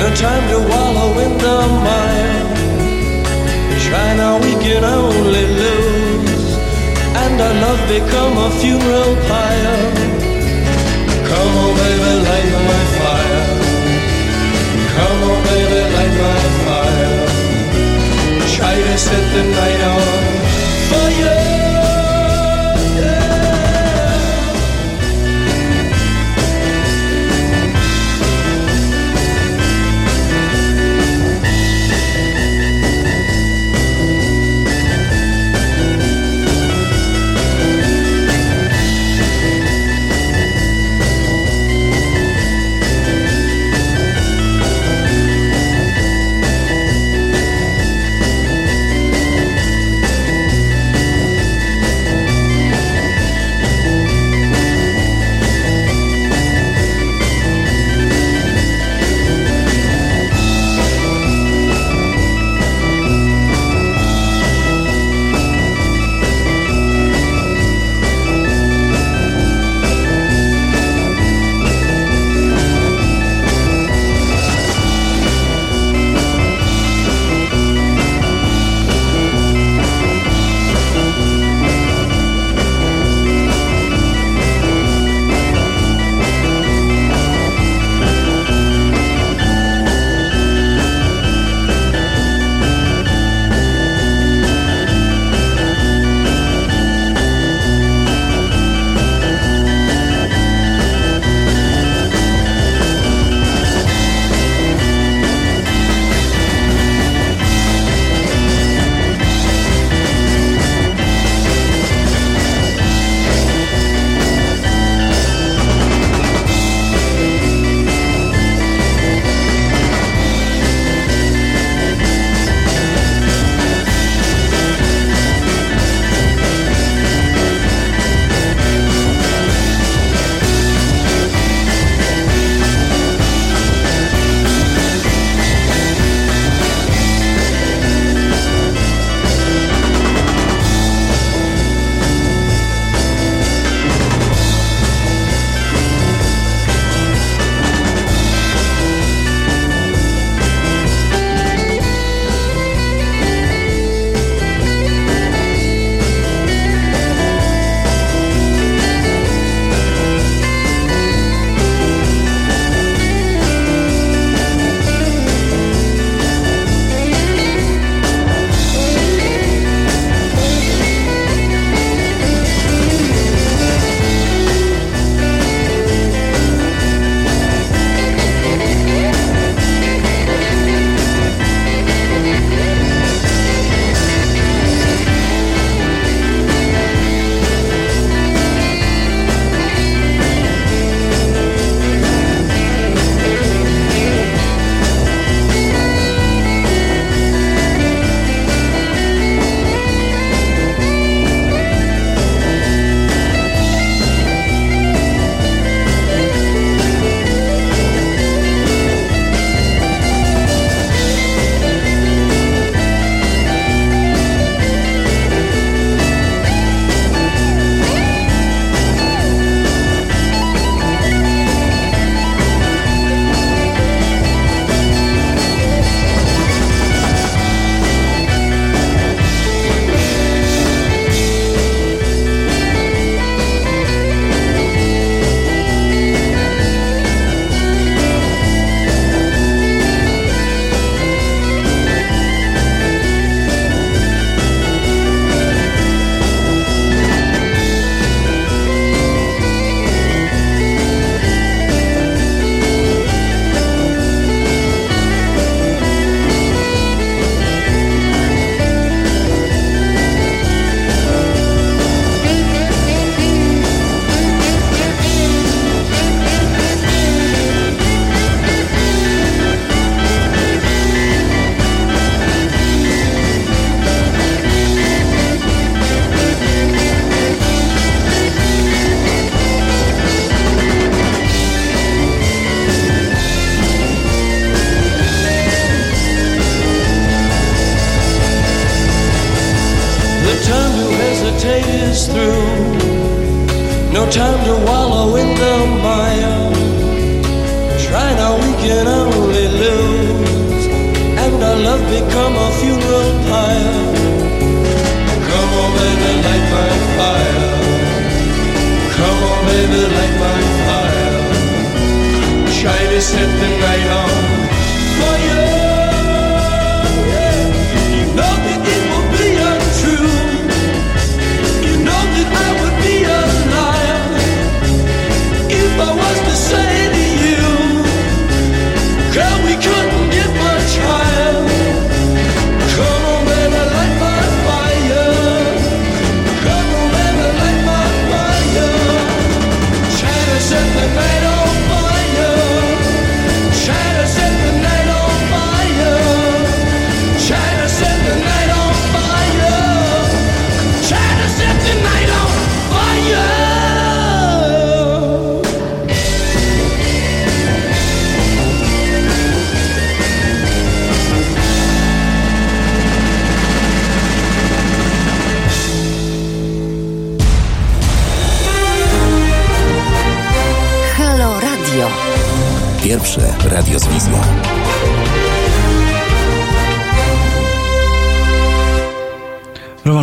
No time to wallow in the mire. Try now, we can only lose. And our love become a funeral pyre. Come on, baby, light my fire. Come on, baby,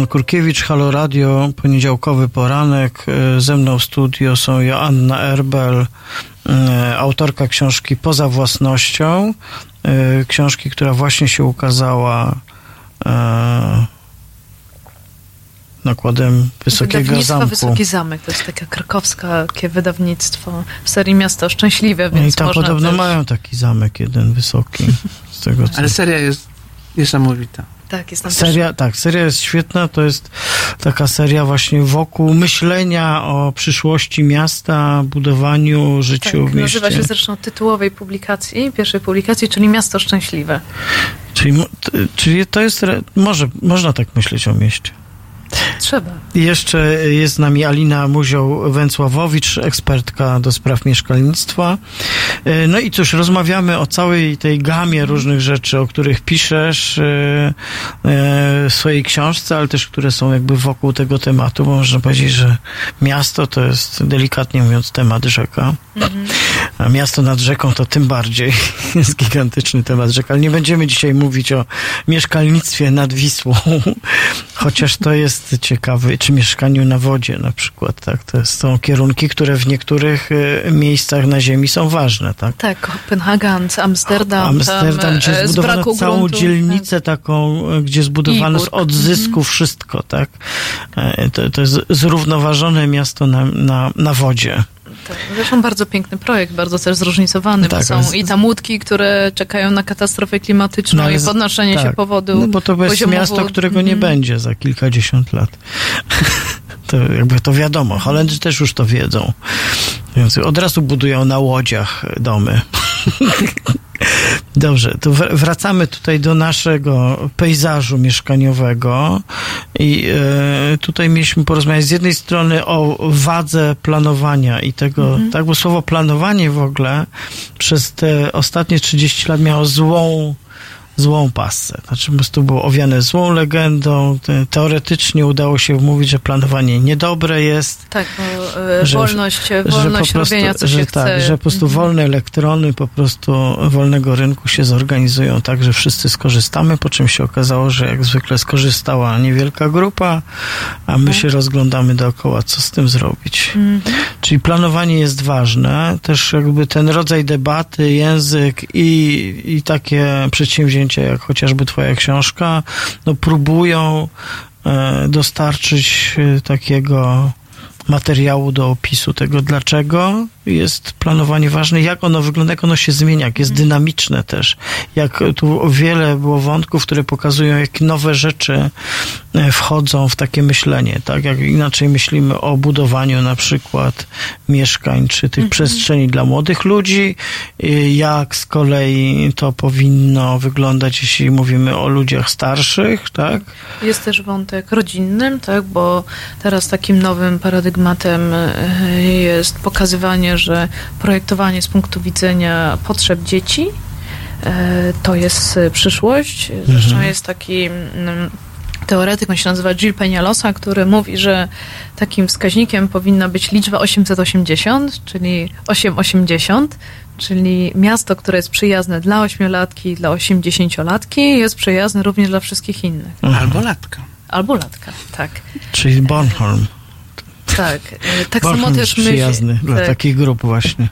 Kurkiewicz, Halo Radio, poniedziałkowy poranek. E, Ze mną w studio są Joanna Erbel, e, autorka książki Poza własnością. e, Książki, która właśnie się ukazała nakładem Wysokiego Wydawnictwo Zamku. Wysoki Zamek, to jest takie krakowskie wydawnictwo w serii Miasto Szczęśliwe, No I więc tam można podobno też... mają taki zamek jeden wysoki. Z tego, co... Ale seria jest niesamowita. Tak, jest tam Seria, tak, seria jest świetna. To jest taka seria właśnie wokół myślenia o przyszłości miasta, budowaniu, życiu Tak, w mieście. nazywa się zresztą tytułowej publikacji, pierwszej publikacji, czyli Miasto Szczęśliwe. Czyli, czyli to jest, może, można tak myśleć o mieście. Trzeba. Jeszcze jest z nami Alina Muzioł-Węcławowicz, ekspertka do spraw mieszkalnictwa. E, No i cóż, rozmawiamy o całej tej gamie różnych rzeczy, o których piszesz e, e, w swojej książce, ale też które są jakby wokół tego tematu. Bo można powiedzieć, że miasto to jest delikatnie mówiąc temat rzeka. A miasto nad rzeką to tym bardziej jest gigantyczny temat rzeka. Ale nie będziemy dzisiaj mówić o mieszkalnictwie nad Wisłą, chociaż to jest ciekawe, czy mieszkaniu na wodzie na przykład, tak? To są kierunki, które w niektórych e, miejscach na ziemi są ważne, tak? Tak, Kopenhagen, Amsterdam, Amsterdam, tam, gdzie e, zbudowano całą gruntu. dzielnicę taką, e, gdzie zbudowano z odzysku wszystko, tak? E, To, to jest zrównoważone miasto na, na, na wodzie. Tak, zresztą bardzo piękny projekt, bardzo też zróżnicowany, Tak, bo są z- i tam łódki, które czekają na katastrofę klimatyczną No, i podnoszenie się tak. powodu No bo to jest miasto, którego nie Mhm. będzie za kilkadziesiąt lat. To jakby to wiadomo. Holendrzy też już to wiedzą. Więc od razu budują na łodziach domy. Dobrze, to wr- wracamy tutaj do naszego pejzażu mieszkaniowego i e, tutaj mieliśmy porozmawiać z jednej strony o wadze planowania i tego, Mhm. tak, bo słowo planowanie w ogóle przez te ostatnie 30 lat miało złą złą pasę. Znaczy po prostu było owiane złą legendą. Te- Teoretycznie udało się wmówić, że planowanie niedobre jest. Tak, bo e, Że- wolność, że wolność po prostu- robienia, co że się tak, chce. że po prostu Mhm. wolne elektrony po prostu wolnego rynku się zorganizują tak, że wszyscy skorzystamy, po czym się okazało, że jak zwykle skorzystała niewielka grupa, a my się rozglądamy dookoła, co z tym zrobić. Mhm. Czyli planowanie jest ważne, też jakby ten rodzaj debaty, język i, i takie przedsięwzięcia, jak chociażby twoja książka, no próbują e, dostarczyć e, takiego materiału do opisu tego, dlaczego jest planowanie ważne, jak ono wygląda, jak ono się zmienia, jak jest dynamiczne też. Jak tu wiele było wątków, które pokazują, jak nowe rzeczy e, wchodzą w takie myślenie, tak? Jak inaczej myślimy o budowaniu na przykład mieszkań, czy tych przestrzeni dla młodych ludzi, i jak z kolei to powinno wyglądać, jeśli mówimy o ludziach starszych, tak? Jest też wątek rodzinnym, tak, bo teraz takim nowym paradygmatem e, jest pokazywanie, że projektowanie z punktu widzenia potrzeb dzieci e, to jest e, przyszłość. Zresztą Mhm. jest taki mm, teoretyk, on się nazywa Gilles Peñalosa, który mówi, że takim wskaźnikiem powinna być liczba 880, czyli 880, czyli miasto, które jest przyjazne dla ośmiolatki, dla osiemdziesięciolatki, jest przyjazne również dla wszystkich innych. Albo latka. Albo latka, tak. Czyli Bornholm. Tak, tak samo też przyjazny dla tak. takich grup właśnie.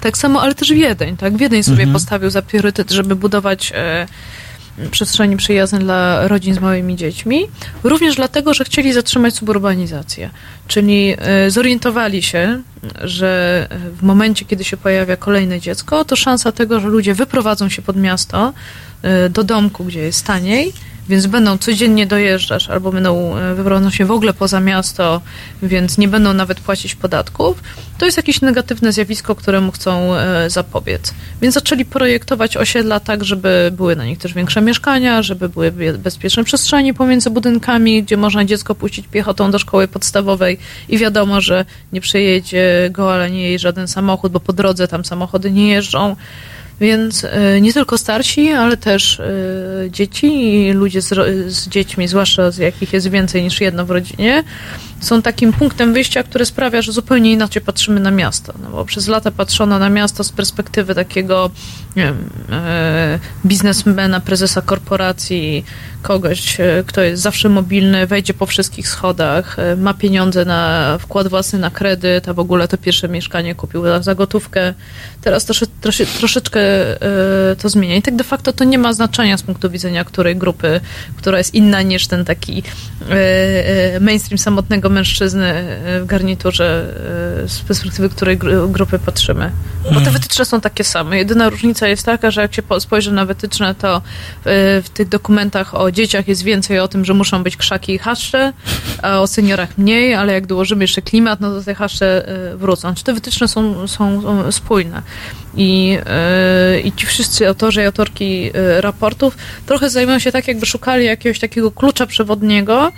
Tak samo, ale też Wiedeń, tak? Wiedeń sobie Mhm. postawił za priorytet, żeby budować e, przestrzenie przyjazne dla rodzin z małymi dziećmi. Również dlatego, że chcieli zatrzymać suburbanizację. Czyli e, zorientowali się, że w momencie, kiedy się pojawia kolejne dziecko, to szansa tego, że ludzie wyprowadzą się pod miasto e, do domku, gdzie jest taniej, więc będą codziennie dojeżdżać albo będą e, wyprowadzą się w ogóle poza miasto, więc nie będą nawet płacić podatków, to jest jakieś negatywne zjawisko, któremu chcą e, zapobiec. Więc zaczęli projektować osiedla tak, żeby były na nich też większe mieszkania, żeby były be- bezpieczne przestrzenie pomiędzy budynkami, gdzie można dziecko puścić piechotą do szkoły podstawowej i wiadomo, że nie przejedzie go, ale nie jej żaden samochód, bo po drodze tam samochody nie jeżdżą. Więc e, nie tylko starsi, ale też e, dzieci i ludzie z, z dziećmi, zwłaszcza z jakich jest więcej niż jedno w rodzinie, są takim punktem wyjścia, który sprawia, że zupełnie inaczej patrzymy na miasto. No bo przez lata patrzono na miasto z perspektywy takiego nie wiem, e, biznesmena, prezesa korporacji, kogoś, e, kto jest zawsze mobilny, wejdzie po wszystkich schodach, e, ma pieniądze na wkład własny na kredyt, a w ogóle to pierwsze mieszkanie kupił za- gotówkę. Teraz trosze, trosze, troszeczkę e, to zmienia. I tak de facto to nie ma znaczenia z punktu widzenia której grupy, która jest inna niż ten taki mainstream samotnego mężczyzny w garniturze, z perspektywy której gru- grupy patrzymy. Bo te Mhm. wytyczne są takie same. Jedyna różnica jest taka, że jak się po- spojrzy na wytyczne, to e, w tych dokumentach o dzieciach jest więcej o tym, że muszą być krzaki i haszcze, a o seniorach mniej, ale jak dołożymy jeszcze klimat, no to te haszcze e, wrócą. Czy te wytyczne są, są, są spójne? I, e, I ci wszyscy autorzy i autorki raportów trochę zajmują się tak, jakby szukali jakiegoś takiego klucza przewodniego,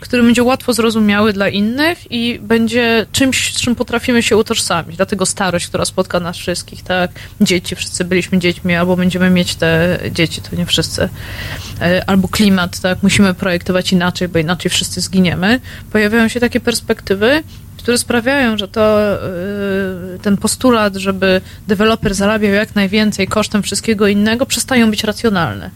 który będzie łatwo zrozumiały dla innych i będzie czymś, z czym potrafimy się utożsamić. Dlatego starość, która spotka nas wszystkich, tak? Dzieci, wszyscy byliśmy dziećmi, albo będziemy mieć te dzieci, to nie wszyscy. E, Albo klimat, tak? Musimy projektować inaczej, bo inaczej wszyscy zginiemy. Pojawiają się takie perspektywy, które sprawiają, że to e, ten postulat, żeby deweloper zarabiał jak najwięcej kosztem wszystkiego innego, przestają być racjonalne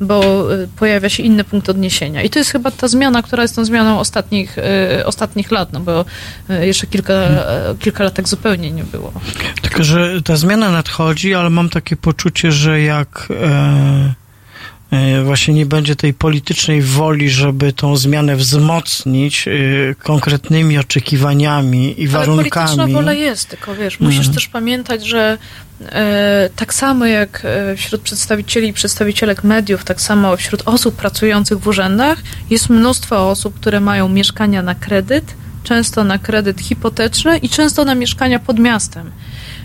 bo y, pojawia się inny punkt odniesienia. I to jest chyba ta zmiana, która jest tą zmianą ostatnich, y, ostatnich lat, no bo y, jeszcze kilka, y, kilka lat tak zupełnie nie było. Tylko, że ta zmiana nadchodzi, ale mam takie poczucie, że jak e, właśnie nie będzie tej politycznej woli, żeby tą zmianę wzmocnić e, konkretnymi oczekiwaniami i Ale polityczna warunkami. wola jest, tylko wiesz, musisz Mhm. też pamiętać, że e, tak samo jak e, wśród przedstawicieli i przedstawicielek mediów, tak samo wśród osób pracujących w urzędach jest mnóstwo osób, które mają mieszkania na kredyt, często na kredyt hipoteczny i często na mieszkania pod miastem.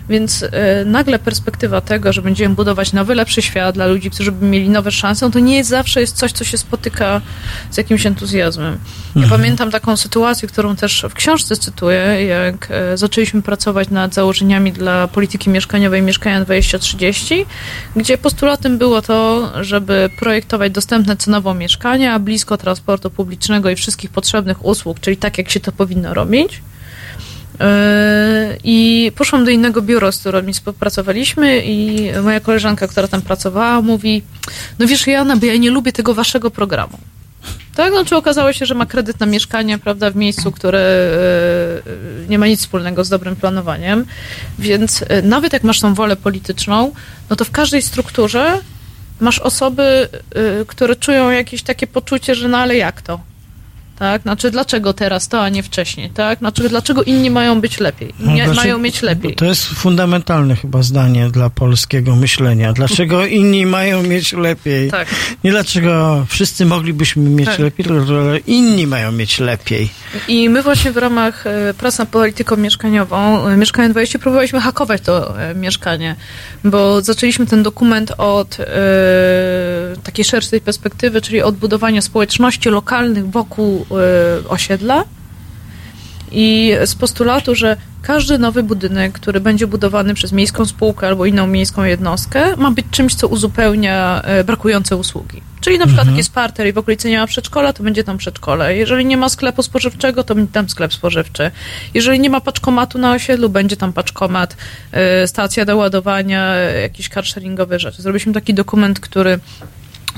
Więc e, nagle perspektywa tego, że będziemy budować nowy, lepszy świat dla ludzi, którzy by mieli nowe szanse, no to nie zawsze jest coś, co się spotyka z jakimś entuzjazmem. Ja Mhm. pamiętam taką sytuację, którą też w książce cytuję, jak e, zaczęliśmy pracować nad założeniami dla polityki mieszkaniowej Mieszkania 2030, gdzie postulatem było to, żeby projektować dostępne cenowo mieszkania blisko transportu publicznego i wszystkich potrzebnych usług, czyli tak, jak się to powinno robić. Yy, I poszłam do innego biura, z którymi współpracowaliśmy i moja koleżanka, która tam pracowała, mówi, no wiesz Jana, bo ja nie lubię tego waszego programu. Tak, znaczy okazało się, że ma kredyt na mieszkanie, prawda, w miejscu, które e, nie ma nic wspólnego z dobrym planowaniem, więc e, nawet jak masz tą wolę polityczną, no to w każdej strukturze masz osoby, które czują jakieś takie poczucie, że no ale jak to? Tak? Znaczy, dlaczego teraz to, a nie wcześniej, tak? Znaczy, dlaczego inni mają być lepiej? Nie, Znaczy, mają mieć lepiej. To jest fundamentalne chyba zdanie dla polskiego myślenia. Dlaczego inni mają mieć lepiej? Tak. Nie dlaczego wszyscy moglibyśmy mieć Tak. lepiej, ale inni mają mieć lepiej. I my właśnie w ramach e, prac nad polityką mieszkaniową, e, Mieszkanie 20, próbowaliśmy hakować to e, mieszkanie, bo zaczęliśmy ten dokument od e, takiej szerszej perspektywy, czyli od budowania społeczności lokalnych wokół osiedla. I z postulatu, że każdy nowy budynek, który będzie budowany przez miejską spółkę albo inną miejską jednostkę, ma być czymś, co uzupełnia e, brakujące usługi. Czyli na przykład Mhm. jak jest parter i w okolicy nie ma przedszkola, to będzie tam przedszkole. Jeżeli nie ma sklepu spożywczego, to będzie tam sklep spożywczy. Jeżeli nie ma paczkomatu na osiedlu, będzie tam paczkomat, e, stacja do ładowania, jakieś carsharingowe rzeczy. Zrobiliśmy taki dokument, który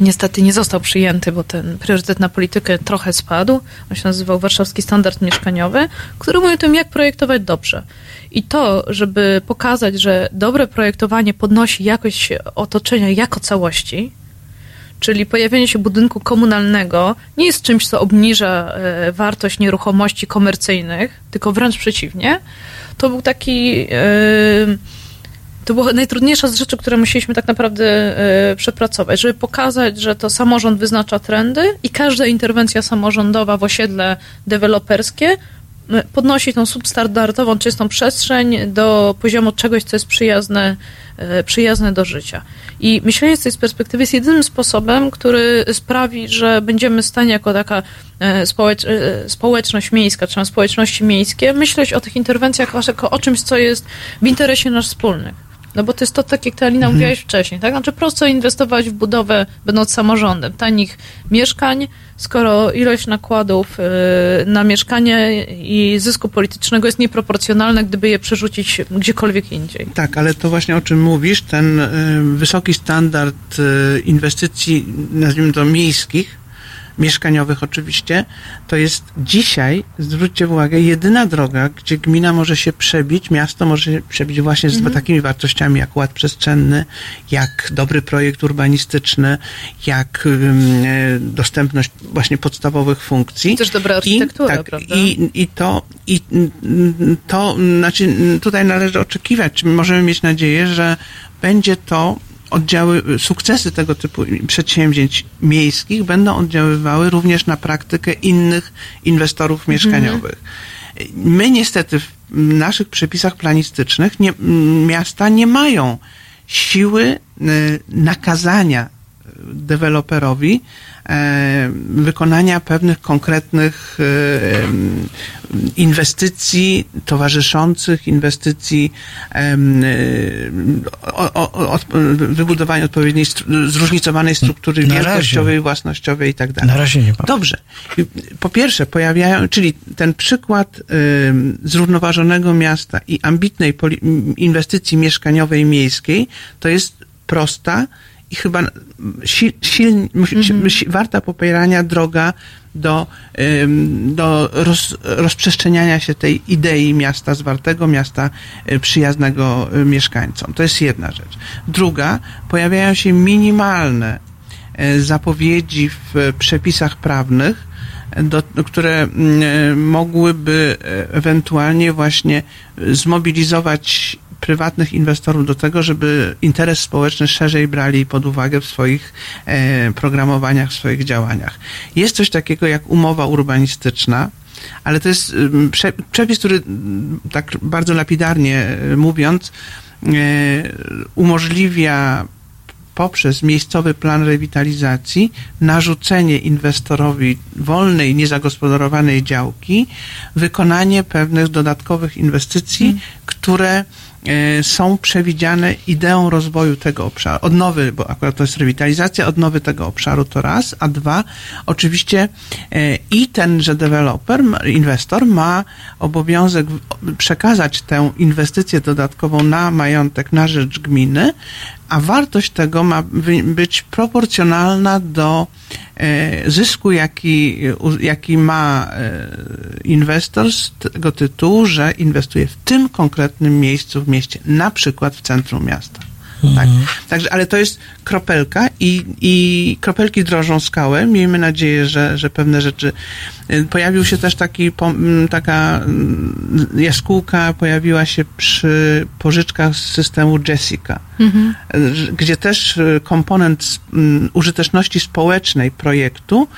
niestety nie został przyjęty, bo ten priorytet na politykę trochę spadł. On się nazywał Warszawski Standard Mieszkaniowy, który mówi o tym, jak projektować dobrze. I to, żeby pokazać, że dobre projektowanie podnosi jakość otoczenia jako całości, czyli pojawienie się budynku komunalnego nie jest czymś, co obniża e, wartość nieruchomości komercyjnych, tylko wręcz przeciwnie, to był taki. E, to była najtrudniejsza z rzeczy, które musieliśmy tak naprawdę e, przepracować, żeby pokazać, że to samorząd wyznacza trendy i każda interwencja samorządowa w osiedle deweloperskie podnosi tą substandardową, czystą przestrzeń do poziomu czegoś, co jest przyjazne, e, przyjazne do życia. I myślenie z tej perspektywy jest jedynym sposobem, który sprawi, że będziemy w stanie jako taka e, społecz, społeczność miejska, czy społeczności miejskie, myśleć o tych interwencjach jako o czymś, co jest w interesie nasz wspólnych. No bo to jest to, tak jak ty Alina Mhm. mówiłaś wcześniej, tak? Znaczy prosto inwestować w budowę, będąc samorządem, tanich mieszkań, skoro ilość nakładów y, na mieszkanie i zysku politycznego jest nieproporcjonalna, gdyby je przerzucić gdziekolwiek indziej. Tak, ale to właśnie o czym mówisz, ten y, wysoki standard y, inwestycji, nazwijmy to miejskich, mieszkaniowych oczywiście, to jest dzisiaj, zwróćcie uwagę, jedyna droga, gdzie gmina może się przebić, miasto może się przebić właśnie z Mhm. takimi wartościami jak ład przestrzenny, jak dobry projekt urbanistyczny, jak e, dostępność właśnie podstawowych funkcji. Też dobra architektura, I, tak, prawda? I, i to, i to, znaczy tutaj należy oczekiwać, możemy mieć nadzieję, że będzie to oddziały, sukcesy tego typu przedsięwzięć miejskich będą oddziaływały również na praktykę innych inwestorów mieszkaniowych. My niestety w naszych przepisach planistycznych nie, miasta nie mają siły y, nakazania y, deweloperowi e, wykonania pewnych konkretnych e, inwestycji towarzyszących, inwestycji o, o, o, od- wybudowania odpowiedniej zróżnicowanej struktury Na razie. wielkościowej, własnościowej i tak dalej. Na razie nie ma. Dobrze. Po pierwsze, pojawiają, czyli ten przykład zrównoważonego miasta i ambitnej inwestycji mieszkaniowej miejskiej, to jest prosta i chyba si, musi- si, warta popierania droga do, do roz, rozprzestrzeniania się tej idei miasta zwartego, miasta y, przyjaznego y, mieszkańcom. To jest jedna rzecz. Druga, pojawiają się minimalne e, zapowiedzi w przepisach prawnych, do, które mm, mogłyby ewentualnie właśnie zmobilizować prywatnych inwestorów do tego, żeby interes społeczny szerzej brali pod uwagę w swoich e, programowaniach, w swoich działaniach. Jest coś takiego jak umowa urbanistyczna, ale to jest prze, przepis, który mm, tak bardzo lapidarnie e, mówiąc, e, umożliwia poprzez miejscowy plan rewitalizacji narzucenie inwestorowi wolnej, niezagospodarowanej działki wykonanie pewnych dodatkowych inwestycji, które e, są przewidziane ideą rozwoju tego obszaru. Odnowy, bo akurat to jest rewitalizacja, odnowy tego obszaru to raz, a dwa, oczywiście e, i tenże deweloper, inwestor ma obowiązek przekazać tę inwestycję dodatkową na majątek, na rzecz gminy, a wartość tego ma być proporcjonalna do e, zysku, jaki, jaki ma e, inwestor z tego tytułu, że inwestuje w tym konkretnym miejscu w mieście, na przykład w centrum miasta. Tak. Także, ale to jest kropelka i, i kropelki drążą skałę. Miejmy nadzieję, że, że pewne rzeczy. y, Pojawił się też taki, pom- m, taka mm, jaskółka, pojawiła się przy pożyczkach z systemu Jessica Mhm. y, gdzie też y, komponent mm, użyteczności społecznej projektu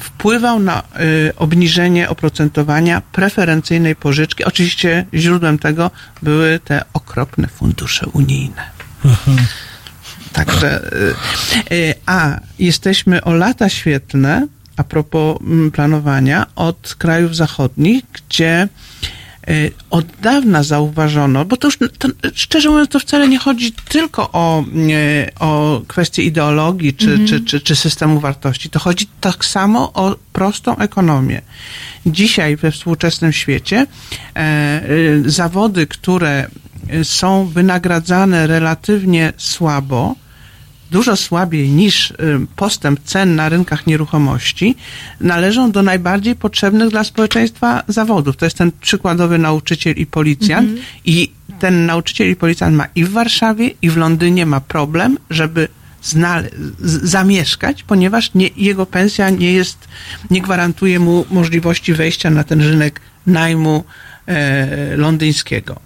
wpływał na y, obniżenie oprocentowania preferencyjnej pożyczki. Oczywiście źródłem tego były te okropne fundusze unijne. Także, y, y, a jesteśmy o lata świetlne a propos mm, planowania od krajów zachodnich, gdzie y, od dawna zauważono, bo to już, to, szczerze mówiąc, to wcale nie chodzi tylko o, y, o kwestię ideologii czy, Mhm. czy, czy, czy systemu wartości. To chodzi tak samo o prostą ekonomię. Dzisiaj we współczesnym świecie e, zawody, które są wynagradzane relatywnie słabo, dużo słabiej niż y, postęp cen na rynkach nieruchomości, należą do najbardziej potrzebnych dla społeczeństwa zawodów. To jest ten przykładowy nauczyciel i policjant. Mhm. I ten nauczyciel i policjant ma i w Warszawie, i w Londynie ma problem, żeby znale- zamieszkać, ponieważ nie, jego pensja nie jest, nie gwarantuje mu możliwości wejścia na ten rynek najmu e, londyńskiego.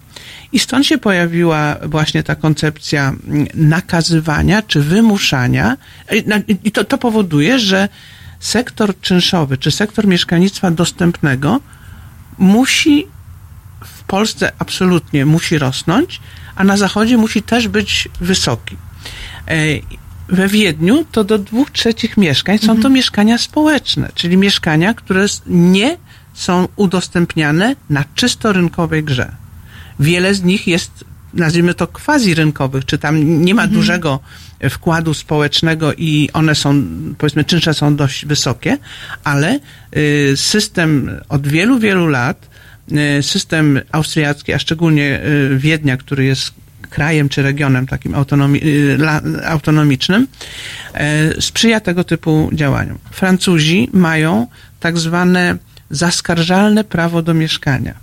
I stąd się pojawiła właśnie ta koncepcja mm, nakazywania czy wymuszania. I na- I to, to powoduje, że sektor czynszowy czy sektor mieszkalnictwa dostępnego musi w Polsce absolutnie musi rosnąć, a na Zachodzie musi też być wysoki. E, We Wiedniu to do dwóch trzecich mieszkań są to mieszkania społeczne, czyli mieszkania, które nie są udostępniane na czysto rynkowej grze. Wiele z nich jest, nazwijmy to, quasi-rynkowych, czy tam nie ma Mhm. dużego wkładu społecznego i one są, powiedzmy, czynsze są dość wysokie, ale y, system od wielu, wielu lat, y, system austriacki, a szczególnie y, Wiednia, który jest krajem czy regionem takim autonomi, autonomicznym, sprzyja tego typu działaniom. Francuzi mają tak zwane zaskarżalne prawo do mieszkania.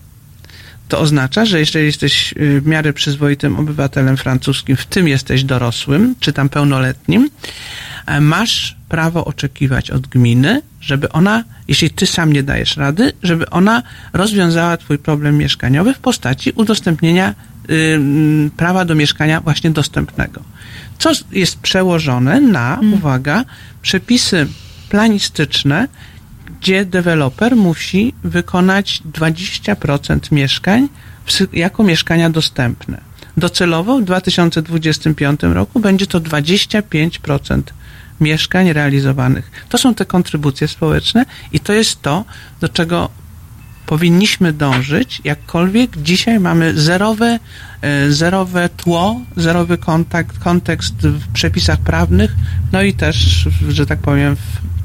To oznacza, że jeżeli jesteś y, w miarę przyzwoitym obywatelem francuskim, w tym jesteś dorosłym, czy tam pełnoletnim, e, masz prawo oczekiwać od gminy, żeby ona, jeśli ty sam nie dajesz rady, żeby ona rozwiązała twój problem mieszkaniowy w postaci udostępnienia y, prawa do mieszkania właśnie dostępnego. Co jest przełożone na, uwaga, przepisy planistyczne, gdzie deweloper musi wykonać 20% mieszkań jako mieszkania dostępne. Docelowo w 2025 roku będzie to 25% mieszkań realizowanych. To są te kontrybucje społeczne i to jest to, do czego powinniśmy dążyć, jakkolwiek dzisiaj mamy zerowe, e, zerowe tło, zerowy kontakt, kontekst w przepisach prawnych, no i też, że tak powiem, w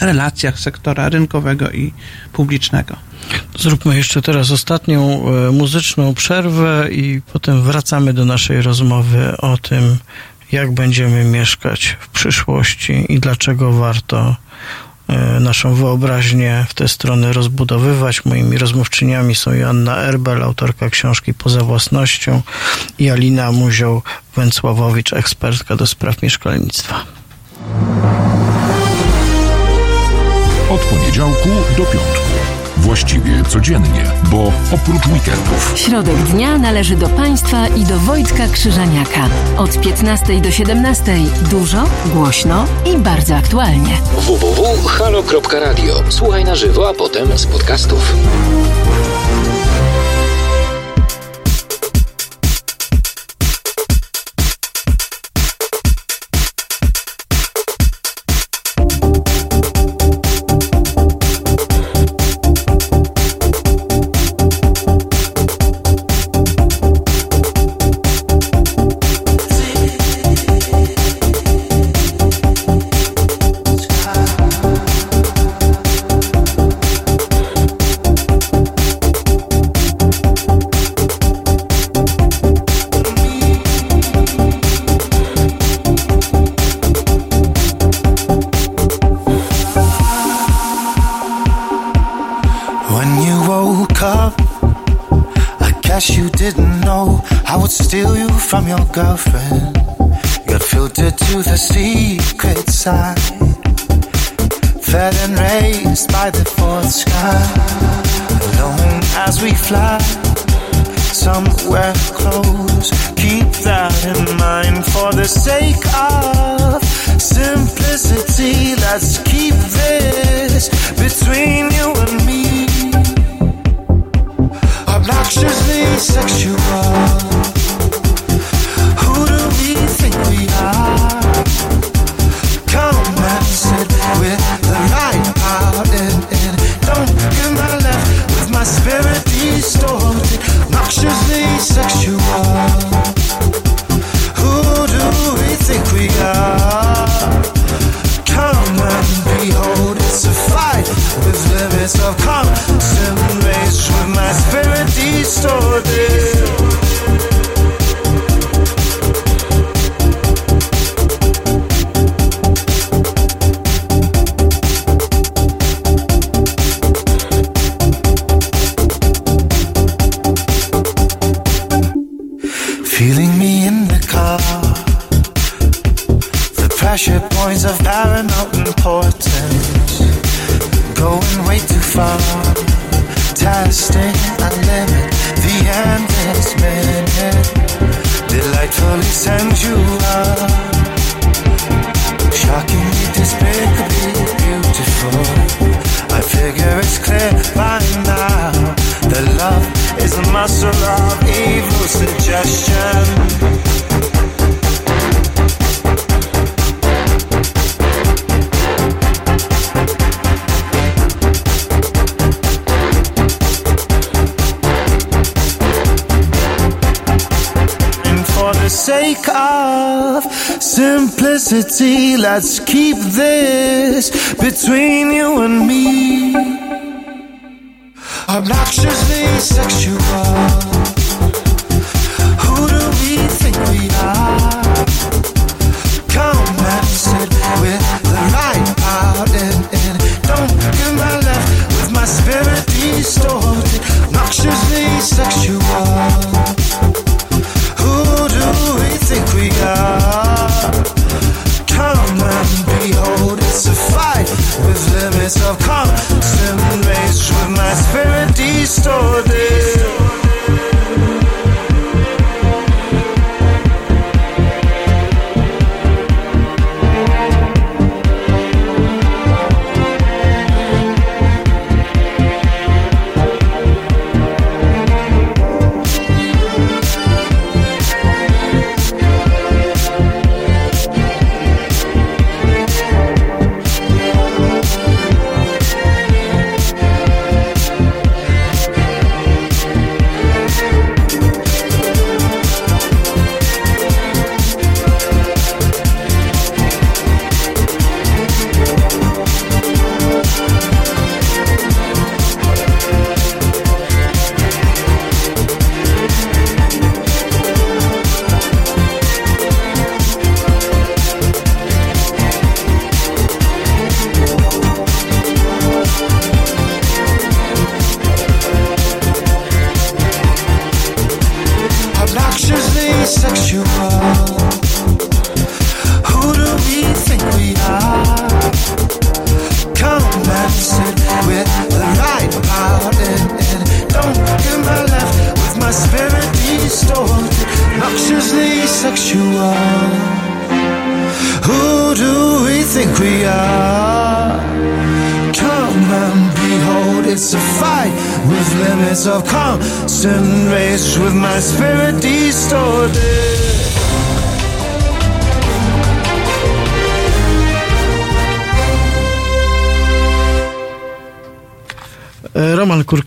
relacjach sektora rynkowego i publicznego. Zróbmy jeszcze teraz ostatnią e, muzyczną przerwę i potem wracamy do naszej rozmowy o tym, jak będziemy mieszkać w przyszłości i dlaczego warto e, naszą wyobraźnię w tę stronę rozbudowywać. Moimi rozmówczyniami są Joanna Erbel, autorka książki Poza własnością i Alina Muzioł-Węcławowicz, ekspertka do spraw mieszkalnictwa. Od poniedziałku do piątku. Właściwie codziennie, bo oprócz weekendów Środek dnia należy do Państwa i do Wojtka Krzyżaniaka. Od 15 do 17 dużo, głośno i bardzo aktualnie. www.halo.radio. Słuchaj na żywo, a potem z podcastów. Girlfriend. Got filtered to the secret side, fed and raised by the fourth sky. Alone as we fly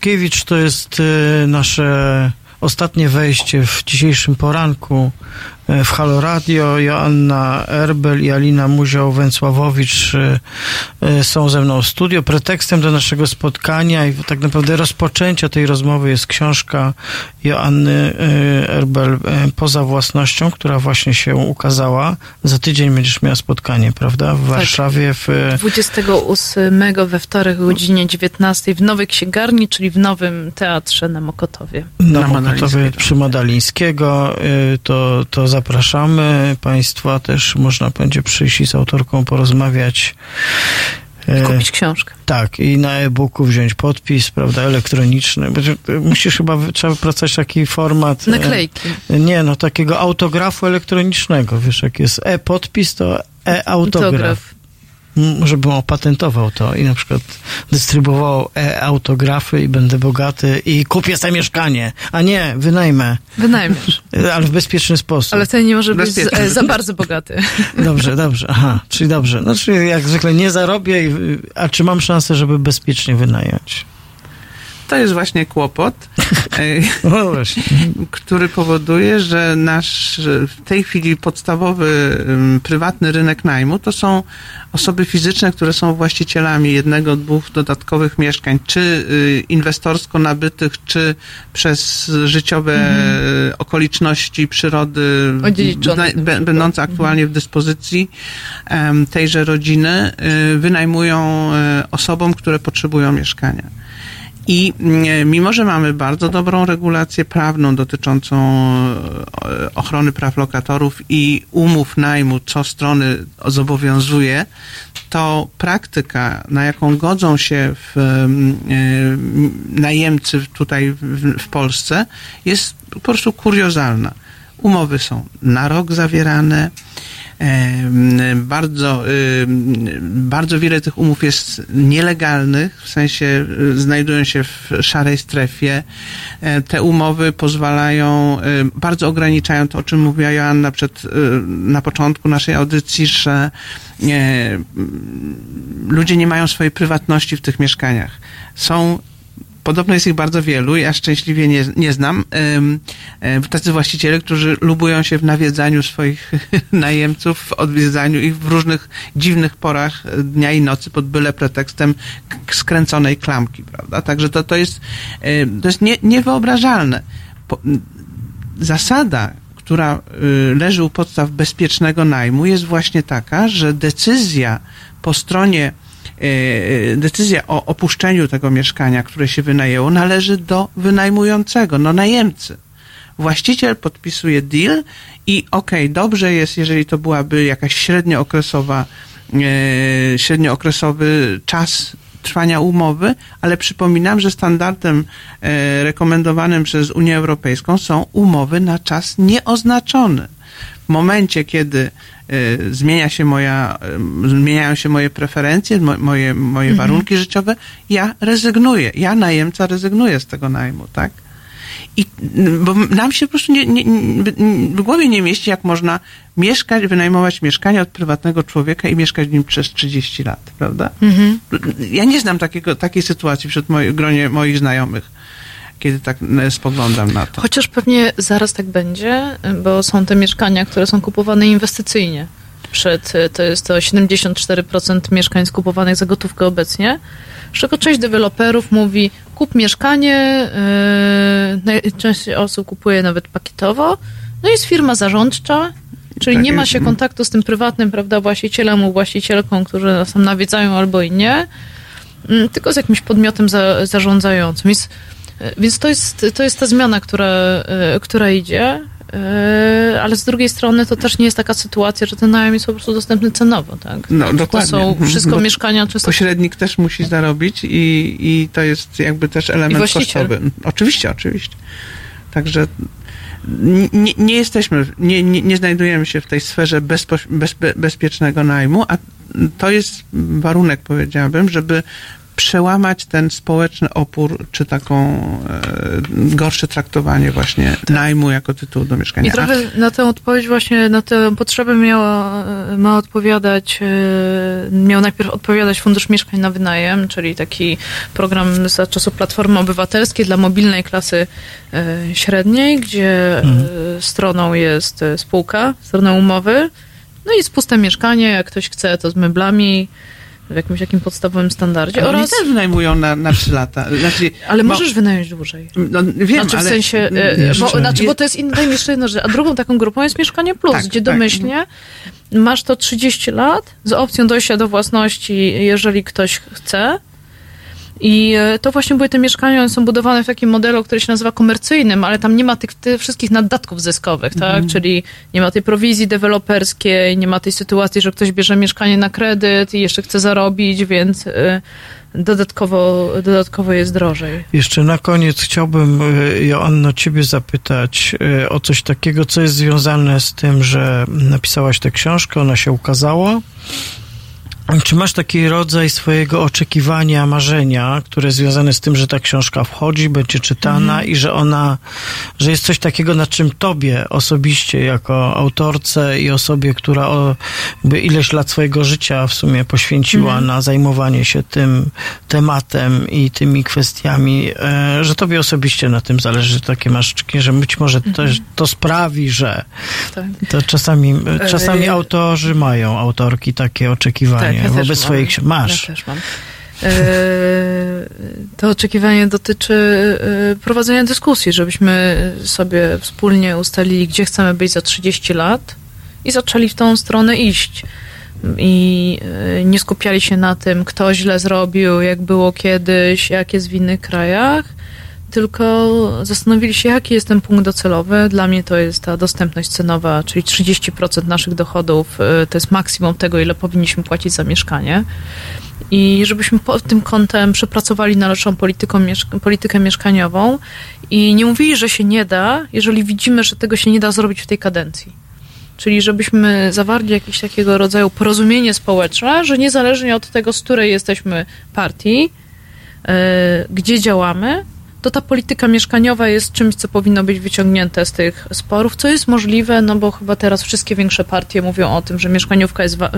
Roman Kurkiewicz to jest e, nasze ostatnie wejście w dzisiejszym poranku w Halo Radio. Joanna Erbel i Alina Muzioł-Węcławowicz e, e, są ze mną w studio. Pretekstem do naszego spotkania i tak naprawdę rozpoczęcia tej rozmowy jest książka Joanny e, Erbel e, Poza własnością, która właśnie się ukazała. Za tydzień będziesz miała spotkanie, prawda? W Warszawie w e, 28 we wtorek o godzinie 19 w Nowej Księgarni, czyli w Nowym Teatrze na Mokotowie. na Mokotowie przy Madalińskiego. Y, To, to zapraszamy Państwa. Też można będzie przyjść i z autorką porozmawiać. Y, Kupić książkę. Tak, i na e-booku wziąć podpis, prawda, elektroniczny. Musisz chyba, trzeba wypracować taki format. y, Naklejki. Nie, no takiego autografu elektronicznego. Wiesz, jak jest e-podpis, to e-autograf. Autograf. M, Żebym opatentował to i na przykład dystrybuował e-autografy i będę bogaty i kupię sobie mieszkanie. A nie, wynajmę. Wynajmiesz. Ale w bezpieczny sposób. Ale wcale nie może być e, za bardzo bogaty. Dobrze, dobrze. Aha, czyli dobrze. Znaczy, jak zwykle nie zarobię, a czy mam szansę, żeby bezpiecznie wynająć? To jest właśnie kłopot, No właśnie. który powoduje, że nasz w tej chwili podstawowy prywatny rynek najmu to są osoby fizyczne, które są właścicielami jednego, dwóch dodatkowych mieszkań, czy y, inwestorsko nabytych, czy przez życiowe Mhm. y, okoliczności przyrody będące aktualnie w dyspozycji tejże rodziny, y, wynajmują osobom, które potrzebują mieszkania. I mm, mimo, że mamy bardzo dobrą regulację prawną dotyczącą e, ochrony praw lokatorów i umów najmu, co strony zobowiązuje, to praktyka, na jaką godzą się w, e, najemcy tutaj w, w Polsce, jest po prostu kuriozalna. Umowy są na rok zawierane. Bardzo, bardzo wiele tych umów jest nielegalnych, w sensie y, znajdują się w szarej strefie. E, Te umowy pozwalają, bardzo ograniczają to, o czym mówiła Joanna przed, y, na początku naszej audycji, że e, ludzie nie mają swojej prywatności w tych mieszkaniach. Są Podobno jest ich bardzo wielu, ja szczęśliwie nie, nie znam. Tacy właściciele, którzy lubują się w nawiedzaniu swoich najemców, w odwiedzaniu ich w różnych dziwnych porach dnia i nocy pod byle pretekstem skręconej klamki, prawda? Także to, to jest, to jest nie, niewyobrażalne. Zasada, która y, leży u podstaw bezpiecznego najmu jest właśnie taka, że decyzja po stronie e, decyzja o opuszczeniu tego mieszkania, które się wynajęło, należy do wynajmującego, no najemcy. Właściciel podpisuje deal i okej, dobrze jest, jeżeli to byłaby jakaś średniookresowa, e, średniookresowy czas trwania umowy, ale przypominam, że standardem rekomendowanym przez Unię Europejską są umowy na czas nieoznaczony. W momencie, kiedy zmienia się moja, e, zmieniają się moje preferencje, mo, moje, moje Mhm. warunki życiowe, ja rezygnuję. Ja, najemca, rezygnuję z tego najmu, tak? I mm, bo nam się po prostu nie, nie, nie, w głowie nie mieści, jak można mieszkać, wynajmować mieszkanie od prywatnego człowieka i mieszkać w nim przez 30 lat, prawda? Mhm. Ja nie znam takiego, takiej sytuacji wśród moich, gronie moich znajomych, kiedy tak e, spoglądam na to. Chociaż pewnie zaraz tak będzie, bo są te mieszkania, które są kupowane inwestycyjnie. Przed, to jest to 74% mieszkań skupowanych za gotówkę obecnie, z czego część deweloperów mówi kup mieszkanie, yy, część osób kupuje nawet pakietowo, no jest firma zarządcza, czyli Tak nie ma się kontaktu z tym prywatnym, prawda, właścicielem lub właścicielką, którzy nas tam nawiedzają albo i nie, mm, tylko z jakimś podmiotem za, zarządzającym. Więc, e, więc to, jest, to jest ta zmiana, która, e, która idzie, e, ale z drugiej strony to też nie jest taka sytuacja, że ten najem jest po prostu dostępny cenowo, tak? No, dokładnie. To są Mhm. wszystko Bo mieszkania czysto... Pośrednik też musi zarobić i, i to jest jakby też element kosztowy. Oczywiście, oczywiście. Także nie, nie jesteśmy, nie, nie, nie znajdujemy się w tej sferze bezpo, bez, be- bezpiecznego najmu, a to jest warunek, powiedziałabym, żeby przełamać ten społeczny opór, czy taką e, gorsze traktowanie właśnie najmu jako tytułu do mieszkania. I trochę na tę odpowiedź właśnie, na tę potrzebę miała, e, ma odpowiadać, e, miał najpierw odpowiadać Fundusz Mieszkań na Wynajem, czyli taki program za czasów Platformy Obywatelskiej dla mobilnej klasy e, średniej, gdzie Mhm. e, stroną jest spółka, stroną umowy, no i jest puste mieszkanie, jak ktoś chce, to z meblami, w jakimś takim podstawowym standardzie. Ale oni oraz, też wynajmują na, na 3 lata. Znaczy, ale bo- możesz wynająć dłużej. No, wiem, znaczy w ale... sensie, e, Jeszcze bo, znaczy, nie- bo to jest inna, jeszcze jedna rzecz. A drugą taką grupą jest Mieszkanie Plus, Tak, gdzie tak. domyślnie masz to 30 lat z opcją dojścia do własności, jeżeli ktoś chce. I e, to właśnie były te mieszkania, one są budowane w takim modelu, który się nazywa komercyjnym, ale tam nie ma tych, tych wszystkich naddatków zyskowych, tak? Mhm. Czyli nie ma tej prowizji deweloperskiej, nie ma tej sytuacji, że ktoś bierze mieszkanie na kredyt i jeszcze chce zarobić, więc e, dodatkowo, dodatkowo jest drożej. Jeszcze na koniec chciałbym, y, Joanno, ciebie zapytać o coś takiego, co jest związane z tym, że napisałaś tę książkę, ona się ukazała, Czy masz taki rodzaj swojego oczekiwania, marzenia, które związane z tym, że ta książka wchodzi, będzie czytana Mhm. i że ona, że jest coś takiego, nad czym tobie osobiście, jako autorce i osobie, która o, by ileś lat swojego życia w sumie poświęciła Mhm. na zajmowanie się tym tematem i tymi kwestiami, e, że tobie osobiście na tym zależy, że takie masz, że być może to, Mhm. to sprawi, że Tak. to czasami, E, czasami autorzy mają, autorki takie oczekiwania Tak, ja wobec mam. książek. Masz. Ja też mam. E, To oczekiwanie dotyczy e, prowadzenia dyskusji, żebyśmy sobie wspólnie ustalili, gdzie chcemy być za 30 lat i zaczęli w tą stronę iść. I e, nie skupiali się na tym, kto źle zrobił, jak było kiedyś, jak jest w innych krajach, tylko zastanowili się, jaki jest ten punkt docelowy. Dla mnie to jest ta dostępność cenowa, czyli 30% naszych dochodów y, to jest maksimum tego, ile powinniśmy płacić za mieszkanie. I żebyśmy pod tym kątem przepracowali należą polityką, politykę mieszkaniową i nie mówili, że się nie da, jeżeli widzimy, że tego się nie da zrobić w tej kadencji. Czyli żebyśmy zawarli jakieś takiego rodzaju porozumienie społeczne, że niezależnie od tego, z której jesteśmy partii, y, gdzie działamy, to ta polityka mieszkaniowa jest czymś, co powinno być wyciągnięte z tych sporów, co jest możliwe, no bo chyba teraz wszystkie większe partie mówią o tym, że mieszkaniówka jest wa- y,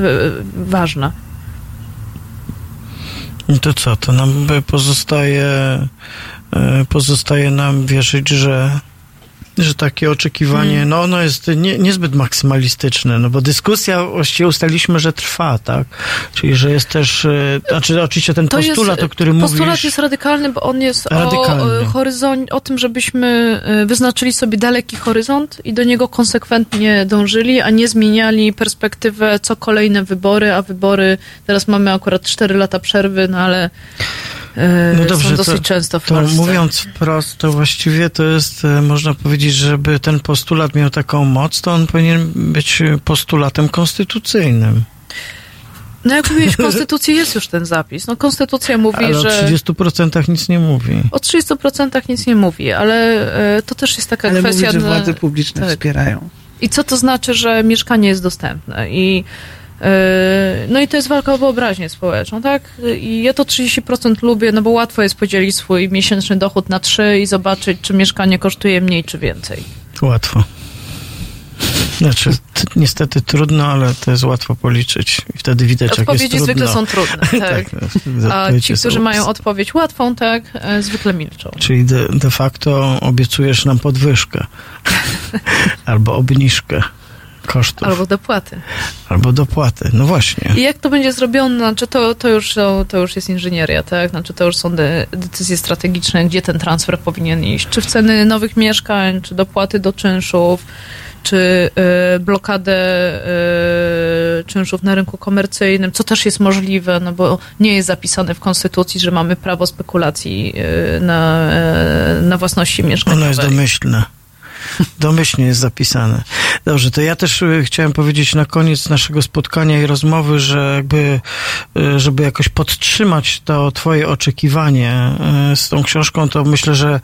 ważna. I to co, to nam pozostaje, e, pozostaje nam wierzyć, że, że takie oczekiwanie, Hmm. no ono jest nie, niezbyt maksymalistyczne, no bo dyskusja właściwie ustaliliśmy, że trwa, tak? Czyli, że jest też, e, znaczy oczywiście ten postulat, o którym postulat mówisz, jest radykalny, bo on jest Radykalny. o, e, horyzont, o tym, żebyśmy e, wyznaczyli sobie daleki horyzont i do niego konsekwentnie dążyli, a nie zmieniali perspektywę co kolejne wybory, a wybory, teraz mamy akurat 4 lata przerwy, no ale e, No dobrze, są dosyć to, często w to Polsce. mówiąc wprost, to właściwie to jest, e, można powiedzieć, żeby ten postulat miał taką moc, to on powinien być e, postulatem konstytucyjnym. No jak mówiłeś, w Konstytucji jest już ten zapis. No Konstytucja mówi, Ale że... o 30% nic nie mówi. O 30% nic nie mówi, ale e, to też jest taka Ale kwestia... że dla- władze publiczne tak. wspierają. I co to znaczy, że mieszkanie jest dostępne? I e, no i to jest walka o wyobraźnię społeczną, tak? I ja to 30% lubię, no bo łatwo jest podzielić swój miesięczny dochód na trzy i zobaczyć, czy mieszkanie kosztuje mniej, czy więcej. Łatwo. Znaczy, niestety trudno, ale to jest łatwo policzyć. I wtedy widać, jak jest Odpowiedzi trudno. zwykle są trudne, tak. A odpowiedź ci, jest którzy mają odpowiedź łatwą, tak, e, zwykle milczą. Czyli de, de facto obiecujesz nam podwyżkę. Albo obniżkę kosztów. Albo dopłaty. Albo dopłaty. No właśnie. I jak to będzie zrobione, znaczy to, to, już, są, to już jest inżynieria, tak? Znaczy to już są de, decyzje strategiczne, gdzie ten transfer powinien iść. Czy w ceny nowych mieszkań, czy dopłaty do czynszów, czy y, blokadę y, czynszów na rynku komercyjnym, co też jest możliwe, no bo nie jest zapisane w Konstytucji, że mamy prawo spekulacji y, na, y, na własności mieszkaniowej. Ono jest domyślne. Domyślnie jest zapisane. Dobrze, to ja też y, chciałem powiedzieć na koniec naszego spotkania i rozmowy, że jakby, y, żeby jakoś podtrzymać to twoje oczekiwanie y, z tą książką, to myślę, że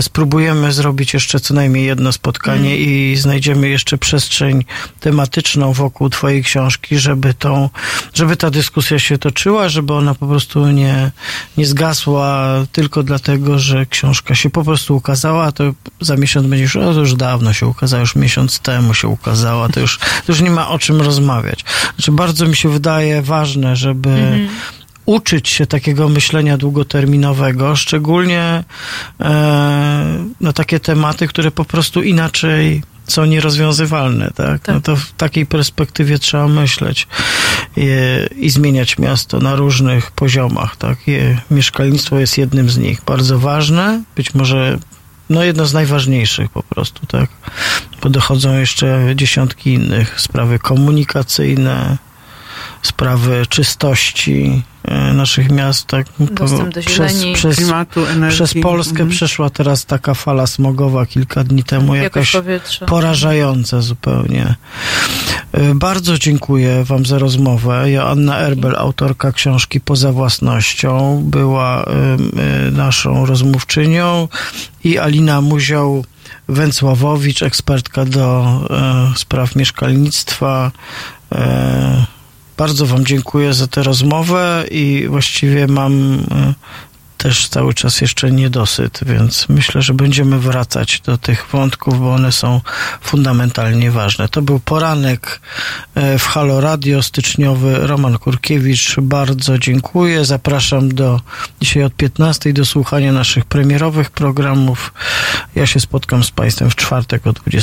spróbujemy zrobić jeszcze co najmniej jedno spotkanie i znajdziemy jeszcze przestrzeń tematyczną wokół twojej książki, żeby tą, żeby ta dyskusja się toczyła, żeby ona po prostu nie, nie zgasła tylko dlatego, że książka się po prostu ukazała, a to za miesiąc będziesz, o już dawno się ukazała, już miesiąc temu się ukazała, to już, to już nie ma o czym rozmawiać. Znaczy bardzo mi się wydaje ważne, żeby Mhm. uczyć się takiego myślenia długoterminowego, szczególnie e, na takie tematy, które po prostu inaczej są nierozwiązywalne, tak? No to w takiej perspektywie trzeba myśleć i, i zmieniać miasto na różnych poziomach, tak? I mieszkalnictwo jest jednym z nich. Bardzo ważne, być może no jedno z najważniejszych po prostu, tak? Bo dochodzą jeszcze dziesiątki innych. Sprawy komunikacyjne, sprawy czystości e, naszych miast, tak? Dostęp do zieleni. Klimatu, energii. Przez Polskę Mhm. przeszła teraz taka fala smogowa kilka dni temu, jakaś powietrza. porażająca zupełnie. E, Bardzo dziękuję Wam za rozmowę. Joanna Erbel, autorka książki Poza własnością, była e, naszą rozmówczynią i Alina Muzioł Węcławowicz, ekspertka do e, spraw mieszkalnictwa. E, Bardzo Wam dziękuję za tę rozmowę i właściwie mam e, też cały czas jeszcze niedosyt, więc myślę, że będziemy wracać do tych wątków, bo one są fundamentalnie ważne. To był poranek e, w Halo Radio styczniowy. Roman Kurkiewicz, bardzo dziękuję. Zapraszam do dzisiaj od 15 do słuchania naszych premierowych programów. Ja się spotkam z Państwem w czwartek o 20.